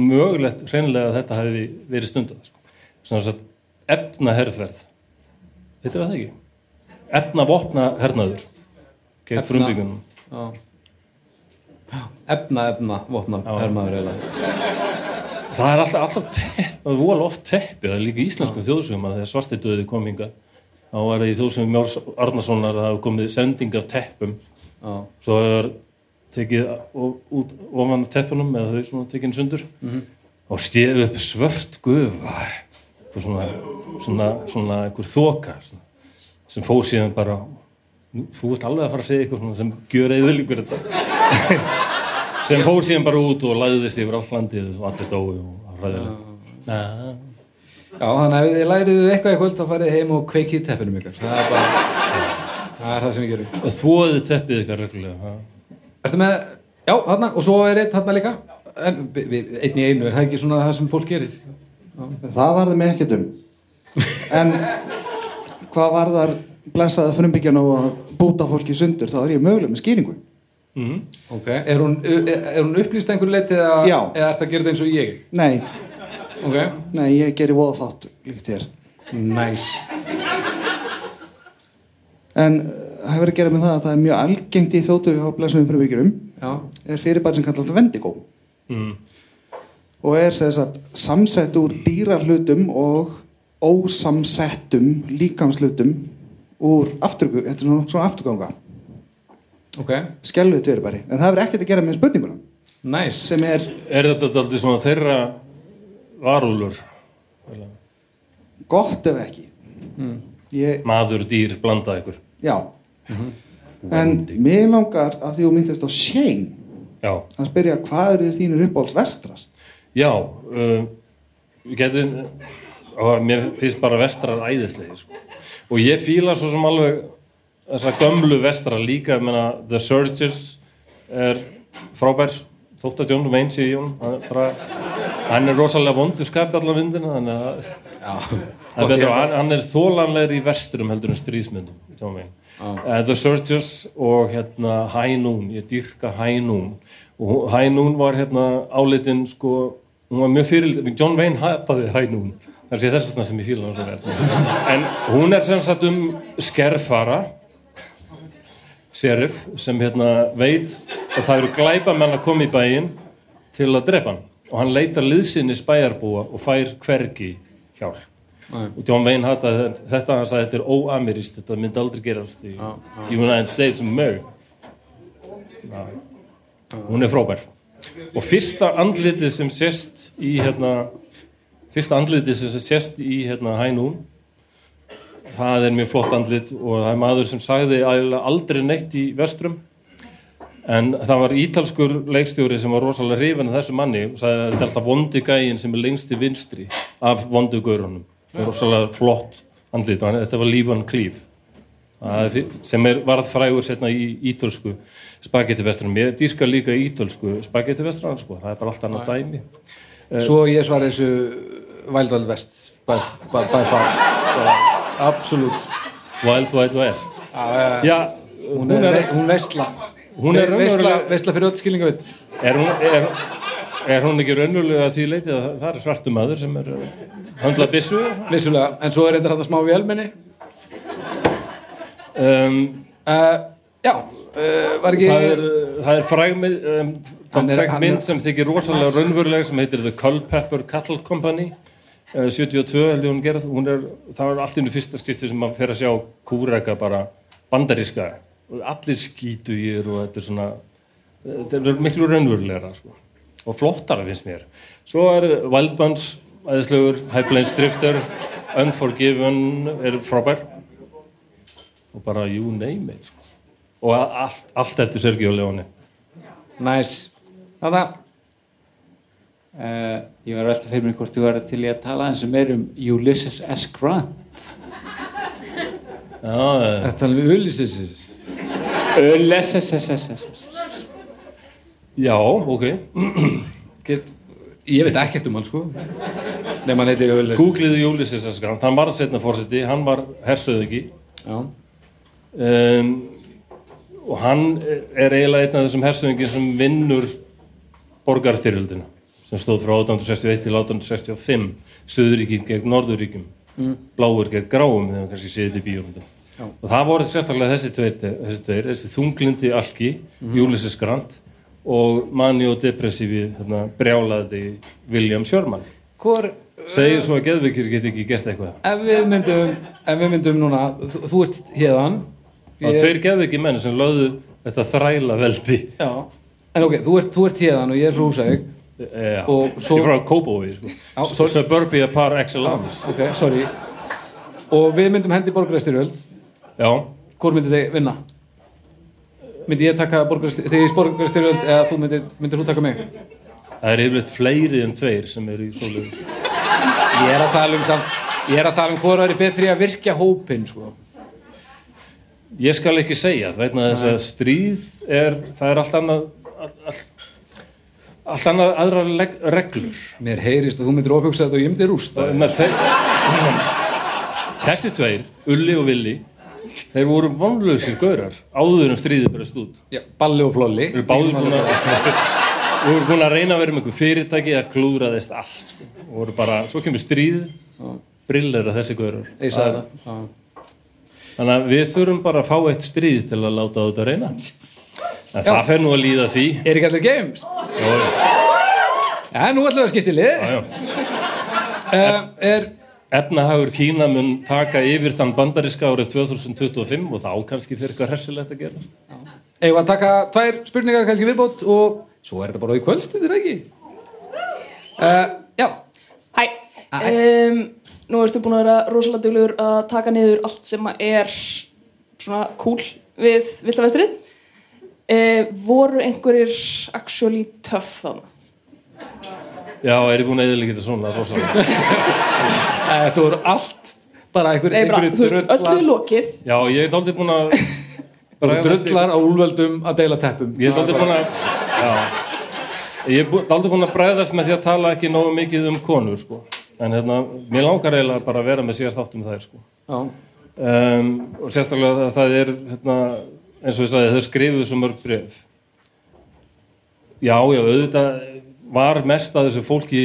mögulegt hreinlega að þetta hefði verið stundað sko. svona þess að efna herrferð veitir það ekki? efna vopna hernaður gegn Já. Efna, efna, vopna, Já. hermaður eiginlega það er alltaf, alltaf tepp, það er vola oft teppi það er líka í íslenskum þjóðsögum að þegar svartidöði kom hinga þá var það í þjóðsögum Mjórs Arnasonar að það hafa komið sending af teppum. Já, svo það er tekið út ofan teppunum eða þau svona tekinn sundur Mhm. og stéð upp svört gufa eitthvað svona, svona, svona einhver þoka svona, sem fóð síðan bara þú ert alveg að fara að segja eitthvað svona sem gjör eðlíkur þetta (laughs) sem fóð síðan bara út og lagðist yfir allt landið og allir dói og ræðilegt. Já, þannig að ef þið læriðu eitthvað í kvöld þá farið heim og kveikið teppinum ykkar það er bara það er það sem við gerum og þvoðið teppið ykkar reglulega ha. Ertu með, já, þarna, og svo er einn þarna líka en vi- vi- einn í einu, er það ekki svona það sem fólk gerir? Það varði mig ekkert um. En hvað varðar blessaða frumbyggjan og að búta fólki sundur, þá er ég möguleg með skýringu. Mm. Ok, er hún, er, er hún upplýst einhver leiti eða, eða ert að gera þetta eins og ég? Nei, Ok, nei, ég gerir voða fátt líkt þér. næs En uh, það hefur að gera með það að það er mjög algengt í þjótu á blessaðum frumbyggjum Já, er fyrirbæri sem kallast vendigó Mm. og er sem sagt samsett úr dýrarhlutum og ósamsettum líkamslutum úr afturgu, þetta er svona, svona afturganga ok, skelluð fyrirbæri, en það hefur ekkert að gera með spurninguna næs sem er er þetta aldrei svona þeirra varúlur gott ef ekki. Ég, maður, dýr, blanda ykkur. Já. En mér langar að því þú myndist á Shane já, að spyrja hvað eru þínir uppáhalds vestrar? Já uh, og mér finnst bara vestrar æðislegir sko. og ég fíla svo sem alveg þessa gömlu vestrar líka ég meina, The Surgers er frábær. Þótt að John Wayne sé í hún hann er, bara, hann er rosalega vondu skapi allan vindina þannig að Það er hann, hann er þólanlegur í vesturum heldur en stríðsmyndum. Uh, The Surgers og hérna High Noon, ég dýrka High Noon. Og High Noon var hérna álitin sko, hún var mjög fyrir John Wayne hataði High Noon. Það er þess vegna sem ég fíla hann en hún er sem sagt um skerfara sheriff sem hérna veit að það eru glæpamenn að koma í bæinn til að drepa hann. Og hann leitar liðsinnis bæjarbúa og fær hvergi hjálp. Og John Wayne hataði þetta hann sagði þetta er óamirist, þetta myndi aldrei gerast í í United States of America. Já. hún er frábær. Og fyrsta andlitið sem sést í hérna fyrsta andlitið sem sést í hérna Hænún það er mjög flott andlit og það er maður sem sagði aldrei neitt í vestrum. En það var ítalskur leikstjóri sem var rosalega hrifin af þessu manni og sagði að þetta er alltaf vondi gægin sem er lengst til vinstri af vondu gaurunum það er rosalega flott andlit og þetta var Lífan Klíf. Sem er varð frægur setna í ítölsku spagetti vestrum. Ég dýrka líka ítölsku spagetti vestrum sko. það er bara allt annað dæmi. Svo ég svar West by, by, by far. Bara, (laughs) Absolutt. Wild Wild West. Já, já, hún, er, ve- hún veistla hún er raunverulega veistla fyrir öll skilningavitt er hún, er, er hún ekki raunverulega því leiti að það- er svartu maður sem er uh, höndla byssu Vissulega, en svo er þetta þetta smá vélmenni um, uh, Já, uh, var ekki það er, það er frægmið um, er- er- mynd sem þykir rosalega raunverulega sem heitir The Culpepper Cattle Company. uh, 72 held ég hún gerð hún er, það var allt innu fyrsta skipti sem maður fer að sjá kúreka bara bandaríska. Og allir skítugir og þetta er svona þetta er miklu raunverulegra sko. og flottara finnst mér. Svo er Wildbands æðislegur, High Plains Drifter Unforgiven er frábær. Og bara you name it sko. og allt, allt eftir Sergio Leone. Næs Þetta Uh, ég var velta fyrir mig hvort þú var til í að tala eins og meir um Ulysses S. Grant já, eh, Þetta er alveg Ulysses Ulysses S. S. S. já, ok Get, Ég veit ekkert um hann sko Nei, hann heitir Ulysses Googliði Ulysses S. Grant, hann var að setna fórseti hann var hersöðugi Já, um, og hann er eiginlega einn af þessum hersöðingin sem vinnur borgarstyrjöldina sem stóð frá 1861 til 1865 Suðuríkin gegn Norðuríkjum. Mm. Bláur gegn Gráum þegar við kannski séð þetta í bíómyndum og það voru sérstaklega þessi tveir, þessi, tveir, þessi þunglindi alki Ulysses Grant og mani og depressífi hérna, brjálaði William Sherman. Hvor, segir svo að geðvikir geti ekki gert eitthvað. Ef við myndum ef við myndum núna, þú, þú ert hérðan Það var tveir geðviki menn sem lögðu þetta þræla veldi Já, en ok, þú ert, þú ert hérðan og ég er frá Húsavík Já, Og svo- ég er frá Kópói sko. Sorry. Suburbia par excellence ok, sorry og við myndum hendi borgarstyrjöld Já, hvort myndið þið vinna? myndi ég taka borgarstyrjöld þið í borgarstyrjöld eða þú myndir, myndir þú taka mig? það er yfirleitt fleiri en tveir sem eru í svoleiðis ég er að tala um samt ég er að tala um hvort það er betri að virkja hópin sko. Ég skal ekki segja, vegna þess að stríð er, það er allt annað allt, allt annað aðra reglur. Mér heyrist að þú myndir ofugsa þetta og ég myndir rústa Þessi tveir, Ulli og Villi þeir voru vonlausir gaurar áður en stríðið bara stúd Já, balli og flolli. Erum báður búin að Við vorum búin að reyna að vera með einhver fyrirtæki að klúðraðist allt sko. og voru bara, svo kemur stríð brillera þessi gaurar. Ég sagði það. Þannig að við þurfum bara að fá eitt stríð til að láta þetta reyna en það fer nú að líða því. Er ekki allir games? Jó, já, nú ætlum við að skipta í lið. Já, já. uh, er Efnahagur Kína mun taka yfir þann bandariska árið 2025 og þá kannski fyrir eitthvað hressilegt að gerast. Við að taka tvær spurningar kannski viðbót og svo er þetta bara í kvöldstundir ekki? Uh, já. Hæ, um, nú ertu búin að vera rosalega duglegur að taka niður allt sem er svona cool við Viltavestrið. Uh, voru einhverjir actually tough þannig? Já, er ég búin að eðilega þetta svona rosalega Eh, þetta voru allt bara einhver, Nei, bara, einhverju þú veist, öllu er lokið. Já, ég er dálítið búin að bara drullar á úlvöldum að deila teppum Ég er dálítið búin að Já Ég er dálítið búin að bræðast með því að tala ekki nógu mikið um konur sko. en hérna, mér langar eiginlega bara að vera með sér þáttum þær sko. já, um, og sérstaklega að það er hérna, eins og ég sagði, þau skrifuðu svo mörg bref já, já, auðvitað var mest að þessu fólki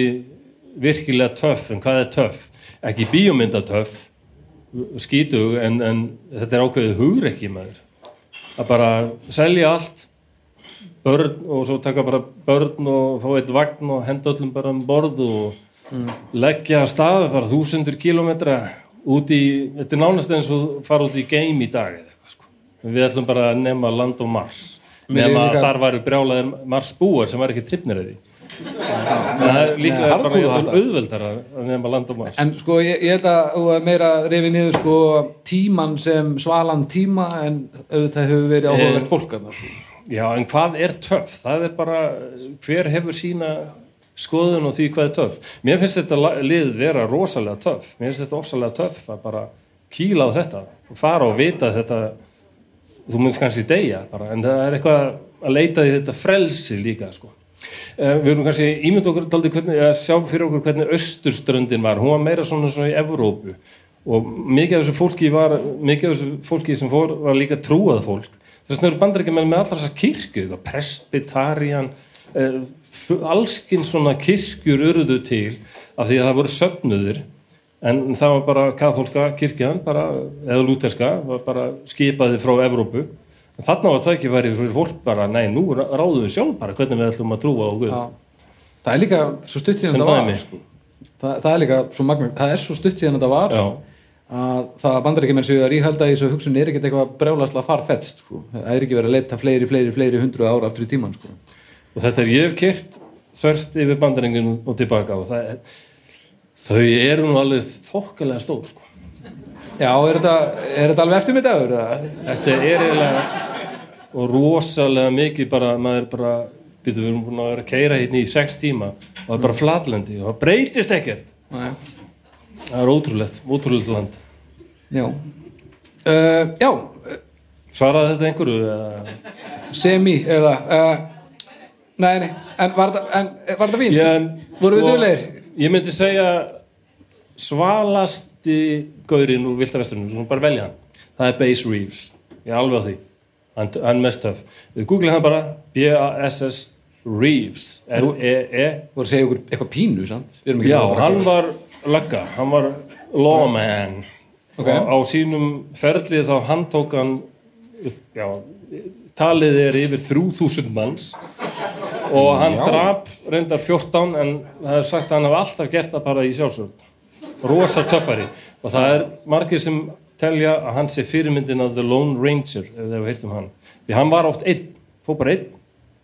virkilega töff, en hvað er töff? ekki bíómynda töff skítug, en, en þetta er ákveðið hugrekki maður að bara selja allt börn og svo taka bara börn og fá eitt vagn og henda öllum bara um borð og leggja að stað bara þúsundur kilómetra út í, þetta er nánast eins og fara út í game í dag. Við ætlum bara að nema land á Mars nema að þar væru brjálaðir Mars búar sem var ekki trippnir því það er Nei, bara auðveldar að nema land á Mars en sko ég, ég held að þú er meira reyfi niður sko tíman sem svalan tíma en auðvitað hefur verið áhugavert fólk að það Já, en hvað er töff? Það er bara, hver hefur sína skoðun og því hvað er töff? Mér finnst þetta lið vera rosalega töff. Mér finnst þetta ofsalega töff að bara kýla á þetta og fara og vita þetta, þú myndir kannski deyja bara, en það er eitthvað að leita í þetta frelsi líka, sko. Uh, við erum kannski ímynd okkur hvernig, að sjá fyrir okkur hvernig austurströndin var. Hún var meira svona, svona í Evrópu og mikið af þessu fólki var, mikið af þessu fólki sem fór var líka trúað fólk. Þess vegna eru bandaríkjumenn með allar þessar kirkju, presbytarian, uh, allskinn svona kirkjur urðu til af því að það voru söfnuður en það var bara kathólska kirkjan, bara, eða lúterska, bara skipaði frá Evrópu. En þarna var það ekki verið fyrir fólk bara, nei, nú ráðum við sjálf bara hvernig við ætlum að trúa á Guð. Það er líka svo stutt síðan þetta var sko. það, það er líka svo magna það er svo stutt síðan þetta var Já. að það bandar ekki menn séu að ríhalda í þessu hugsun er ekkert eitthvað brjálaslega farfetst sko. það er ekki verið að leita fleiri, fleiri, fleiri hundru ára aftur í tíman sko. og þetta er ég hef kert þvert yfir bandaringin og tilbaka og það er, þau eru nú alveg þokkalega stór sko. já, er þetta, er þetta alveg eftir mig dagur? eða? þetta er eiginlega og rosalega mikið bara maður bara, býtum við erum búin að vera að keira hérna í sex tíma og það er bara flatlendi og það breytist ekkert Nei. það er ótrúlegt, ótrúlegt land já uh, já, svaraði þetta einhverju semi eða uh, nei, nei, en var þetta? Ég, Vorum við duglegir? Ég myndi segja svalasti gaurinn úr Viltavesturinn, svona bara velja hann. Það er Bass Reeves, ég er alveg á því. Hann, hann mest töf við googlið hann bara B-A-S-S Reeves R-E-E voru að segja ykkur eitthvað pínu samt? Já, hann var lögga, hann var lawman. Ok. og á sínum ferlið þá hann tók hann já, talið er yfir 3000 manns. Og hann drap reyndar 14 en það er sagt að hann hafi alltaf gert það bara í sjálfsvörn rosa töffari. Og það er margir sem telja að hann sé fyrirmyndin af The Lone Ranger ef þið hefur heyrt um hann. Því hann var oft einn, fór bara einn.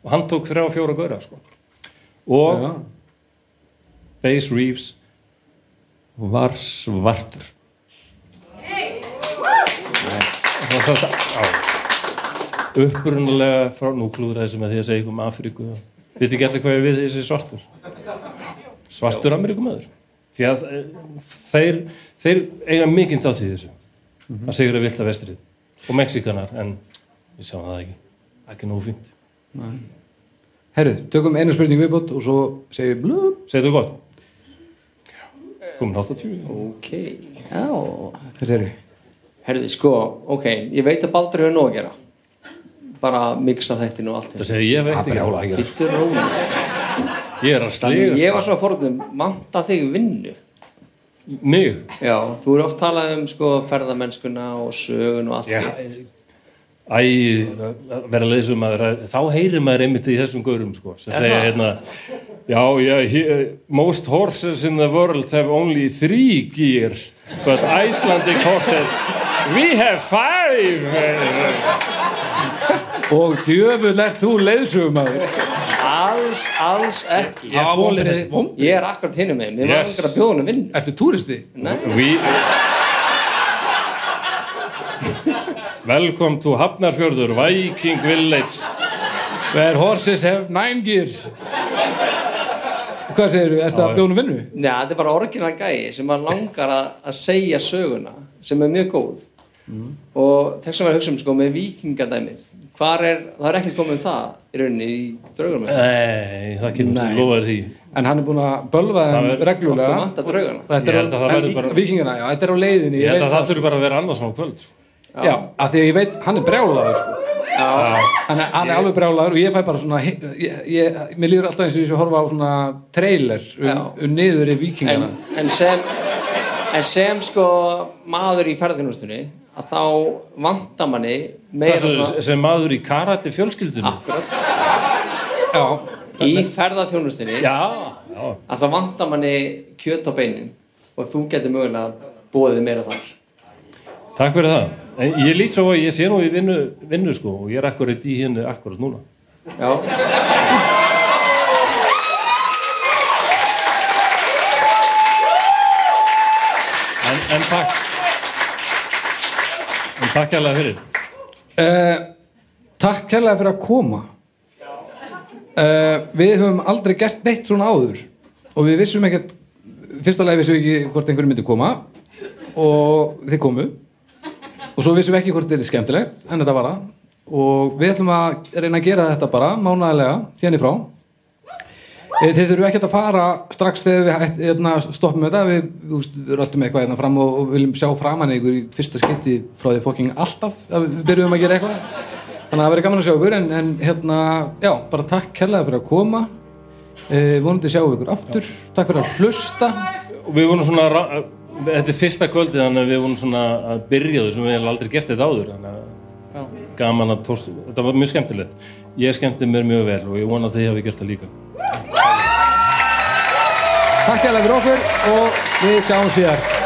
Og hann tók þrjá fjóra gaura sko. og Já. Bass Reeves var svartur. Það var sagt- já. upprunalega frá nú klúður þessi með því að segja um Afríku. Veit ekki allir hvað ég við þessi svartur? Svartur Ameríkumöður því að eh, þeir, þeir eiga mikinn þátt í þessu. Að segjur að vilta vestrið. Og Mexikanar en við sjáum það ekki. Ekki nógu fínt. Herru, tökum einu spurningu viðbútt og svo segjum blub. segir þú gott. Komin 80 Ok, já. Hvað segir Herði, sko, ok, ég veit að Baldur hefur nóg að gera. Bara mixa þættinu og allt það segir ég veit Það brjála ekki. ekki. Bittur róli. Ég er að slega ég var svona forðum, vanta þig vinnu. mig Já, þú eru oft talað um sko ferðamennskuna og sögun og allt hitt. Æ, að vera leiðsum maður þá heyrir maður einmitt í þessum gaurum sko, sem segja hérna já, já, he, most horses in the world have only three gears but Icelandic horses we have five (laughs) Og djöfull ert þú leiðsugum maður. Alls, alls ekki. Já, vonbrigði, vonbrigði. Ég er akkurat hinum með, mér var Yes. einhver að vinnu. Ertu túristi? Nei, we Welcome to Hafnarfjörður Viking Village Where horses have nine gears. Hvað segir þú? Ertu að bjónu vinnu? Nei, þetta er bara orginal gæi sem maður langar að, að segja söguna sem er mjög góð og þess að vera að hugsa um sko með vikingadæmið hvar er, það er ekkert komið um það í rauninni í draugunum Nei, það kemur Nei. til lofaði því En hann er búin að bölva þeim reglulega. Þetta er Víkingana, já, þetta er á leiðinni. Ég Ég held að það þurfi bara að vera annars svona kvöld sko. Já, af því að ég veit, hann er brjálaður sko. hann, er, hann er alveg brjálaður og ég fæ bara svona ég, ég, mér líður alltaf eins og ég sé að horfa á svona trailer um, um niður í vikingana en, en sem en sem sko maður í ferðinustunni að þá vantar manni meira svona sem maður í karate fjölskyldunum akkurat. Já, í já að það vantar manni kjöt á beinin og þú getur mögulega bóðið meira þar. Takk fyrir það. En ég lít svo að ég sé nú í vinnu, vinnu sko og ég er akkurat í henni akkurat núna. já, En, en takk. Takk hérlega fyrir. uh, takk kærlega fyrir að koma. Uh, við höfum aldrei gert neitt svona áður og við vissum ekkert fyrsta leið vissum við ekki hvort einhverju myndi koma og þið komu. Og svo vissum við ekki hvort þetta er skemmtilegt en þetta var það. Og við ætlum að reyna að gera þetta bara mánæðilega hérna í frá Þið þurfum ekkert að fara strax þegar við hérna, stoppum þetta. Við, við, röltum eitthvað hérna fram og, og viljum sjá framan ykkur í fyrsta skipti frá því fokking alltaf að við byrjum að gera eitthvað. Þannig að það verður gaman að sjá ykkur en, en hérna, já, bara takk kærlega fyrir að koma. Eh, vonandi sjá ykkur aftur. Takk fyrir að hlusta. Og við vorum svona, þetta er fyrsta kvöldið þannig að við vorum svona að byrja þessu við hefum aldrei gert þetta áður þannig að gaman að tóst, þetta var mjög skemmtilegt. Ég skemmti mér mjög vel og ég vona að þið hafi gert það líka. Takk kærlega fyrir okkur og við sjáum síðar